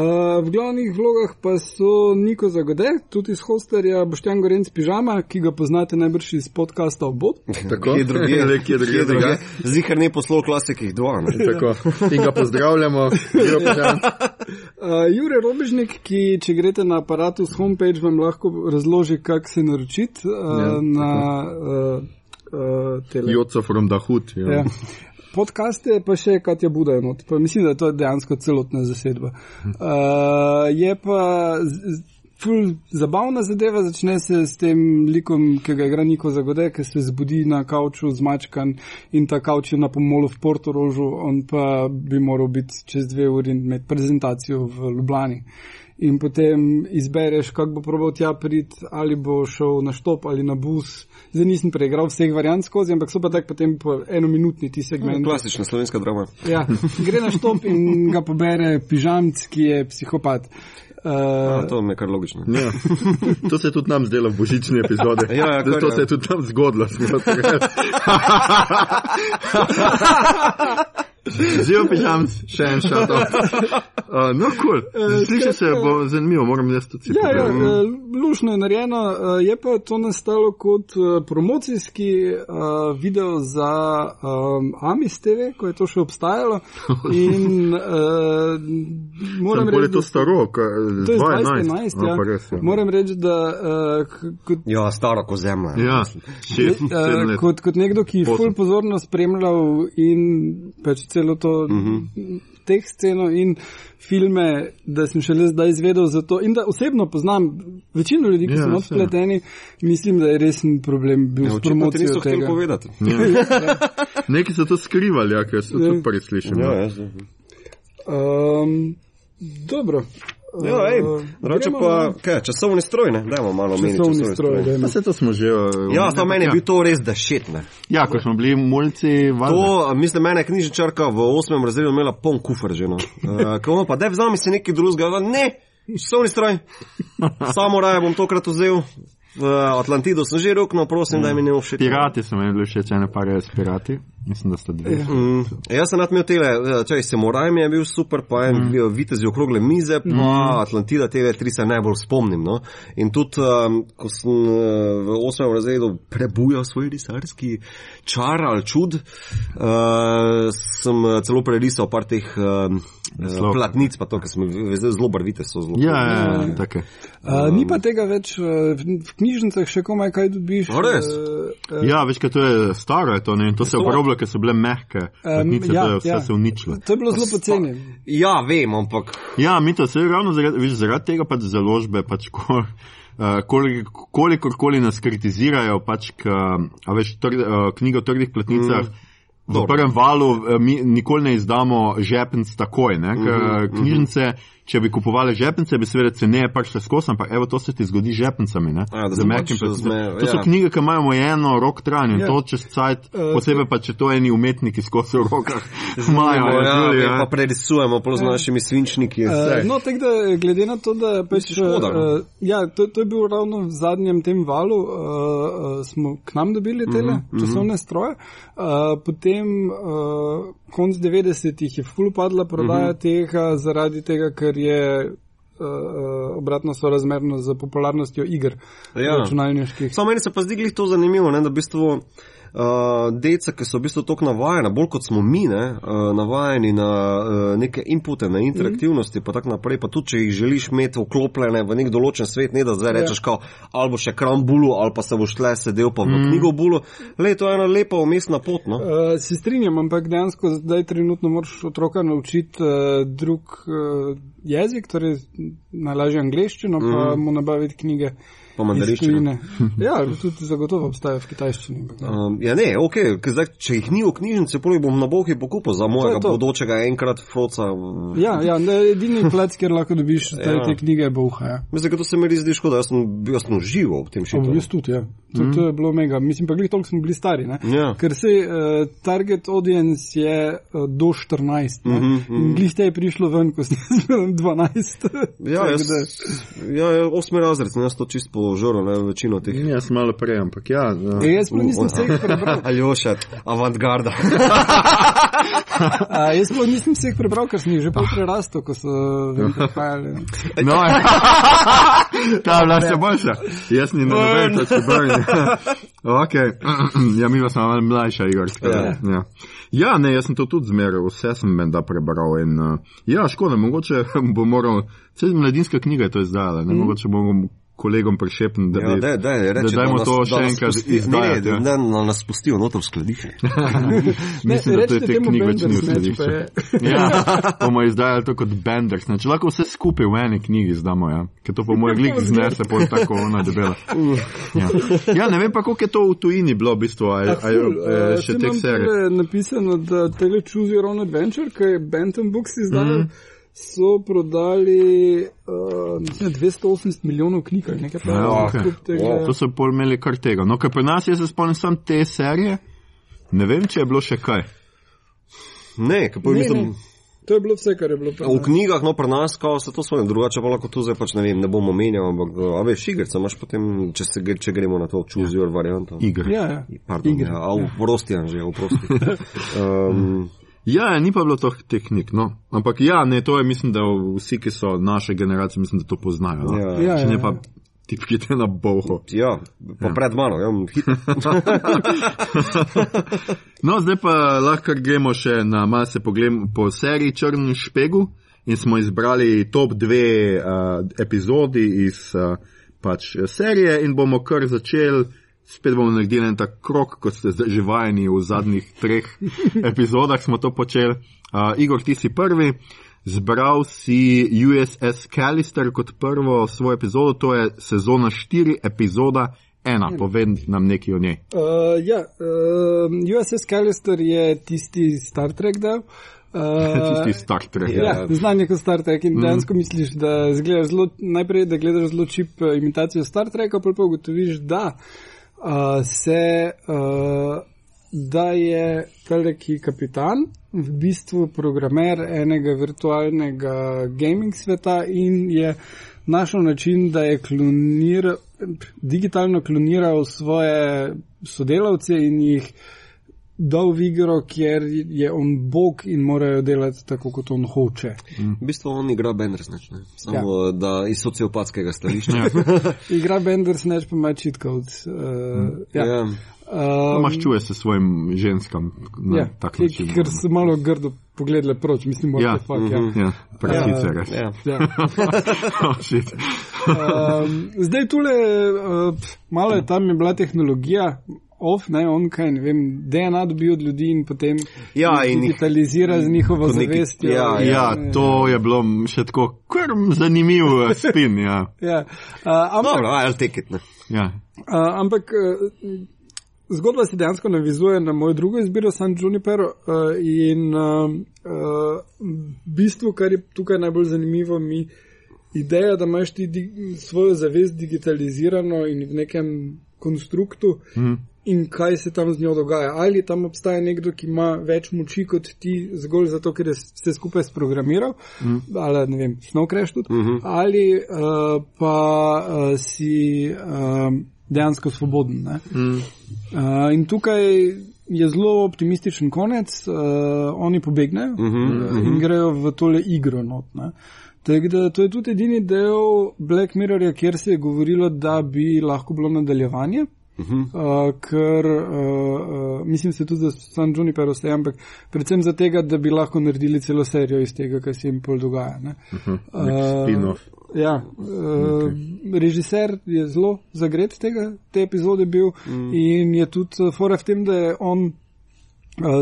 v glavnih vlogah pa so Niko Zagode, tudi iz Hosterja, Boštjan Gorenc Pižama, ki ga poznate najbrž iz podcasta Obod. Tako? Kje drugje? Le, kje drugje, drugje. Zihar ne poslov klasikih dva. Tako. In ga pozdravljamo. Boštjan. Uh, Jure Robežnik, ki če greste na aparatus homepage, vam lahko razloži, kako se naročiti uh, Ja, ja, na uh, uh, tele. Joco from the hood. Ja. Ja. Podcaste pa še Katja Buda je not, pa mislim, da je to dejansko celotna zasedba. Uh, je pa ful zabavna zadeva, začne se s tem likom, ki ga igra Niko Zagode, ki se zbudi na kavču zmačkan in ta kavč je na pomolu v Portorožu, on pa bi moral biti čez dve uri imeti prezentacijo v Ljubljani. In potem izbereš, kako bo probal tja priti, ali bo šel na štop ali na bus. Zdaj nisem preigral vseh variant skozi, ampak so pa tako potem po enominutni ti segmenti. Klasična slovenska drama. Ja, gre na štop in ga pobere pižamc, ki je psihopat. A, Uh, to mi je kar logično. Ja. To se je tudi nam zdelo v božični epizodi. Ja, ja, kar to je. se je tudi nam zgodilo. to. Živijo pižamc, še en šat. Uh, no, kul. Cool. Sliši se bo zanimivo, moram jaz tudi si ja, ja, uh, lušno je narejeno, uh, je pa to nastalo kot uh, promocijski uh, video za um, Amis TV, ko je to še obstajalo. In uh, moram reči, to da staro, to je 2011. 2011. A, Ja. res, ja. Moram reči, da uh, kot Ja, staro ko zemlja. Ja, šest, sedem Uh, let. kot, kot nekdo, ki je ful pozorno spremljal in pač celo to uh -huh. teh sceno in filme, da sem šele zdaj izvedel za to in da osebno poznam večino ljudi, ki Ja, so spleteni, mislim, da je resen problem bil Ja, s promocijo tega. povedati. Neki so to skrivali, ja, ker so Ja. tudi prvi slišali. Ja, jaz. Um, dobro. Ja, ej, drugače pa, na kaj, časovni stroj, ne? Dajmo malo omeniti Časovni stroj, dajmo. Pa se to smo že. uh, Ja, samo meni je ja. bil to res dešet, ne. Ja, ko smo bili mulci, valjda. To, mislim, mene knjižničarka v osmem razredu imela poln kufr že, no. Uh, ko pa, daj vzami si nekaj drugega, ne, časovni stroj. Samo raje bom tokrat vzel. V Atlantidu sem že roknil, prosim, daj mi ne všeč. Pirati so meni bili všeč, ene par res pirati. Mislim, da sta dve. Ja. Mm, jaz sem nadmel tele, eh, čaj, Samuraj mi je bil super, pa en mm. vitez okrogle mize, pa mm. Atlantida, te tri se najbolj spomnim. No? In tudi, um, ko sem uh, v osmem razredu prebujal svoj risarski čar ali čud, uh, sem celo prerisal par teh um, Naslov. platnic, pa to, ker sem zelo barvite, so zelo. Ja, ja, ja, tako. Uh, ni pa tega več uh, v knjižnicah, še komaj kaj dobiš. Res? Uh, uh, Ja, veš, kaj to je staro, je to, ne? in to se je Ker so bile mehke. Platnice, ja, to je vse ja. se uničilo. To je bilo zelo poceni. Ja, vem, ampak Ja, mi to se ravno zaradi, viš, zaradi tega pač založbe, pač ko, uh, kolikor koli nas kritizirajo, pač, ka, a veš, tr, uh, knjigo o trdih platnicah. Mm. v prvem valu eh, mi nikoli ne izdamo žepnic takoj. Ne? Ker Mhm, knjižnice, če bi kupovali žepnice, bi seveda ceneje prišle skozi, ampak evo to se ti zgodi z žepnicami. ne. A, da Z mehkim pač zme- To so ja. knjige, ki imajo omejeno rok trajanja in Ja. to čez cajt, Eh, posebej pa če to eni umetniki skozi v rokah imajo. ja, ja, tudi, ja, ja. pa prerisujemo prav z našimi svinčniki. Uh, no, tako da glede na to, da pač, škoda, uh, ja, to, to je bil ravno v zadnjem tem valu, uh, uh, smo k nam dobili tele uh -huh, časovne stroje, uh, potem uh, konc 90-ih je ful padla prodaja uh -huh. tega zaradi tega, ker je uh, uh, obratno sorazmerno z popularnostjo iger Ja. računalniških. Samo meni se pa zdi glih to zanimivo, ne, da v bistvu. Uh, deca, ki so v bistvu tako navajena, bolj kot smo mi, ne, uh, navajeni na uh, neke inpute, na interaktivnosti, pa tako naprej. Pa tudi, če jih želiš imeti vklopljene v nek določen svet, ne da zdaj rečeš, kao, ali boš še kram bulu, ali pa se boš tle sedel pa v mm. knjigo bulu. Le, to je ena lepa umestna pot. No? Uh, se strinjam, ampak dejansko zdaj trenutno moraš otroka naučiti uh, drug uh, jezik, torej najlažje angliščino, mm. pa mu nabaviti knjige. Pa iz mandarinščino. tujine. Ja, tudi zagotovo obstaja v kitajščini. Um, ja, ne, ok, zdaj, če jih ni v knjižnici, jih bom na bohi pokupil za mojega to. bodočega enkrat froca. Ja, ja ne, edini plac, kjer lahko dobiš te, Ja. te knjige, je boha. Ja. Mislim, da to se mi res zdi škoda, jaz sem, jaz sem užival v tem šitu. jaz tudi, ja. To, to je bilo mega. Mislim pa, glih toliko smo bili stari. Ne? Ja. Ker se uh, target audience je uh, do 14. Mm Mhm, -hmm, in glih te je prišlo ven, ko ste bili 12. Ja, jaz, ja, ja, osmi razred, sem jaz to čisto požoral, ne, večino teh. Ni jaz malo prej, ampak ja. E, ja. jaz pa nisem vseh prebral. Aljoša, avantgarda. A, jaz pa nisem vseh prebral, ker sem jih že pol prerastel, ko so vem, prihajali. No, ta je bila še boljša. Jaz ni na noben, to se brni. Ok, ja, mi smo malo mlajša, Igor. Ja. Ja. Ja. ne, jaz sem to tudi zmeral, vse sem menda prebral. In, uh, ja, škoda, mogoče bo moral, cel mladinska knjiga je to izdala, ne, mm. mogoče bomo kolegom prišepniti, da Ja, bi, daj, daj, reči, da dajmo nas- to da še nas enkrat Ne, izdajati. ne, ja. da da nas pustijo noter v skladišče. Mislim, da recite te temu knjige več ni v skladišču. Ja, bomo izdajali to kot Benders. Če lahko vse skupaj v eni knjigi izdamo, ja. ker to po moj glik znese, pol tako ona debela. Ja. ja, ne vem pa, koliko je to v tujini bilo v bistvu, a, a, a, a, Uh, še teh serij. Napisano, da tele Choose Your Own Adventure, ki je Benton Books izdal, mm. So prodali uh, mislim, da 280 milijonov knjig ali nekaj Ja, takega. okay. To so pol imeli kar tega. No, ker pri nas, jaz se spomnim sam te serije, ne vem, če je bilo še kaj. Ne, Ne, mislim. ne. To je bilo vse, kar je bilo. V knjigah, no, pri nas, kao se to svoje, drugače pa lahko tu zdaj pač ne vem, ne bom omenjal, ampak, a veš, igrica imaš potem, če, se, gre- če gremo na to, choose your varianto. Igre. Ja, ja. Pardon, Igre. ja, a, Vrostijan že, oprosti. Um, Ja, ni pa bilo to teh knjig, no. Ampak ja, ne, to je, mislim, da vsi, ki so naše generacije, mislim, da to poznajo. No? Ja. Ja, Če ne ja, pa ja. tipkite na boho. ja, pa pred mano, ja, hit. No, zdaj pa lahko gremo še na malce pogled po seriji Črn špegu in smo izbrali top dve uh, epizodi iz uh, pač serije in bomo kar začeli. Spet bomo naredili en tak krok, kot ste zdaj že vajeni v zadnjih treh epizodah, smo to počeli. Uh, Igor, ti si prvi, zbral si USS Callister kot prvo svojo epizodo, to je sezona 4, epizoda 1. Povej nam nekaj o njej. Uh, ja, uh, USS Callister je tisti Star Trek del. Uh, Tisti Star Trek. Ja, znan je kot Star Trek in Mhm. dejansko misliš, da zelo, najprej, da gledaš zelo čip eh, imitacijo Star Treka, pa pa ugotoviš, da uh, se, uh, da je veliki kapitan v bistvu programer enega virtualnega gaming sveta in je našel način, da je kloniral, digitalno kloniral svoje sodelavce in jih dal v igro, kjer je on bog in morajo delati tako, kot on hoče. V bistvu on igra Bandersnatch, ne? Samo ja. da iz sociopatskega stališča. Igra Bender Snatch pa ima code. Uh, ja. ja. Um, Maščuje se svojim ženskam na ja, tak način. Ker so malo grdo pogledali proč, mislim, Ja, da fakt, ja. Ja, prasice res. Ja. Ja. Oh, shit. Um, zdaj tule, uh, malo je tam je bila tehnologija, off, ne, on kaj, ne vem, DNA dobi od ljudi in potem Ja, in digitalizira z njihovo zavestjo. ja, Ja, to je bilo še tako kar zanimiv spin. Ja. Ja. Uh, ampak, Dobro, I'll take it. Ne? Ja. Uh, ampak uh, zgodba se dejansko navizuje na mojo drugo izbiro, San Junipero. Uh, in uh, uh, v bistvu, kar je tukaj najbolj zanimivo, mi ideja, da imaš ti di svojo zavest digitalizirano in v nekem konstruktu. Mm. In kaj se tam z njo dogaja? Ali tam obstaja nekdo, ki ima več moči kot ti, zgolj zato, ker je vse skupaj sprogramiral, mm. ali ne vem, kreš tudi, mm -hmm. ali uh, pa uh, si. Uh, dejansko svoboden. Mm. Uh, in tukaj je zelo optimističen konec, uh, oni pobegnejo mm -hmm, uh, in grejo v tole igro. Not, da, to je tudi edini del Black Mirrorja, kjer se je govorilo, da bi lahko bilo nadaljevanje. Uh -huh. uh, ker uh, uh, mislim, se tudi za San Juniper ostaje, ampak predvsem za tega, da bi lahko naredili celo serijo iz tega, kar se jim pol dogaja. Uh -huh. uh, Ja, okay. uh, režiser je zelo zagret tega, te epizode bil mm. in je tudi fora v tem, da je on uh,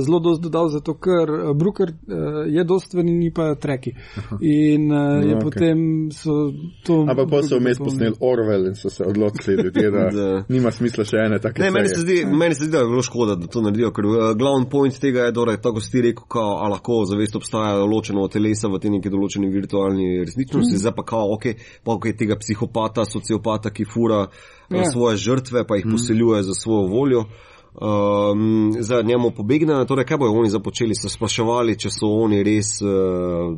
zelo dost dodal, zato ker uh, Brooker uh, je dost ven in pa treki. In uh, no, je okay. potem so to. Ampak pa so vmes posneli Orwell in so se odločili, da, da nima smisla še ene take. Ne, meni se, zdi, meni se zdi, da je bilo škoda, da to naredijo, ker uh, glavni point tega je, da tako si rekel, kao, a lahko zavest obstaja ločeno od telesa v tej neki določeni virtualni resničnosti, mm. zdaj pa kao, ok, pa ok, tega psihopata, sociopata, ki fura ja. svoje žrtve, pa jih mm. poseljuje za svojo voljo um, za njemu pobegne. Torej, kaj bojo oni započeli, se spraševali, če so oni res. Uh,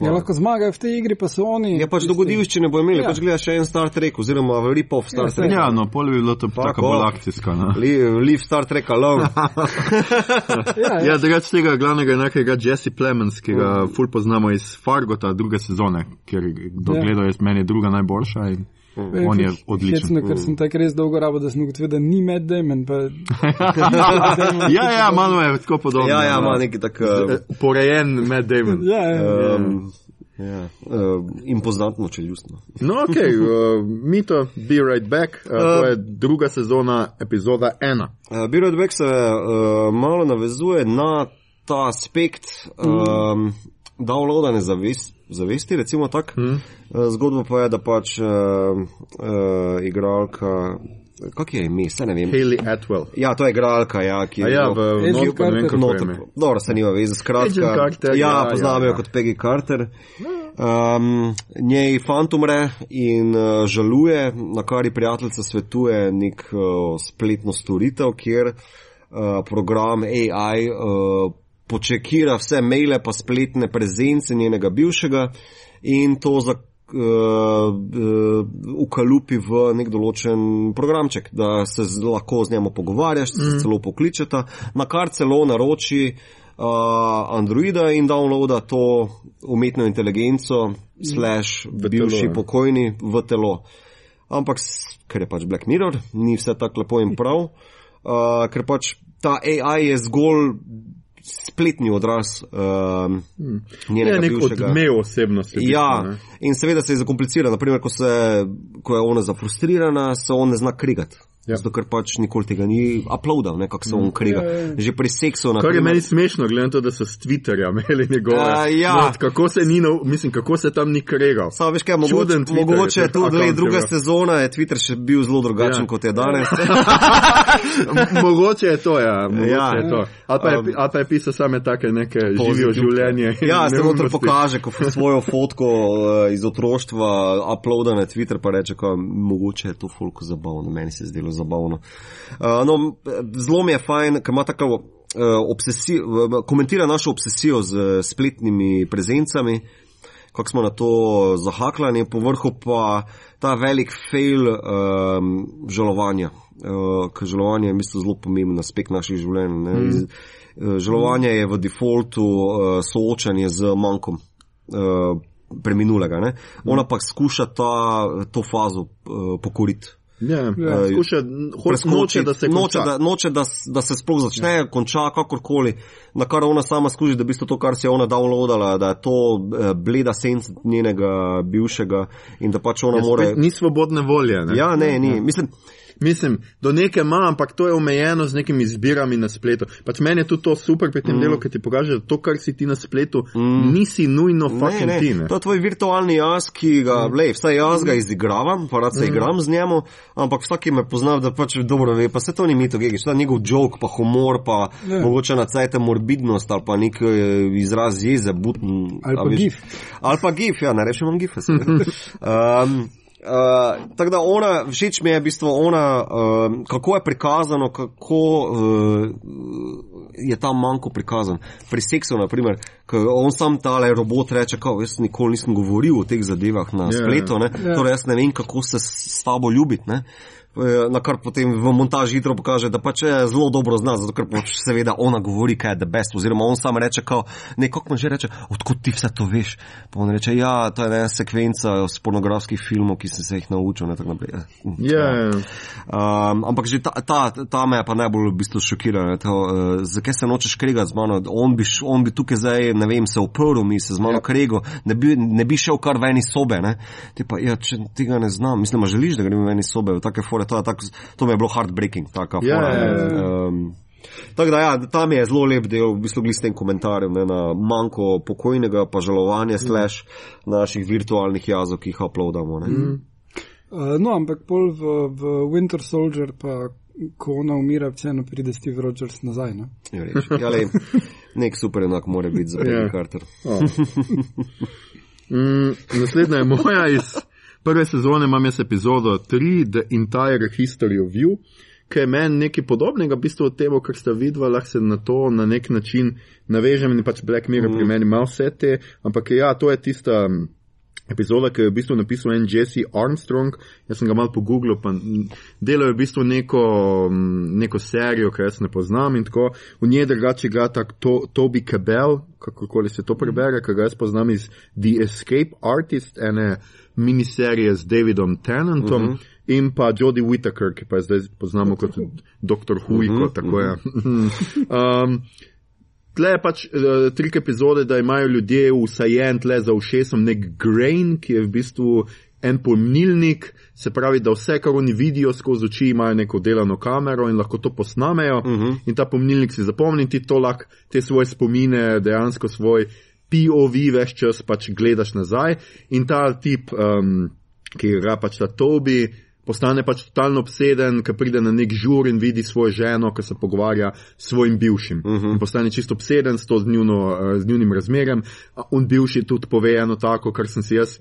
Ja, lahko zmagajo v tej igri, pa so oni. Ja, pač dogodivščine ne bo imeli, ja. pač gledaš še en Star Trek, oziroma Ripov Star ja, Trek. Ja, no, pol bi bilo to tako bolj akcijsko. No. Leave Star Trek alone. ja, ja. ja drugač tega glavnega nekega Jesse Plemons, ki ga mm. ful poznamo iz Fargota druge sezone, ker do ja. gledal je meni druga najboljša. In... Mm. On je odličen. Hecno, ker sem tako res dolgo rabo, da sem ugotovil, da ni med Damon. Pa, ja, ja, malo je tako podobno. Ja, ja, ima neki tak uh, porejen med Damon. ja, ja. Um, Ja, uh, impozantno, če ljubno. No, ok, uh, mi to Be Right Back, uh, to je druga sezona, epizoda ena. Uh, Be Right Back se uh, malo navezuje na ta aspekt um, downloadane zavesti zavesti, recimo tako. Hmm. Zgodba pa je, da pač uh, uh, igralka. Kak je ime, se ne vem. Haley Atwell. Ja, to je igralka, ja, ki je. Ja, v vem, kako je ime. Dobro, se nima veze, skratka. Carter, ja, ja, poznam jo ja, ja. kot Peggy Carter. Um, njej fant umre in uh, žaluje, na kar ji prijateljica svetuje nek uh, spletno storitev, kjer uh, program AI uh, počekira vse maile, pa spletne prezence njenega bivšega in to za. Uh, uh, ukalupi v nek določen programček, da se z, lahko z njim pogovarjaš, mm. se celo pokličeta, na kar celo naroči uh, Androida in downloada to umetno inteligenco, slash bivši telo, ja. pokojni v telo. Ampak, ker je pač Black Mirror, ni vse tako lepo in prav, uh, ker pač ta AI je zgolj spletni odraz uh, njenega ja, bivšega. Odmev osebnosti. Ja, ne? in seveda se je zakomplicira. Naprimer, ko, se, ko je ona zafrustrirana, se on ne zna krigati. Ja. Zato, ker pač nikoli tega ni uploadal, kako se on kriga. Ja, ja. Že pri seksu. Kar je meni smešno, glede na to, da so s Twitterja imeli njegove. Uh, ja. Not, kako se ni, mislim, kako se tam ni kregal. Samo veš, kaj, mogoče, mogoče je to, glede druga sezona, je Twitter še bil zelo drugačen, ja. kot je danes. mogoče je to, ja. ja. Je to. Ali pa je, um, ali pa je pisal same take neke živijo življenje. Ja, se notro pokaže, ko svojo fotko uh, iz otroštva uploada na Twitter, pa reče, ko mogoče je to folko zabavno, meni se je zdelo zabavno. Uh, no, zelo mi je fajn, ker ima tako uh, obsesijo, komentira našo obsesijo z spletnimi prezencami, kako smo na to zahaklani, po vrhu pa ta velik fail um, žalovanja. Uh, ker žalovanje je v bistvu zelo pomemben aspekt naših življenj. Mm. Žalovanje je v defaultu uh, soočanje z manjkom. Uh, Preminulega. Ne? Ona pa skuša ta, to fazo uh, pokoriti. Ja, ja. Skuša, noče, da se, noče, da, noče, da, da se sploh začne, ja. konča kakorkoli, na kar ona sama skuži, da bi to, kar si je ona downloadala, da je to eh, bleda senc njenega bivšega in da pač ona ja, more. Ni svobodne volje. Ne? Ja, ne, ni. Ja. Mislim, Mislim, do neke ima, ampak to je omejeno z nekimi izbirami na spletu. Pač meni je tudi to super pri tem mm. delu, ker ti pokaže, da to, kar si ti na spletu, mm. nisi nujno fucking ne, ti. Ne. To je tvoj virtualni jaz, ki ga, mm. lej, vsaj jaz ga izigravam, pa rad se mm. igram z njemu, ampak vsak, ki me pozna, da pač dobro ve, pa se to ni mito, gegiš, to je njegov jok, pa humor, pa ne. mogoče na cajte morbidnost ali pa nek eh, izraz jeze, butn. Ali pa gif. Ali pa gif, ja, ne rečem vam gif. um, Uh, tako da ona, všeč mi je v bistvu ona, uh, kako je prikazano, kako uh, je ta manjko prikazan. Pri seksu, naprimer, ko on sam tale robot reče, kao, jaz nikoli nisem govoril o teh zadevah na yeah. Ja. spletu, ne? Yeah. Ja. torej jaz ne vem, kako se s tabo ljubiti. Eh, na kar potem v montaži hitro pokaže, da pač je zelo dobro zna, zato ker pač seveda ona govori, kaj je the best, oziroma on sam reče, kao, nekako mu že reče, odkud ti vse to veš. Pa on reče, ja, to je ena sekvenca z pornografskih filmov, ki sem se jih naučil. Ne, yeah. Ja, ja. um, ampak že ta, ta, ta me je pa najbolj v bistvu šokirala. Uh, zakaj se nočeš kregati z mano? On bi, on bi tukaj zdaj, ne vem, se uprl mi se z mano yeah. krego, ne bi, ne bi šel kar v eni sobe. Pa, ja, če tega ne znam, mislim, želiš, da grem v eni sobe, v take fore to, tak, to mi je bilo heartbreaking. Taka, yeah, ja, yeah, yeah. Um, Tako da, ja, tam je zelo lep del, v bistvu, s tem komentarjem ne, na manjko pokojnega, pa žalovanje, mm. slash naših virtualnih jazov, ki jih uploadamo. Mm. Uh, no, ampak pol v, v Winter Soldier, pa ko ona umira, vseeno pride Steve Rogers nazaj. Ne? Ja, ja, lej, nek super enak mora biti za Peter yeah. Carter. Oh. mm, naslednja je moja iz prve sezone imam jaz epizodo 3, The Entire History of You, ki je meni nekaj podobnega, v bistvu od tega, kar ste videli, lahko se na to na nek način navežem in pač Black Mirror mm. pri meni ima vse te, ampak ja, to je tista. Epizoda, ki je v bistvu napisal en Jesse Armstrong, jaz sem ga malo pogooglil, pa delajo v bistvu neko, neko serijo, ki jaz ne poznam in tako. V njej drugače igra tak to, Toby Cabell, kakorkoli se to prebere, ki ga jaz poznam iz The Escape Artist, ene miniserije z Davidom Tennantom uh mhm. -huh. in pa Jodie Whittaker, ki pa je zdaj poznamo kot dr. Huiko. Uh -huh, uh -huh. um, tle je pač uh, trik epizode, da imajo ljudje usajen tle za ušesom nek grain, ki je v bistvu en pojemnilnik, se pravi, da vse, kar oni vidijo skozi oči, imajo neko delano kamero in lahko to posnamejo uh mhm. -huh. in ta pojemnilnik si zapomni ti to lahko te svoje spomine, dejansko svoj POV več čas pač gledaš nazaj in ta tip, um, ki ga pač ta Tobi, postane pač totalno obseden, ker pride na nek žur in vidi svojo ženo, ki se pogovarja s svojim bivšim. Uh mhm. -huh. In postane čisto obseden s to z, njuno, uh, z njunim razmerjem. On bivši tudi pove eno tako, kar sem si jaz.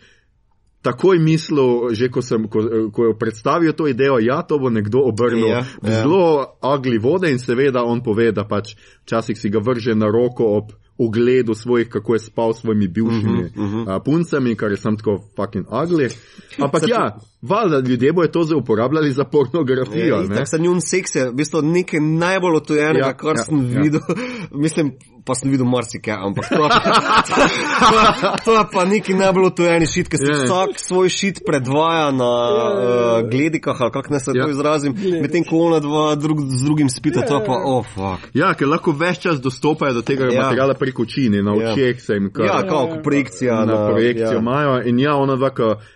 Takoj mislil, že ko sem ko, ko predstavil to idejo, ja, to bo nekdo obrnil yeah, ja, yeah. zelo agli vode in seveda on pove, da pač včasih si ga vrže na roko ob ogledu svojih, kako je spal s svojimi bivšimi uh -huh, uh -huh. puncami, kar je sam tako fucking ugly. Ampak ja, valjda ljudje bojo to zdaj uporabljali za pornografijo. Ja, tako se njun seks je v bistvu nekaj najbolj otojenega, ja, kar ja, sem ja. videl. Mislim, pa sem videl marsikaj, ampak to, to je pa neki najbolj otojeni šit, ker se yeah. Ja. vsak svoj šit predvaja na uh, gledikah, ali kako ne se yeah. to ja. izrazim, medtem ko ona dva drug, z drugim spita, yeah. to pa, oh, fuck. Ja, ker lahko več čas dostopajo do tega yeah. materijala preko očine, na očeh yeah. se jim kar. Ja, kako projekcija. Na, na projekcijo imajo yeah. in ja, ona dva,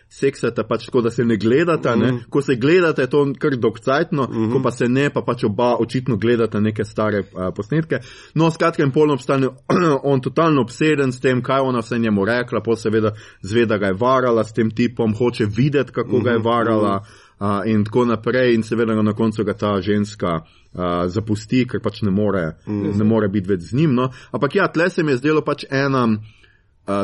seksata, pač tako, da se ne gledata. Ne? Mm. Ko se gledate, je to kar dokcajtno, mm -hmm. ko pa se ne, pa pač oba očitno gledata neke stare uh, posnetke. No, skratka, in polno obstane on totalno obseden s tem, kaj ona vse njemu rekla, pa seveda zveda ga je varala s tem tipom, hoče videti, kako mm -hmm. ga je mhm, varala. Uh, in tako naprej, in seveda na koncu ga ta ženska uh, zapusti, ker pač ne more, mm. ne more biti več z njim. No? Ampak ja, tle se mi je zdelo pač ena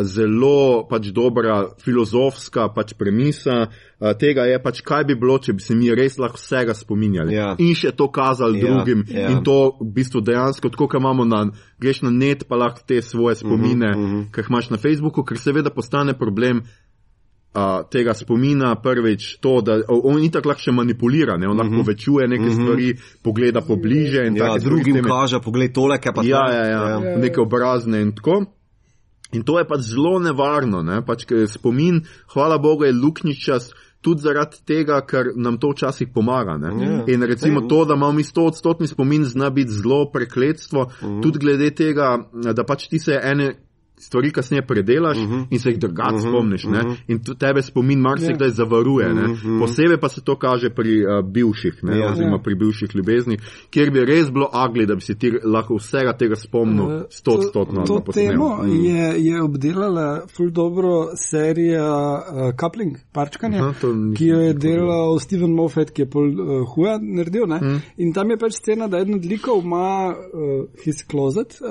zelo pač dobra filozofska pač premisa uh, tega je pač, kaj bi bilo, če bi se mi res lahko vsega spominjali ja. in še to kazali ja. drugim ja. in to v bistvu dejansko, tako kot imamo na, greš na net, pa lahko te svoje spomine, uh -huh, uh -huh. ki jih imaš na Facebooku, ker seveda postane problem. Uh, tega spomina prvič to, da on in tako lahko še manipulira, ne? on lahko uh mhm. -huh. večuje neke uh mhm. -huh. stvari, pogleda pobliže in ja, tako naprej. Drugim kaže, pogled tole, kaj pa ja, ja, ja, ja, neke obrazne in tako. In to je pač zelo nevarno, ne? pač spomin, hvala Bogu, je luknjičas. Tudi zaradi tega, ker nam to včasih pomaga. Yeah. Ja. In recimo to, da imamo mi 100 odstotni spomin, zna biti zelo prekletstvo, mm -hmm. tudi glede tega, da pač ti se ene stvari kasneje predelaš uh Mhm. -huh. in se jih drugače uh -huh. spomniš. Uh -huh. In tu- tebe spomin marsikdaj yeah. zavaruje. Uh -huh. Posebej pa se to kaže pri uh, bivših, ne, Ja. oziroma Ja. pri bivših ljubeznih, kjer bi res bilo agli, da bi si ti lahko vsega tega spomnil Eh, stotstotno. To, ali to posnel. temo Mm. je, je obdelala ful dobro serija uh, Coupling, parčkanje, Aha, to nisem ki jo je delal Steven Moffat, ki je pol uh, huja naredil. Ne? Mm. In tam je pač scena, da eden od likov ima uh, his closet, uh,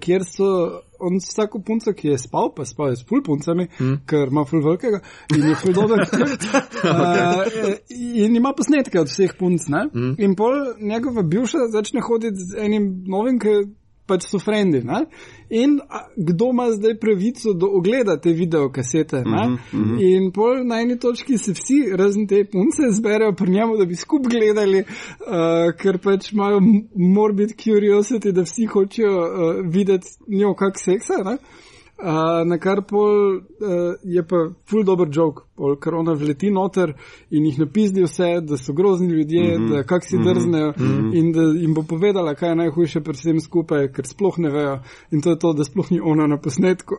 kjer so. On s vsako punco, ki je spal, pa spal je s pul puncami, mm. ker ima ful velikega in je ful dober. uh, in ima posnetke od vseh punc. Mm. In pol njegova bivša začne hoditi z enim novim, ki pač so frendi. Ne? In a, kdo ima zdaj pravico do ogleda te videokasete? Mm -hmm. In pol na eni točki se vsi, razen te punce, zberejo pri njemu, da bi skupaj gledali, uh, ker pač imajo morbid curiosity, da vsi hočejo uh, videti njo kak seksa. Ne? Uh, na kar pol uh, je pa full dober joke, pol, ker ona vleti noter in jih napizdi vse, da so grozni ljudje, mm -hmm. da kak si drznejo mm -hmm. in da jim bo povedala, kaj je najhujše pri vsem skupaj, ker sploh ne vejo. In to je to, da sploh ni ona na posnetku.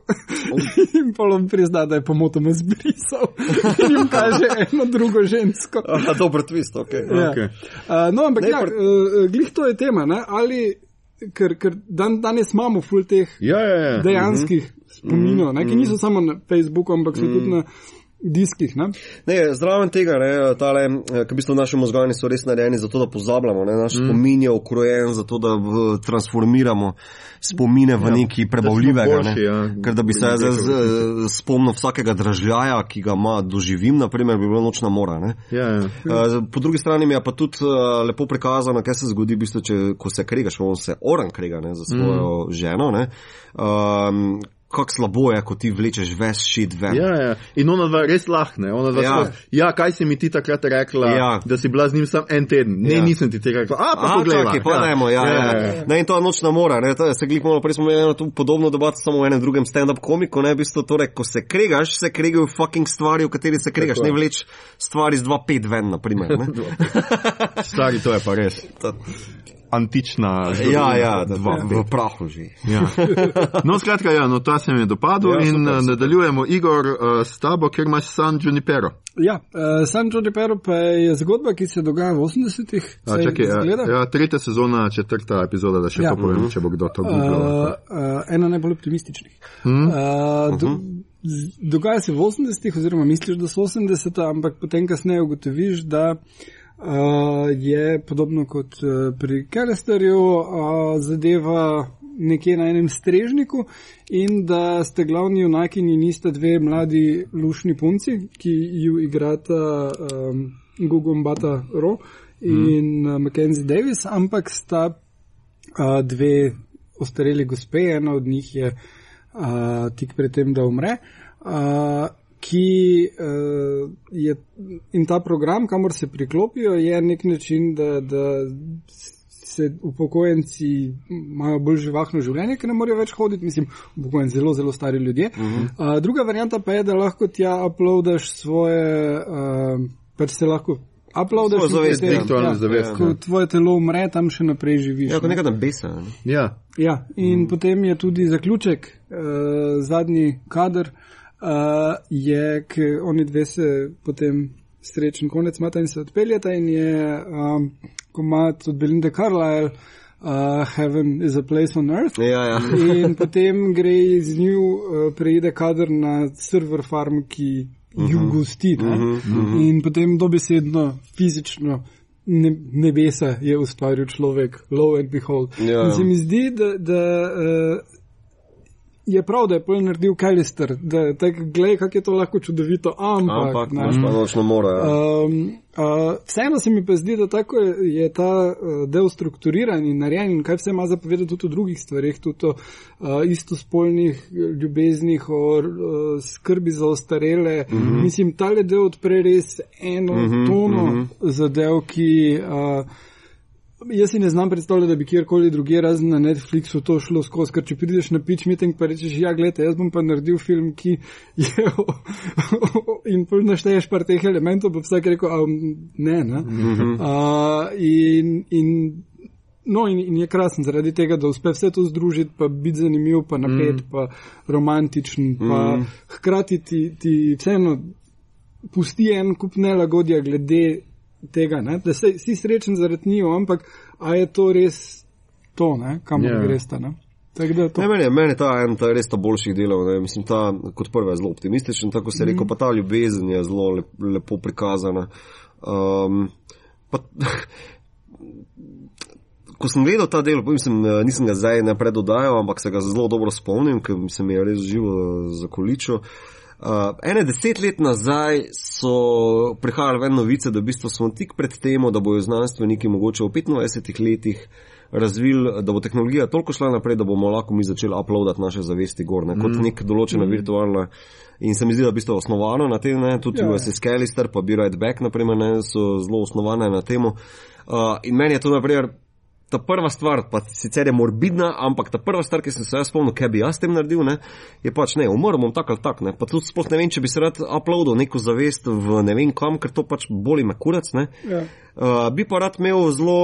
in polom prizna, da je pomotoma zbrisal in jim kaže eno drugo žensko. Aha, dober twist, ok. Ja. Okej. Uh, no, ampak Ne, ja, pr- uh, glih to je tema, ne? ali ker, ker dan, danes imamo full teh Ja, ja, ja. dejanskih spominov, ne, ki niso samo na Facebooku, ampak so tudi na diskih. Ne? Ne, zraven tega, ne, tale, eh, ker v bistvu naši možgani so res narejeni za to, da pozabljamo. Ne, naš mm. spomin je ukrojen za to, da v, transformiramo spomine v ja, nekaj prebavljivega. boljši, ne. ja. Ker da bi se jaz z- spomnil vsakega dražljaja, ki ga ima, doživim, naprimer, bi bilo nočna mora. Ne. Ja, ja. Uh, Po drugi strani mi je pa tudi uh, lepo prikazano, kaj se zgodi, v bistvu, če, ko se kregaš, on se oran krega ne, za svojo mm. ženo. Ne. Um, Kako slabo je, ko ti vlečeš ves šit ven. Ja, ja. In ona dva res lahne. Dva Ja. ja. ja, kaj si mi ti takrat rekla, Ja. da si bila z njim sam en teden. Ne, Ja. ja. nisem ti tega rekla. A, pa poglej. pa dajmo, ja, ja, ja. Ne, in to je nočna mora, ne, to je, se glik malo, prej smo imeli eno tu podobno debato samo v enem drugem stand-up komiku, ne, v bistvu torej, ko se kregaš, se kregajo fucking stvari, v kateri se kregaš, Tako ne vleč stvari z 2-5 ven, naprimer, ne. Stari, to je pa res. To- Antična. Ja, ja, da, dva. v prahu že. Ja. No, skratka, ja, no, ta se mi je dopadel Ja, ja, in super, super, super. nadaljujemo, Igor, uh, s tabo, ker imaš San Junipero. Ja, uh, San Joe Pero pa je zgodba, ki se dogaja v 80-ih. A, saj čakaj, izgleda. ja, ja, tretja sezona, četrta epizoda, da še Ja. ja. to povem, če bo kdo to Uh, googlal. uh, ena najbolj optimističnih. Hmm? Uh, do, z- dogaja se v 80-ih, oziroma misliš, da so 80-ta, ampak potem kasneje ugotoviš, da uh, je podobno kot uh, pri Kelesterju uh, zadeva nekje na enem strežniku in da ste glavni junakini nista dve mladi lušni punci, ki ju igrata um, Gugumbata Ro in mm. Mackenzie Davis, ampak sta uh, dve ostareli gospe, ena od njih je uh, tik pred tem, da umre. Uh, Ki uh, je in ta program, kamor se priklopijo, je nek način, da, da se upokojenci imajo bolj živahno življenje, ker ne morejo več hoditi, mislim, upokojenci zelo, zelo stari ljudje. Uh -huh. uh, druga varianta pa je, da lahko tja uploadaš svoje, uh, pač se lahko uploadaš Svojo zavest, virtualno ja, zavest, Ko ja. tvoje telo umre, tam še naprej živiš. Ja, kot ne. nekaj besa. Ne? Ja, Ja, in mm. potem je tudi zaključek, uh, zadnji kader, uh, je, ker oni dve se potem srečen konec imata in se odpeljata in je um, komat od Belinda Carlisle, uh, Heaven is a place on earth. Ja, ja. In potem gre iz nju, uh, preide kader na server farm, ki ju gosti. ne. In potem dobesedno, fizično. Ne, nebesa je ustvaril človek, low and behold. Ja. In se mi zdi, da, da uh, je prav, da je pol naredil Kalister, da je tako, gledaj, kako je to lahko čudovito, ampak. Ampak, ne. pa nočno mora. Ja. Um, uh, vseeno se mi pa zdi, da tako je, je ta uh, del strukturiran in narejen in kaj vse ima zapovedati tudi o drugih stvarih, tudi o uh, istospolnih ljubeznih, o uh, skrbi za ostarele. Mm -hmm. Mislim, tale del odpre res eno mm -hmm, tono mm -hmm. zadev, ki. Uh, Jaz si ne znam predstavljati, da bi kjerkoli drugje razen na Netflixu to šlo skozi, ker če prideš na pitch meeting pa rečeš, ja, gledaj, jaz bom pa naredil film, ki je in pol našteješ par teh elementov, pa vsak rekel, a, ne, ne. Uh, in, in No, in, in je krasen zaradi tega, da uspe vse to združiti, pa biti zanimiv, pa napet, mm. pa romantičen, pa mm. hkrati ti, ti vseeno pusti en kup nelagodja glede tega, ne? da se, si srečen zaradi njih, ampak a je to res to, kamor yeah. Ja. greš ta? Ne? Ne, meni, meni je ta en ta res ta boljših delov. Ne. Mislim, ta kot prva je zelo optimističen, tako se je rekel, mm. pa ta ljubezen je zelo lep, lepo prikazana. Um, pa, ko sem gledal ta del, mislim, nisem ga zdaj naprej dodajal, ampak se ga zelo dobro spomnim, ker se mi je res živo zakoličil. Uh, ene deset let nazaj so prihajale ven novice, da v bistvu smo tik pred tem, da bojo znanstveniki mogoče v 25 letih razvili, da bo tehnologija toliko šla naprej, da bomo lahko mi začeli uploadati naše zavesti gor, ne, kot mm. nek določena mm. virtualna. In se mi zdi, da je v bistvu osnovano na tem, ne, tudi ja, USS Callister, pa Be Right Back, naprimer, ne, so zelo osnovane na tem. Uh, in meni je to, naprimer, ta prva stvar, pa sicer je morbidna, ampak ta prva stvar, ki sem se jaz spomnil, kaj bi jaz tem naredil, ne, je pač ne, umrl bom tak ali tak, ne, pa tudi sploh ne vem, če bi se rad uploadil neko zavest v ne vem kam, ker to pač boli me kurac, ne. Ja. Uh, bi pa rad imel zelo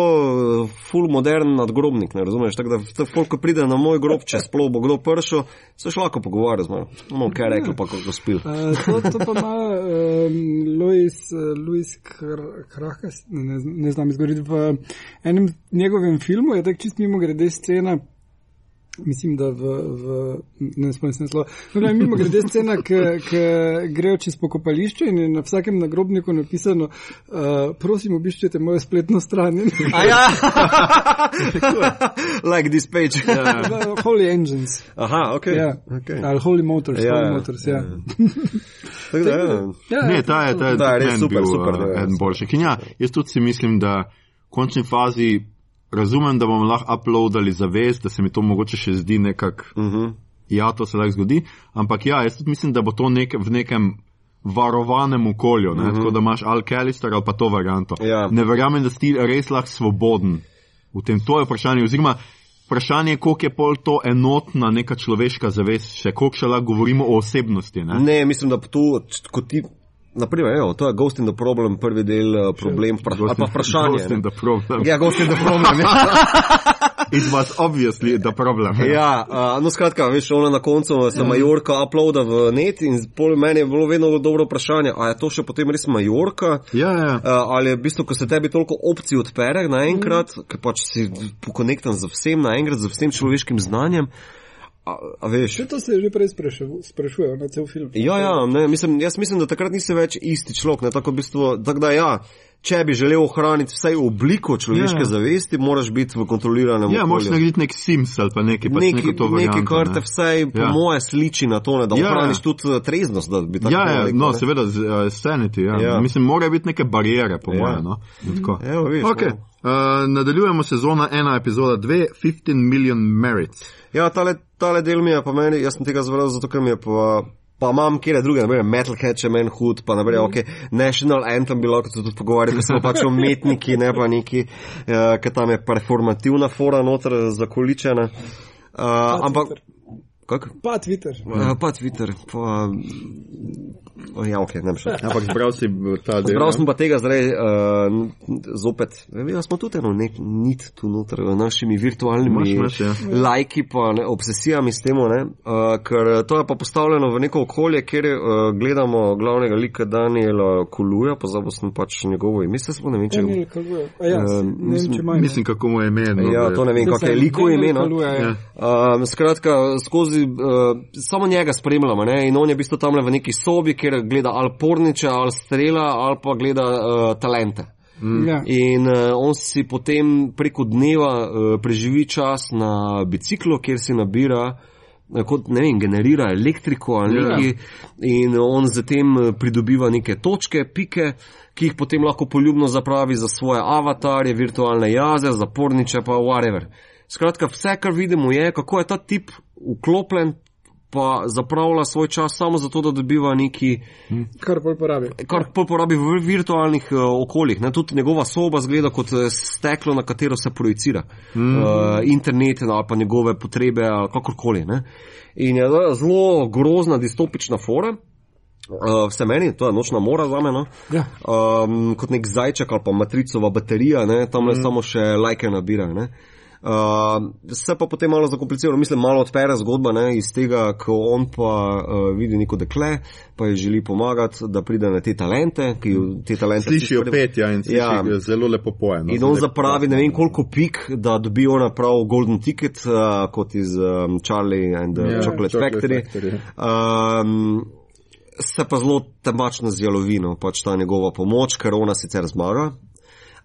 uh, full modern nadgrobnik, ne razumeš? Tako da, to folk, ko pride na moj grob, če sploh bo kdo pršel, se še lahko pogovarja z mano. No, kaj rekel, pa kako spil. Uh, to, to pa ima um, Louis, uh, Louis Krahas, ne, ne znam izgovoriti, v enem njegovem filmu je tak čist mimo grede scena, Mislim, da v, v ne spomnim se naslova. No, gledaj, mimo grede scena, ki grejo čez pokopališče in je na vsakem nagrobniku napisano, uh, prosim, obiščite mojo spletno stran. ja, like this page. Yeah. Ja. Holy Engines. Aha, ok. Ja. okay. Ali Holy Motors. Ja, Holy Motors, ja. ja. da, ja. ja. Ne, ta je, ta je, ta je res super, bil, super. Uh, eden boljših. In ja, jaz tudi si mislim, da v končni fazi razumem, da bomo lahko uploadali zavest, da se mi to mogoče še zdi nekako, uh mhm. -huh. ja, to se lahko zgodi. Ampak ja, jaz tudi mislim, da bo to nek, v nekem varovanem okolju, uh mhm. -huh. tako da imaš Alkalister ali pa to varianto. Ja. Ne verjamem, da si res lahko svoboden v tem. To je vprašanje. Oziroma, vprašanje je, koliko je pol to enotna neka človeška zavest, še koliko še lahko govorimo o osebnosti. Ne, ne mislim, da to, kot ti. Naprimer, evo, to je Ghost in the Problem, prvi del uh, problem, pra, ali pa vprašanje. Ghost in the Problem. Ja, Ghost in the Problem. Ja. It was obviously the problem. Ja, uh, no skratka, veš, ona na koncu se ja. Majorka uploada v net in pol meni je bilo vedno dobro vprašanje, a je to še potem res Majorka? Ja, ja. Uh, ali je v bistvu, ko se tebi toliko opcij odpere naenkrat, mm. ker pač si pokonektan z vsem naenkrat, z vsem človeškim znanjem. A, a veš, to se že prej sprašuje na cel film. Ja, ja, ne, mislim, jaz mislim, da takrat nisi več isti človek. Tako, v bistvu, tak da, ja, če bi želel ohraniti vsaj obliko človeške ja. zavesti, moraš biti v kontroliranem okolju. Ja, moraš narediti nek sims ali pa nekaj pač neki, nekaj, kar te vsaj, po ja. moje, sliči na to, ne, da ja. ohraniš tudi eh, treznost. Ja, ja rekel, no, ne. seveda, uh, sanity. Ja. Ja. Mislim, mora biti neke barijere, po ja. moje. No? Evo, viš, okay. Uh, nadaljujemo sezona 1, epizoda 2, 15 million merits. Ja, tale, tale del mi je pa meni, jaz sem tega zvrl, zato ker mi je pa. Pa imam kjer druge, naprimer Metal Catch, Men Hood, pa naprej, mm. ok, National Anthem bi lahko tudi pogovarjali, smo pač umetniki, ne pa neki, uh, ker tam je performativna fora noter zakoličena. Uh, ampak. Kak? Pa Twitter. Uh, pa Twitter. Pa, ja, ok, ne šel. Ampak zbral si ta del. Zbral sem pa tega zdaj uh, zopet. Ja, smo tudi eno nek nit tu noter, našimi virtualnimi maš, maš, ja. lajki pa ne, obsesijami s tem, uh, ker to je pa postavljeno v neko okolje, kjer uh, gledamo glavnega lika Daniela Kuluja, pozabil sem pač njegovo ime, se spomnim, če ga ja, uh, mislim, mislim, kako mu je ime. No, ja, to ne vem, kako je liko ime. No. Ja. Uh, skratka, skozi, uh, samo njega spremljamo ne, in on je v bistvu tam le v neki sobi, kjer gleda ali porniče, ali strela, ali pa gleda uh, talente. Mm. Ja. In uh, on si potem preko dneva uh, preživi čas na biciklu, kjer si nabira, kot ne vem, generira elektriko ali ja. nekaj, in on zatem pridobiva neke točke, pike, ki jih potem lahko poljubno zapravi za svoje avatarje, virtualne jaze, zaporniče, pa whatever. Skratka, vse, kar vidimo, je, kako je ta tip vklopljen pa zapravlja svoj čas samo zato, da dobiva neki. Kar pol porabi. Kar pol porabi v virtualnih uh, okoljih. Ne? Tudi njegova soba zgleda kot eh, steklo, na katero se projicira mm. uh, internet ali pa njegove potrebe ali kakorkoli. Ne? In je zelo grozna, distopična fora. Uh, vse meni, to je nočna mora za me. No? Ja. Um, kot nek zajček ali pa matricova baterija, ne? tam le mm. samo še lajke nabira. Ne? Uh, se pa potem malo zakomplicira, mislim, malo odpere zgodba ne, iz tega, ko on pa uh, vidi neko dekle, pa ji želi pomagati, da pride na te talente, ki te talente Slišijo prvi- pet, ja, in Ja. slišijo zelo lepo pojem. In on zapravi ne vem koliko pik, da dobi ona prav golden ticket, uh, kot iz um, Charlie and the Ja, Chocolate, Chocolate Factory. Factory. Um, se pa zelo temačno z jalovino, pač ta njegova pomoč, ker ona sicer zmaga,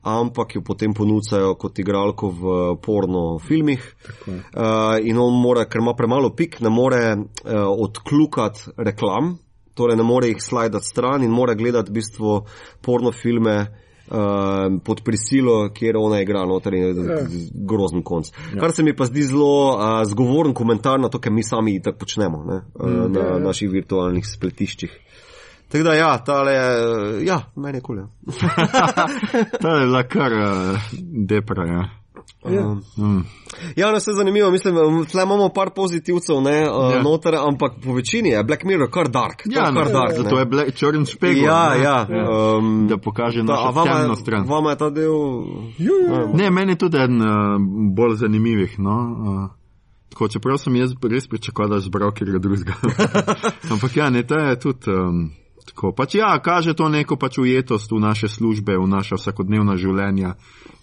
ampak jo potem ponucajo kot igralko v porno filmih. Uh, in on mora, ker ima premalo pik, ne more uh, odklukati reklam, torej ne more jih slajdati stran in mora gledati v bistvu porno filme. Uh, pod prisilo, kjer ona igra, noter je grozen konc. Ja. Kar se mi pa zdi zelo uh, zgovoren komentar na to, kar mi sami tako počnemo ne? uh, mm, na ja, ja. naših virtualnih spletiščih. Tako da, ja, tale, ja, meni je kul. Ja. To je bila kar uh, depra, ja. Ja. Um, Mm. Ja, no, vse zanimivo, mislim, tle imamo par pozitivcev, ne, uh, Ja. ja. noter, ampak po večini je Black Mirror kar dark. je Ja, kar no, dark. zato ne. je Black Črn špegel. Ja, ne. ja. Um, Da pokaže ta, a našo vama, temno je- stran. vama je ta del. Ju, ju. Ne, meni je tudi eden uh, bolj zanimivih. No? Uh, tako, čeprav sem jaz res pričakoval, da je zbral kjer drugega. Ampak ja, ne, to je tudi. Um, Tako, pač ja, kaže to neko pač ujetost v naše službe, v naše vsakodnevna življenja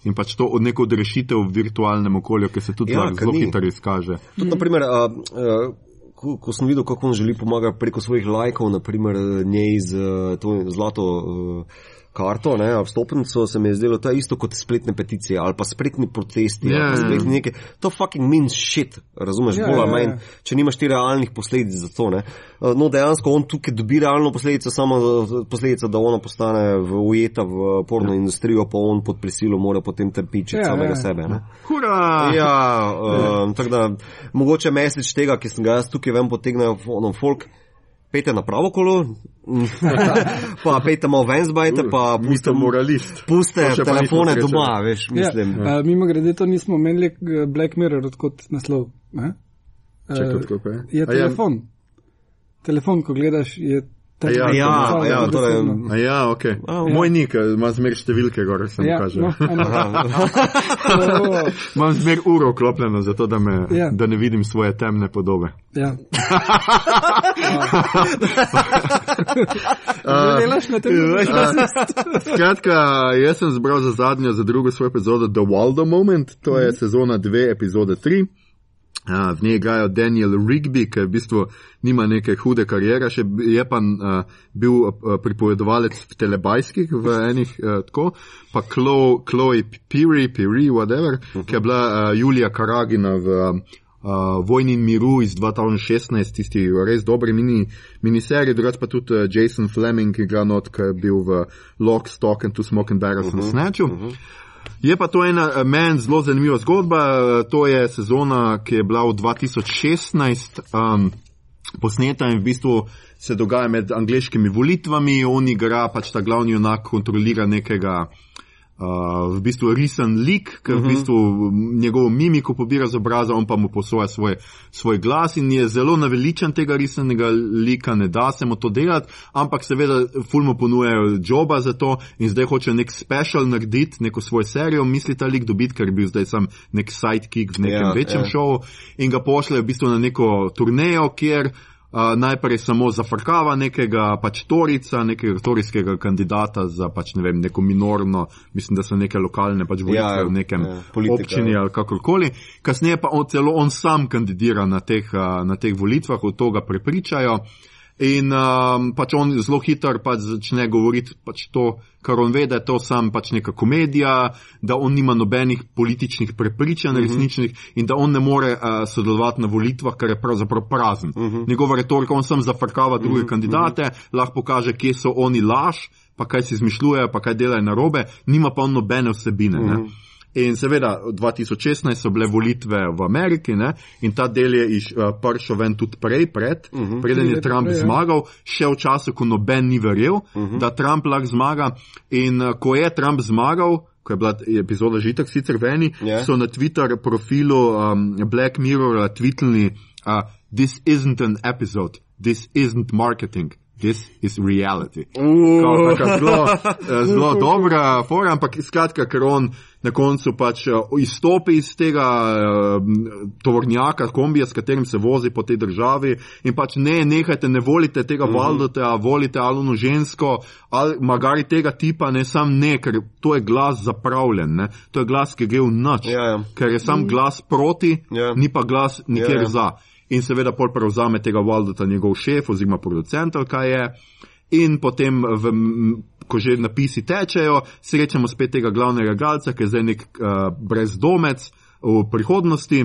in pač to od neko odrešitev v virtualnem okolju, ki se tudi Ja, zelo hitro izkaže. Tudi, naprimer, uh, uh, ko, ko sem videl, kako on želi pomagati preko svojih lajkov, naprimer njej z to zlato uh, karto, ne, vstopnico, se mi je zdelo, to je isto kot spletne peticije ali pa spletni protesti. Ja, ali pa ja. spletni nekaj. To fucking means shit, razumeš, Ja, bolj ja, ali manj, ja. če nimaš ti realnih posledic za to. Ne. Uh, No, dejansko on tukaj dobi realno posledico, samo uh, posledica, da ona postane v, ujeta v porno industrijo, pa on pod prisilo mora potem trpiči Ja, samega ja. sebe. Ne. Hura! Ja, um, tako da mogoče mesič tega, ki sem ga jaz tukaj ven potegnil, ono folk. Pejte na pravo kolo, pa pejte malo ven zbajte, pa puste, moralist. puste telefone doma, veš, mislim. Ja, uh, mimo grede, to nismo omenili eh, Black Mirror kot naslov. Ne? Če Eh, kot kako je. Je ja. telefon. Telefon, ko gledaš, je Ja, Telefon, ja, torej, ja, ok. A, Moj nik eh, ima zmer številke, gor se mi Ja, kaže. no. Imam zmer uro klopljeno, zato da, me, Ja. da ne vidim svoje temne podobe. Ja. Delaš na tem? Skratka, jaz sem zbral za zadnjo, za drugo svojo epizodo The Waldo Moment, to je sezona 2, epizode 3. Uh, v njej igrajo Daniel Rigby, ki v bistvu nima neke hude karijere, še je pa uh, bil uh, pripovedovalec v telebajskih v enih uh, tako, pa Chloe, Chloe Piri, Piri, whatever, uh -huh. ki je bila uh, Julija Karagina v uh, Vojni in miru iz 2016, tisti res dobri mini, miniseriji, drugače pa tudi uh, Jason Fleming, ki igra not, ki je bil v Lock, Stock and Two Smoke and Barrels uh -huh. na Snatchu. Uh -huh. Je pa to ena eh, meni zelo zanimiva zgodba. eh, To je sezona, ki je bila v 2016 um, posneta in v bistvu se dogaja med angliškimi volitvami. On igra pač ta glavni junak, kontrolira nekega. Uh, v bistvu risen lik, ki v bistvu njegovo mimiko pobira z obraza, on pa mu posoja svoj, svoj glas in je zelo naveličen tega risenega lika, ne da se mu to delati, ampak seveda fulmo ponujajo joba za to in zdaj hoče nek special narediti, neko svojo serijo, misli ta lik dobiti, ker je bil zdaj sam nek sidekick v nekem Ja, ja, večjem ja. ja. šovu in ga pošljejo v bistvu na neko turnejo, kjer Uh, najprej samo zafrkava nekega pač torica, nekega torijskega kandidata za pač ne vem, neko minorno, mislim, da so neke lokalne pač volitve Ja, ja, v nekem ja, politika, občini ja. ali kakorkoli. Kasneje pa on, celo on sam kandidira na teh, uh, na teh volitvah, od toga prepričajo. In um, pač on zelo hitro pač začne govoriti pač to, kar on ve, da je to sam pač neka komedija, da on nima nobenih političnih prepričanj uh -huh. resničnih in da on ne more uh, sodelovati na volitvah, ker je pravzaprav prazen. Uh -huh. Njegova retorika, on sam zafrkava druge uh -huh. kandidate, uh -huh. lahko pokaže, kje so oni laž, pa kaj si izmišljujejo, pa kaj delajo narobe, nima pa on nobene vsebine. Uh -huh. In seveda, 2016 so bile volitve v Ameriki ne? in ta del je iš, uh, prišel ven tudi prej, pred, uh -huh. preden je Trump prej, ja. zmagal, še v času, ko noben ni verjel, uh -huh. da Trump lahko zmaga. In uh, ko je Trump zmagal, ko je bila epizoda žitek sicer veni, Ja. yeah. so na Twitter profilu um, Black Mirror tweetili, uh, this isn't an episode, this isn't marketing, This is reality. Zelo, eh, zelo dobra fora, ampak skratka, ker on na koncu pač eh, izstopi iz tega eh, tovornjaka, kombija, s katerim se vozi po tej državi in pač ne, nehajte, ne volite tega Mhm. Valdota, volite Aluno žensko, ali magari tega tipa, ne sam ne, ker to je glas zapravljen, ne. to je glas, ki gre v noč, Ja, ja. ker je sam glas proti, Ja. ni pa glas nikjer Ja, ja. za. In seveda pol prevzame tega Valdota njegov šef oziroma producent, kaj je. In potem, v, ko že napisi tečejo, srečamo spet tega glavnega galca, ki je zdaj nek uh, brezdomec v prihodnosti.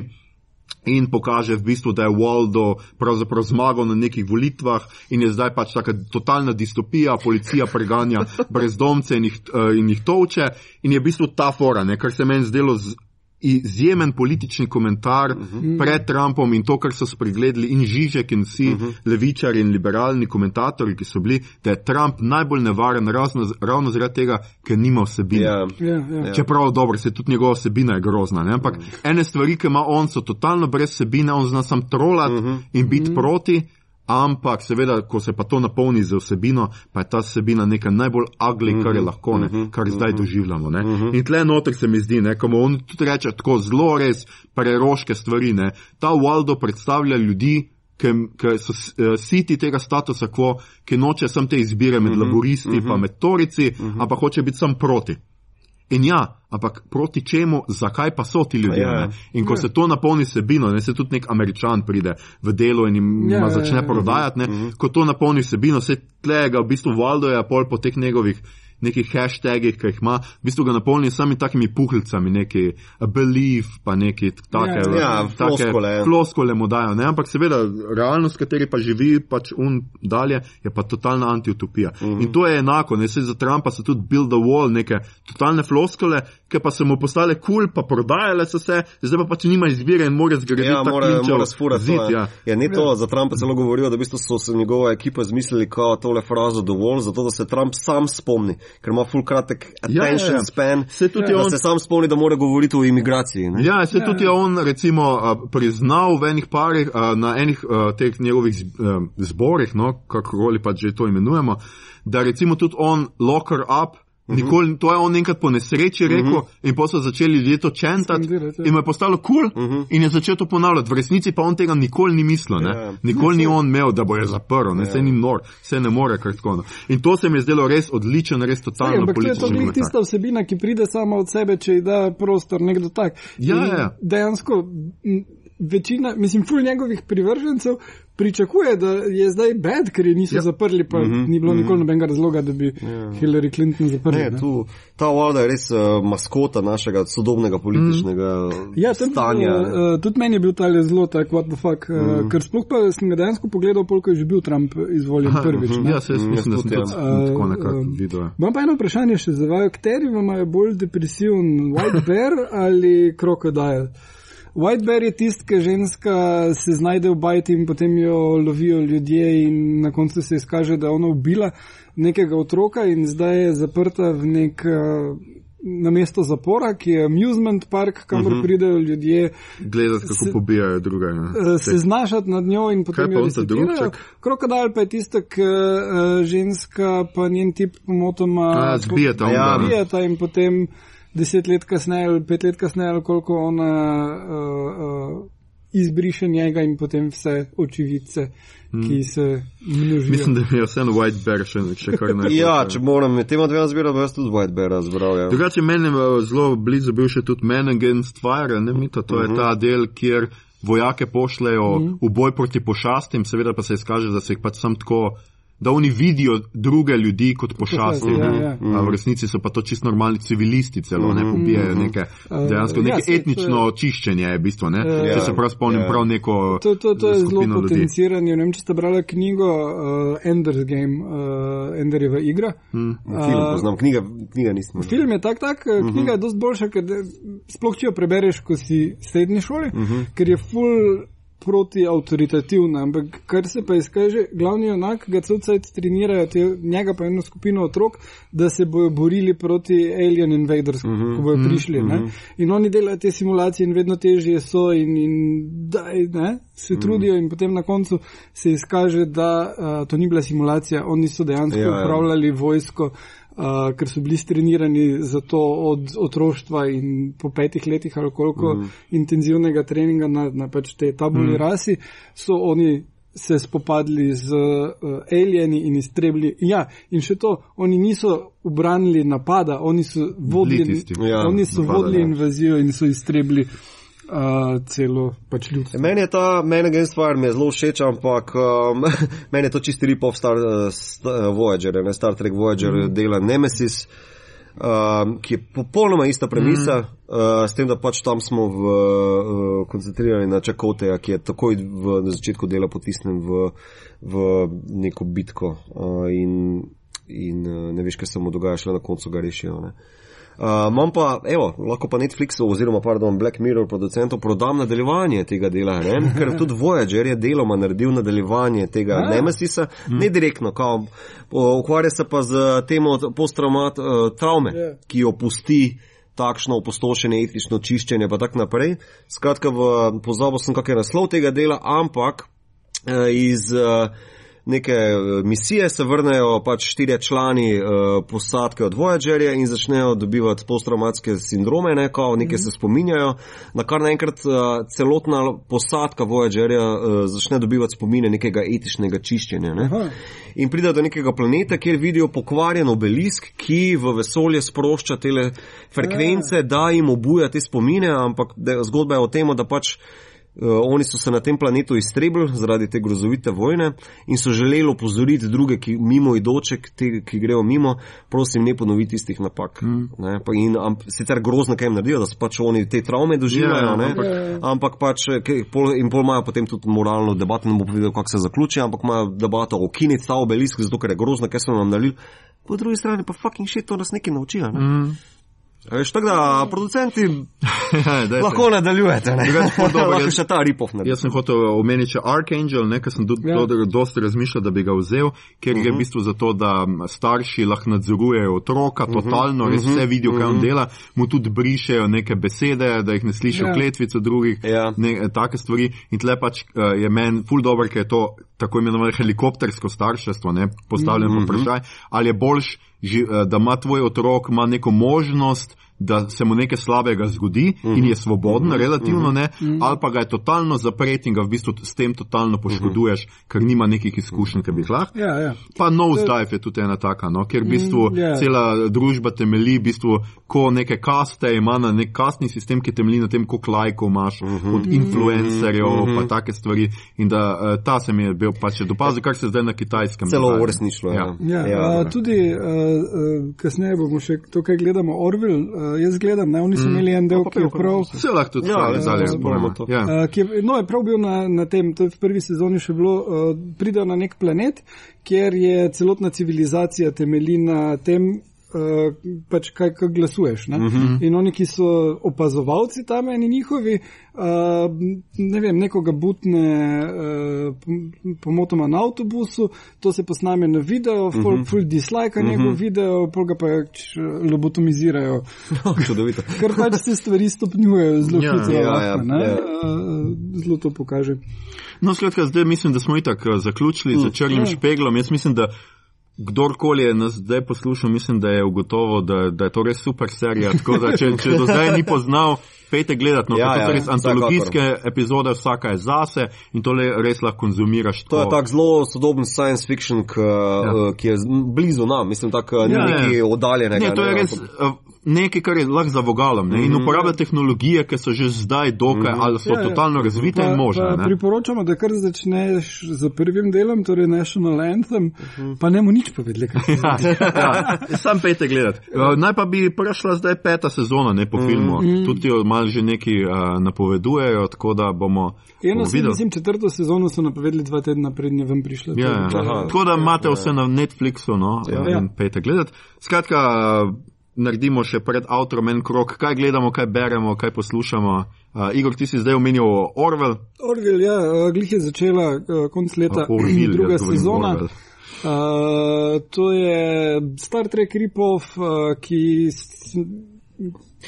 In pokaže v bistvu, da je Waldo pravzaprav zmagal na nekih volitvah in je zdaj pač taka totalna distopija, policija preganja brezdomce in jih, uh, in jih toče. In je v bistvu ta fora, ne, kar se meni zdelo z, izjemen politični komentar uh -huh. pred Trumpom in to, kar so spregledali in Žižek in vsi uh -huh. levičari in liberalni komentatorji, ki so bili, da je Trump najbolj nevaren razno, ravno zaradi tega, ker nima vsebine. Ja. Ja, ja. Čeprav dobro, se tudi njegova vsebina je grozna, ne? ampak ene stvari, ki ima on, so totalno brez vsebine, on zna sam trolati uh -huh. in biti uh -huh. proti. Ampak, seveda, ko se pa to napolni z vsebino, pa je ta vsebina nekaj najbolj ugly, kar je lahko, ne, kar zdaj doživljamo. Ne. In tle noter se mi zdi, ne, ko mu on tudi reče tako zelo res preroške stvari. Ne. Ta Waldo predstavlja ljudi, ki so uh, siti tega statusa quo, ki noče sem te izbire med laboristi in med torici, ampak hoče biti sam proti. In ja, ampak proti čemu, zakaj pa so ti ljudje? Ja. Ja. In ko ja. se to napolni sebino, ne se tudi nek američan pride v delo in jim Ja, ja, ja, začne ja, ja. prodajati, ne, ko to napolni sebino, se tlega v bistvu Valdo je pol po teh njegovih nekih hashtagih, ki jih ima, v bistvu ga napolni sami takimi puhlicami, neki belief, pa neki take, Ja, ja, floskole. floskole mu dajo, ne, ampak seveda realnost, v kateri pa živi pač un dalje, je pa totalna antiutopija. Mm. -hmm. In to je enako, ne, se za Trumpa so tudi build the wall, neke totalne floskole, ki pa so mu postale kul, cool, pa prodajale so se, zdaj pa pač nima izbire in mora zgraditi Ja, tak mora, klinčev mora sfurati. zid, to, ja. ja, ni to, za Trumpa celo govorijo, da v bistvu so se njegova ekipa zmislili kao tole frazo dovolj, zato da se Trump sam spomni, ker ima full kratek Ja, attention ja, ja. span, Saj tudi da on- se sam spomni, da mora govoriti o imigraciji. Ne? Ja, se tudi je on recimo priznal v enih parih, na enih teh njegovih zborih, no, kakorkoli pač že to imenujemo, da recimo tudi on locker up. Nikoli, to je on enkrat po nesreči rekel, uh -huh. in potem so začeli ljudje to čentati, ja. in mu je postalo kul, cool, uh -huh. in je začel to ponavljati. V resnici pa on tega nikoli ni mislil, ne? Ja. nikoli ni on imel, da bo je zaprl, ne, se ni nor, se ne more kar tako. No. In to se mi je zdelo res odličen, res totalno to je to političen glih komentar. tista vsebina, ki pride sama od sebe, če ji da prostor nekdo tak. Ja, ja. Dejansko večina, mislim, ful njegovih privržencev pričakuje, da je zdaj bed, ker je niso Ja. zaprli, pa mm -hmm, ni bilo nikoli nobenega razloga, da bi ja. Hillary Clinton zaprli. Ne, ne. tu, ta Walda je res uh, maskota našega sodobnega političnega mm. Ja, tam, stanja. ne. uh, tudi meni je bil ta zelo tak, what the fuck, mm. uh, ker sploh pa sem ga dejansko pogledal, koliko je že bil Trump izvoljen Aha, prvič. mhm. ne. Ja, se jaz Mm, mislim, da sem tudi, ja. tako Uh, nekako um, videl. ja. Imam pa eno vprašanje še za vaju, kateri vam je bolj depresiven, White Bear ali Crocodile? White Bear je tisti, ki ženska se znajde v bajti in potem jo lovijo ljudje in na koncu se izkaže, da je ona ubila nekega otroka in zdaj je zaprta v nek uh, na mesto zapora, ki je amusement park, kamor uh -huh. pridejo ljudje Gledati, kako Se- pobijajo druge. ne. uh, se znašati nad njo in potem jo drugček? Krokodil pa je tisto, ki uh, ženska pa njen tip pomotoma A, zbijeta on, Ja. zbijeta in potem deset let kasneje ali pet let kasneje ali koliko ona uh, uh, izbriše njega in potem vse očividce, hmm. ki se množijo. Mislim, da mi je vseeno White Bear še, še kar nekaj. Ja, če moram med tema dvema zbirati, bi jaz tudi White Bear razbral. Ja. Drugače, meni je eh, zelo blizu bil še tudi Man Against Fire, ne mito, to uh -huh. je ta del, kjer vojake pošljajo uh -huh. v boj proti pošastim, seveda pa se izkaže, da se jih pač sam tako. Da oni vidijo druge ljudi kot pošasti. Ja, ne. ja. A v resnici so pa to čisto normalni civilisti, celo ne pobijajo neke, dejansko Ja, neke saj to je- etnično očiščenje, je bistvo. Ne? Ja. Če se prav spomnim, Ja. prav neko. To, to, to je zelo potenciranje. Ne vem, če ste brali knjigo uh, Ender's Game, uh, Enderjeva igra. Hmm. Film poznam, knjiga, knjiga nisem. Film je tak, tak uh -huh. knjiga je dosti boljša, ker sploh če jo prebereš, ko si v srednji šoli, uh -huh. ker je full protiautoritativna, ampak kar se pa izkaže, glavni onak ga celcajt trenirajo, te, njega pa eno skupino otrok, da se bojo borili proti Alien Invaders, uh -huh, ko bojo prišli. Uh -huh. In oni delajo te simulacije in vedno težje so in, in daj, ne, se trudijo in potem na koncu se izkaže, da uh, to ni bila simulacija, oni so dejansko ja, ja. upravljali vojsko. Uh, ker so bili strenirani za to od otroštva in po petih letih ali koliko mm. intenzivnega treninga na, na pač te tabulni mm. rasi, so oni se spopadli z uh, alieni in iztrebili. Ja, in še to, oni niso obranili napada, oni so vodili, ja, oni so napada, vodili ja. invazijo in so iztrebili uh, celo pač ljudstvo. Meni je ta menegen stvar mi je zelo všeč, ampak um, meni je to čisti ripov Star uh, Voyager, ne Star Trek Voyager mm. dela Nemesis. Um, ki je popolnoma ista premisa, mm. uh, s tem, da pač tam smo v, uh, koncentrirani na Čakoteja, ki je takoj v, na začetku dela potisnen v, v neko bitko uh, in, in uh, ne veš, kaj se mu dogaja, šele na koncu ga rešijo. Uh, Imam uh, pa, evo, lahko pa Netflixu oziroma pardon, Black Mirror producentov prodam nadaljevanje tega dela, ne? ker tudi Voyager je deloma naredil nadaljevanje tega ja. Nemesisa, mm. ne direktno, kao, ukvarja se pa z temo posttraumat uh, traume, yeah. Ja. ki jo pusti takšno opustošenje, etično čiščenje in tako naprej. Skratka, v pozabu sem, kak je naslov tega dela, ampak uh, iz. Uh, neke eh, misije, se vrnejo pač štirje člani uh, posadke od Voyagerja in začnejo dobivati posttraumatske sindrome, ne, kao nekaj se spominjajo, na kar naenkrat uh, celotna posadka Voyagerja uh, začne dobivati spomine nekega etičnega čiščenja. Ne. In pride do nekega planeta, kjer vidijo pokvarjen obelisk, ki v vesolje sprošča te frekvence, da jim obuja te spomine, ampak zgodba je o tem, da pač oni so se na tem planetu iztrebili zaradi te grozovite vojne in so želeli opozoriti druge, ki mimo idoče, te, ki grejo mimo, prosim, ne ponoviti istih napak. Mm. Ne, pa in amp, sicer grozno, kaj jim naredijo, da so pač oni te travme doživljajo, yeah, ampak, yeah. ampak pač kaj, pol, in pol imajo potem tudi moralno debato, ne bom povedal, kako se zaključi, ampak imajo debato o kinit ta obelisk, zato ker je grozno, kaj so nam nalili. Po drugi strani pa fucking shit, to nas nekaj naučijo. Ne? Mm. Veš, tako da producenti ja, lahko nadaljujete, ne glede na to, še ta ripov. Jaz sem hotel omeniti Archangel, nekaj sem tudi ja. dosti razmišljal, da bi ga vzel, ker uh -huh. je v mhm. bistvu zato, da starši lahko nadzorujejo otroka, mhm. totalno, uh -huh. res vse vidijo, kaj on uh mhm. -huh. dela, mu tudi brišejo neke besede, da jih ne slišijo ja. kletvico drugih, ja. ne, take stvari. In tle pač uh, je meni ful dobro, ker je to tako imenovano helikoptersko starševstvo, ne, postavljeno uh -huh. vprašaj, ali je boljš Eh, da ima tvoj otrok ima neko možnost, da se mu nekaj slabega zgodi uh -huh. in je svoboden, uh -huh. relativno ne, uh -huh. ali pa ga je totalno zapret in ga v bistvu s tem totalno poškoduješ, uh -huh. ker nima nekih izkušenj, ki bi jih lahko. Ja, ja. Pa nosedive je tudi ena taka, no? ker v bistvu uh mm, -huh. Ja. cela družba temelji, v bistvu, ko neke kaste ima na nek kastni sistem, ki temelji na tem, koliko lajkov imaš uh -huh. od influencerjev, uh -huh. pa take stvari. In da uh, ta se mi je bil pač dopazil, kar se zdaj na kitajskem. Celo uresničilo. Ja. Ja. Ja, uh, tudi uh, uh, kasneje bomo še to, kaj gledamo, Orville. Uh, jaz gledam, ne, oni so mm. imeli en del, ki je prav. Vse lahko tudi ja, zdaj spomnimo. Ja. Uh, no, je prav bil na, na tem, to je v prvi sezoni še bilo, uh, pridejo na nek planet, kjer je celotna civilizacija temelji na tem, Uh, pač kaj, kaj glasuješ. Uh mhm. -huh. In oni, ki so opazovalci tam, in njihovi, uh, ne vem, nekoga butne uh, pomotoma na avtobusu, to se posname na video, uh -huh. full, full dislike uh -huh. njegov video, pol ga pa lobotomizirajo. Čudovito. Ker pač se stvari stopnjujejo zelo ja, hitro. Ja, ja, ja. uh, zelo to pokaže. No, skratka, zdaj mislim, da smo itak zaključili uh, za črnim ja. špeglom. Jaz mislim, da kdorkoli je nas zdaj poslušal, mislim, da je ugotovo, da, da je to res super serija. Tako da, če, če do zdaj ni poznal, pejte gledati. No, ja, ja, so res antologijske epizode, vsaka je zase in to res lahko konzumiraš. To je tak zelo sodoben science fiction, k, ja. uh, ki je blizu nam, mislim, tako ja, nekaj ja. oddaljenega. Ne, to je res. Uh, nekaj, kar je lahko za vogalom ne? in mhm. uporablja tehnologije, ki so že zdaj dokaj ali so ja, ja. totalno razvite in možne. Pa, priporočamo, da kar začneš z prvim delom, torej National Anthem, mhm. pa ne mu nič povedali. ja, ja. Sam pejte gledati. Uh, naj pa bi prišla zdaj peta sezona ne, po mm. filmu, tudi jo malo že neki uh, napovedujejo, tako da bomo. Eno se mislim, četrto sezono so napovedali dva tedna pred njim prišla. Ja, ja. Tako da imate vse na Netflixu no, ja. in pejte gledati. Skratka, naredimo še pred avtorom en krok, kaj gledamo, kaj beremo, kaj poslušamo. Uh, Igor, ti si zdaj omenil Orwell. Orwell, ja, uh, glih je začela uh, konc leta, A, Orville, druga jaz govorim sezona. Orwell. Uh, to je Star Trek Ripov, uh, ki.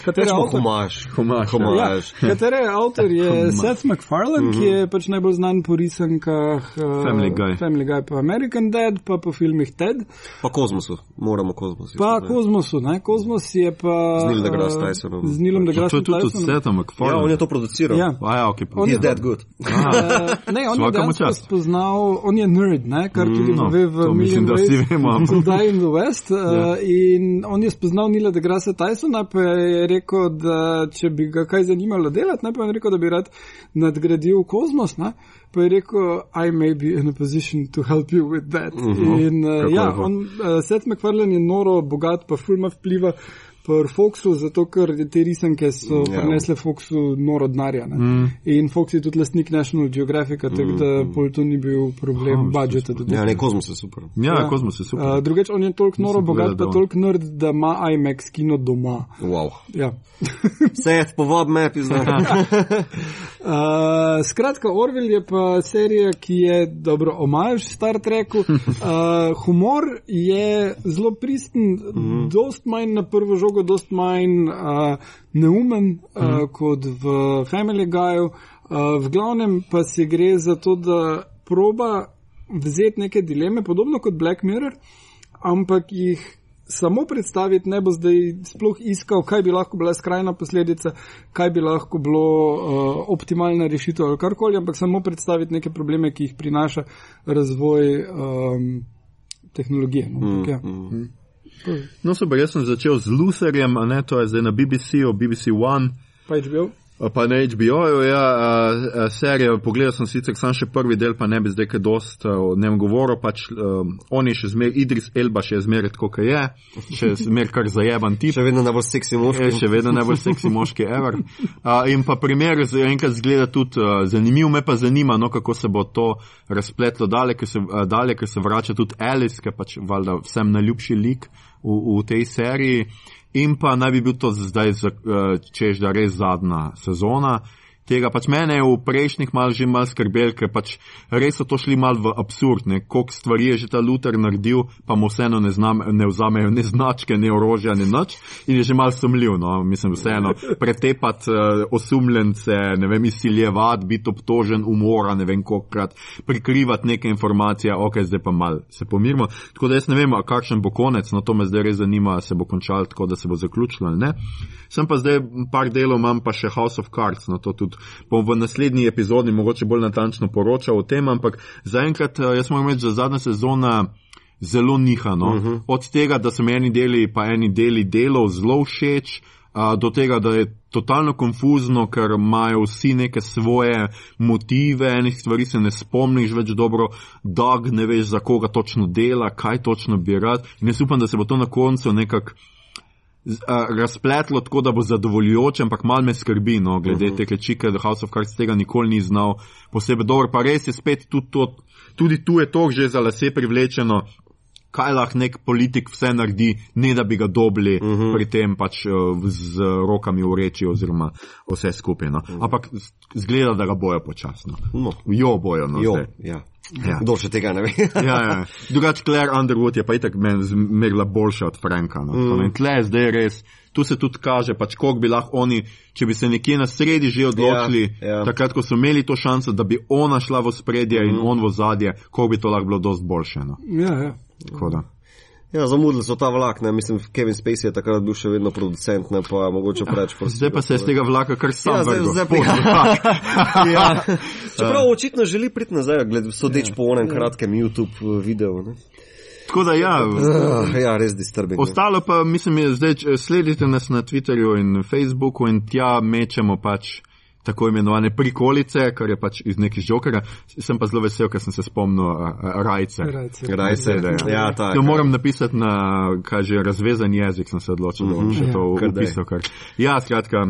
Katere avtor? homaž. Homaž, ja. Homaž. Ja, katere avtor je Seth MacFarlane, ki je pač najbolj znan po risankah uh, Family Guy. Family Guy, pa American Dad, pa po filmih Ted, Pa kozmosu, moramo kozmosu. pa izpostaviti. Kozmosu. Ne? Kozmos je pa. Z Neil deGrasse Tysonom. Z Neilom To deGrasse je tudi od Tysonom. Seta Ja, on je to produciral. Ja. A ja, okay, On He's je- that good. Uh, ne, on je Svaka mu dejansko spoznal, on je nerd, ne, kar tudi no, pove v to mislim, Million da vsi Ways vemo, to Die in the West. Uh, Ja. In on je spoznal Nila deGrasse Tysona, pa je rekel, da če bi ga kaj zanimalo delati, ne, pa je rekel, da bi rad nadgradil kozmos. Ne, pa je rekel, I may be in a position to help you with that. Uh -huh. In uh, Kako ja, on, uh, Seth MacFarlane je noro, bogat, pa fulma vpliva. Pri Foxu, zato ker te risanke so Ja. ja. prinesle Foxu noro denarja. ne. Mm. In Fox je tudi lastnik National Geographica, tako da pol to ni bil problem Aha, budžeta. tudi. Ja, ne, kozmos je super. Ja, Ja. kozmos je super. Uh, drugač, on je toliko noro bogat, pa toliko nerd, da ima IMAX kino doma. Wow. Ja. Seth, povab me, pizda. Uh, skratka, Orwell je pa serija, ki je dobro omaž Star Treku. Uh, humor je zelo pristen, mm. dost manj na prvo žogo, dost manj uh, neumen uh, mm. kot v Family Guyju. Uh, v glavnem pa se gre za to, da proba vzeti neke dileme, podobno kot Black Mirror, ampak jih samo predstaviti, ne bo zdaj sploh iskal, kaj bi lahko bila skrajna posledica, kaj bi lahko bilo uh, optimalna rešitev ali karkoli, ampak samo predstaviti neke probleme, ki jih prinaša razvoj um, tehnologije. No, Mm, mm, ja. mm. No, super, jaz sem začel z Lucerjem, a ne, to je zdaj na BBC-u, BBC One. Pa je bil. A Pa na HBO-ju, ja, a, a, serijo, pogledal sem sicer sam še prvi del, pa ne bi zdaj kaj dost a, o njem govoril, pač um, on je še zmer, Idris Elba še je zmer tako, kot je, še zmer kar zajeban tip. Še vedno najbolj seksi moški. Je še vedno najbolj seksi moški ever. Uh, in pa primer enkrat zgleda tudi uh, zanimiv, me pa zanima, no, kako se bo to razpletlo dalje, ker se, uh, dalje, ker se vrača tudi Alice, ki je pač valjda vsem najljubši lik v, v tej seriji. In pa naj bi bil to zdaj, uh, češ da res zadnja sezona. Tega pač mene je v prejšnjih mal že mal skrbel, ker pač res so to šli mal v absurd, ne, koliko stvari je že ta Luther naredil, pa mu vseeno ne, znam, ne vzamejo ne značke, ne orožja, ne nič in je že mal sumljiv, no, mislim vseeno, pretepat uh, osumljence, ne vem, izsiljevat, biti obtožen umora, ne vem kolikrat, prikrivati neke informacije, ok, zdaj pa mal se pomirimo. Tako da jaz ne vem, kakšen bo konec, no to me zdaj res zanima, se bo končal tako, da se bo zaključilo ne. Sem pa zdaj par delov, imam pa še House of Cards, no to tudi bom v naslednji epizodi mogoče bolj natančno poročal o tem, ampak zaenkrat eh, jaz moram reči, da zadnja sezona zelo nihano. Uh -huh. Od tega, da so mi eni deli, pa eni deli delov zelo všeč, a, do tega, da je totalno konfuzno, ker imajo vsi neke svoje motive, enih stvari se ne spomniš več dobro, dog ne veš, za koga točno dela, kaj točno bi rad. In jaz upam, da se bo to na koncu nekako a, razpletlo tako, da bo zadovoljujoče, ampak mal me skrbi, no, glede uh -huh. te klečike, da House of Cards tega nikoli ni znal posebej dobro, pa res je spet tudi, to, tudi tu je to že za lase privlečeno. Kaj lahko nek politik vse naredi, ne da bi ga dobili uh -huh. pri tem pač eh, z rokami v reči oziroma vse skupaj. No. Uh -huh. Ampak zgleda, da ga bojo počasno. No. Jo bojo, no. Jo, zdaj. ja. Ja. Kdo še tega ne ve? ja, ja. Drugač, Claire Underwood je pa itak meni zmerla boljša od Franka. No. Mm. Tle je zdaj res, tu se tudi kaže, pač koliko bi lahko oni, če bi se nekje na sredi že odločili, Ja, ja. takrat, ko so imeli to šanso, da bi ona šla v spredje mm. in on v zadje, koliko bi to lahko bilo dost boljše. No. Ja, ja. Tako da. Ja, zamudili so ta vlak, ne, mislim, Kevin Spacey je takrat bil še vedno producent, ne pa mogoče preveč. Zdaj pa se je z tega vlaka kar sam Ja, zdaj- zdaj pa- Pol vlak. ja. Čeprav očitno želi priti nazaj, gled, sodeč po onem kratkem YouTube eh, videu. Ne? Tako da ja. Uh, ja, res disturbing. ne. Ostalo pa, mislim, je zdaj, sledite nas na Twitterju in Facebooku in tja mečemo pač tako imenovane prikolice, kar je pač iz nekih žokera. Sem pa zelo vesel, ker sem se spomnil uh, rajce. Rajce. Rajce, da, ja. ja, tak. To moram napisati na, kaže, razvezan jezik, sem se odločil, da bom še to Ja, upisal. Kar. Ja, skratka,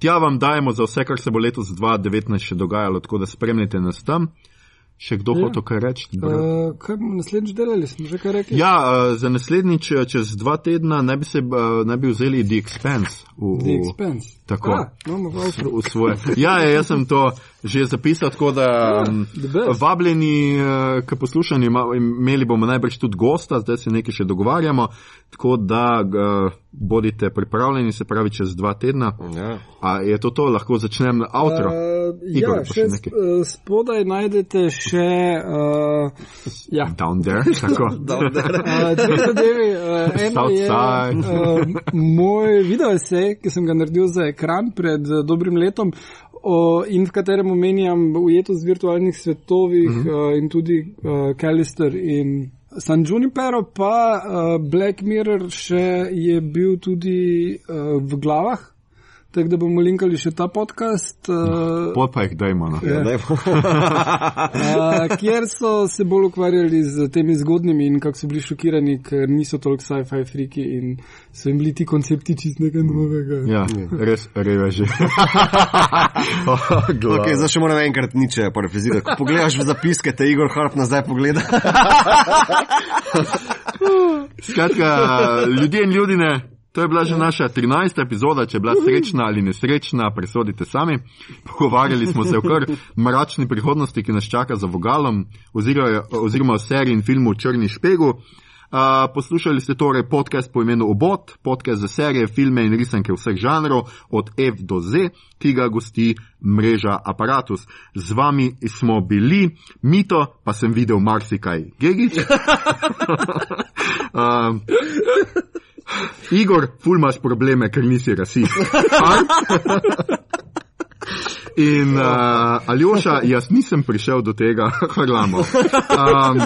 tja vam dajemo za vse, kar se bo letos 2019 še dogajalo, tako da spremljajte nas tam. Še kdo Ja. hoče kaj reči? Uh, kaj bomo naslednjič delali, smo že kaj rekli? Ja, uh, za naslednjič, eh, čez dva tedna, ne bi, se, uh, ne bi vzeli The Expense. V, The v, Expense. Tako. Ah, imamo v v svoje. Ja, ja, jaz sem to že zapisal, tako da the best. vabljeni uh, k poslušanju, imeli bomo najbrž tudi gosta, zdaj se nekaj še dogovarjamo, tako da uh, bodite pripravljeni, se pravi čez dva tedna. Ja. A je to to, lahko začnem outro? Uh, Igor, ja, še še nekaj. sp- uh, spodaj najdete še uh, ja. Down there, tako. Uh, dve zadevi. Uh, eno je Southside. uh, moj video esej, ki sem ga naredil za ekran pred uh, dobrim letom. O, in v katerem omenjam ujetost virtualnih svetovih uh, in tudi uh, Callister in San Junipero, pa uh, Black Mirror še je bil tudi uh, v glavah, tako da bomo linkali še ta podcast. Uh, Pot pa jih dajmo. No. Ja. Dajmo. Uh, kjer so se bolj ukvarjali z temi zgodnimi in kako so bili šokirani, ker niso toliko sci-fi friki in so jim bili ti koncepti čist nekaj novega. Ja, res reveži. Okay, zdaj še moram enkrat niče parafrazirati. Ko pogledaš v zapiske, te Igor Harp nazaj pogleda. Skratka, ljudje in ljudine, to je bila že naša 13. epizoda, če je bila srečna ali nesrečna, presodite sami. Pogovarjali smo se o kar mračni prihodnosti, ki nas čaka za vogalom, oziroma, oziroma o seriji in filmu Črni špegu. Uh, poslušali ste torej podcast po imenu Obot, podcast za serije, filme in risanke vseh žanrov, od F do Z, ki ga gosti mreža Apparatus. Z vami smo bili, Mito, pa sem videl marsikaj Gegič. um, Igor, ful imaš probleme, ker nisi rasist. In uh, Aljoša, jaz nisem prišel do tega, hvalamo. Um,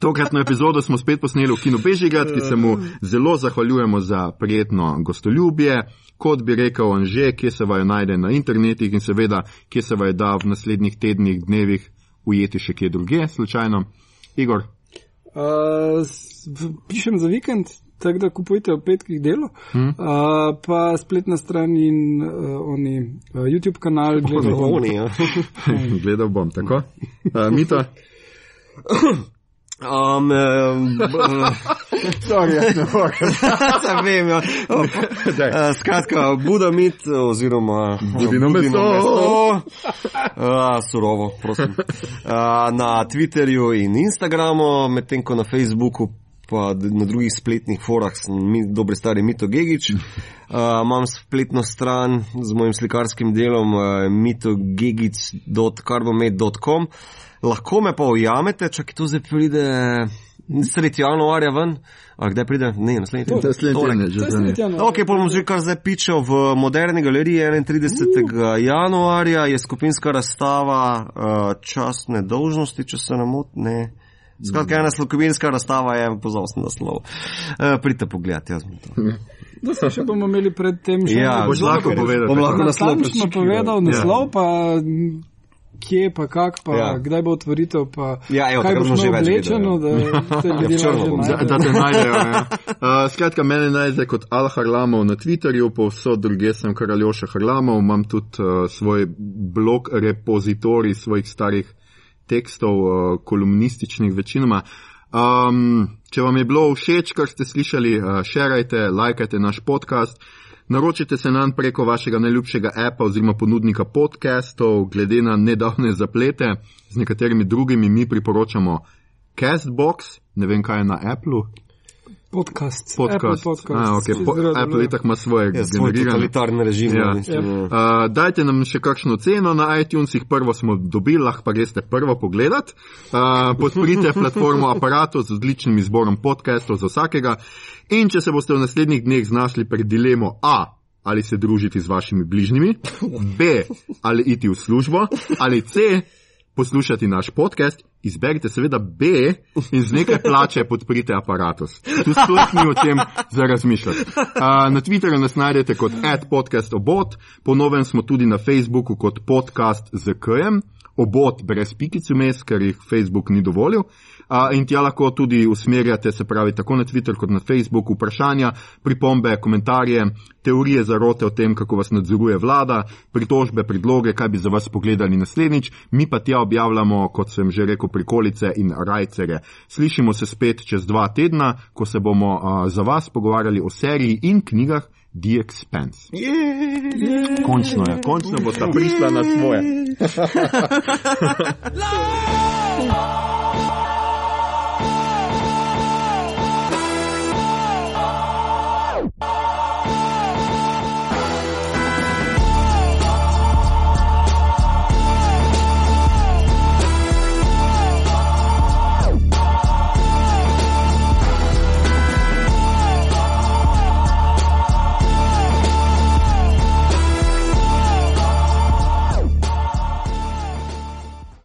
tokratno epizodo smo spet posneli v Kino Bežigrad, ki se mu zelo zahvaljujemo za prijetno gostoljubje. Kot bi rekel Anže, kje se vajo najde na internetih in seveda, kje se vajo da v naslednjih tednih, dnevih ujeti še kje druge, slučajno. Igor, Uh, pišem za vikend, tako da kupujte v petkih delo, hmm. uh, pa spletna stran in uh, oni, uh, YouTube kanal, gledajte. Oni, ja. gledal bom, tako? Uh, Mita? Um, um, Sorry, jaz ne morem. Sam vem, ja. Uh, skratka, Budamit oziroma Budino meso. meso. Uh, surovo, prosim. Uh, na Twitterju in Instagramu, medtem ko na Facebooku pa na drugih spletnih forah sem mi, dobri stari Mito Gigič. Uh, imam spletno stran z mojim slikarskim delom uh, mitogigic.carbomate.com. Lahko me pa ujamete, če to zdaj pride sredi januarja ven. A kdaj pride? Ne, naslednji teden. Naslednji že To je njim. sredi januarja. Ok, pa bom že kar zdaj pičal v moderni galeriji 31. januarja, je skupinska razstava uh, častne dolžnosti, če se ne motim. Skratka, ena skupinska razstava je sem naslov. Uh, pridite pogledat, jaz bom to. Da se še bomo imeli pred tem še Ja, eno boš lahko povedal, Bom lahko naslov Natančno prečekiral. povedal naslov, pa m, kje, pa kak, pa Ja. kdaj bo otvoritev, pa Ja, evo, kaj boš že oblečeno, da te ljudje lažje bom. Da, najdejo. da te najdejo. Ja. Uh, skratka, mene najde kot Al Harlamov na Twitterju, povsod druge sem kar Aljoša Harlamov, imam tudi uh, svoj blog, repozitorij svojih starih tekstov, uh, kolumnističnih večinoma. Um, če vam je bilo všeč, kar ste slišali, uh, šerajte, lajkajte naš podcast. Naročite se nam preko vašega najljubšega appa oziroma ponudnika podcastov, glede na nedavne zaplete, z nekaterimi drugimi mi priporočamo Castbox, ne vem kaj je na Applu. Podcast. Podcast. Apple podcast. A, okay. po, Apple itak ima svoje Ja, svoj generirane. totalitarni režim. Ja. Mislim, ja. Uh, dajte nam še kakšno ceno na iTunesih, prvo smo dobili, lahko pa greste prvo pogledat. Uh, podprite platformo aparatu z odličnim izborom podcastov za vsakega. In če se boste v naslednjih dneh znašli pred dilemo A. Ali se družiti z vašimi bližnjimi, B. Ali iti v službo, ali C. Poslušati naš podcast, izberite seveda B in z nekaj plače podprite aparatus. Tu sploh ni o tem za razmišljati. Uh, na Twitterju nas najdete kot adpodcastobot, po novem smo tudi na Facebooku kot podcast z KM, obot brez pikic vmes, ker jih Facebook ni dovolil. Uh, in tja lahko tudi usmerjate, se pravi, tako na Twitter kot na Facebook, vprašanja, pripombe, komentarje, teorije zarote o tem, kako vas nadzoruje vlada, pritožbe, predloge, kaj bi za vas pogledali naslednjič, mi pa tja objavljamo, kot sem že rekel, prikolice in rajcere. Slišimo se spet čez dva tedna, ko se bomo uh, za vas pogovarjali o seriji in knjigah. The Expense. Yeah, yeah, končno je, končno bo ta prišla na svoje.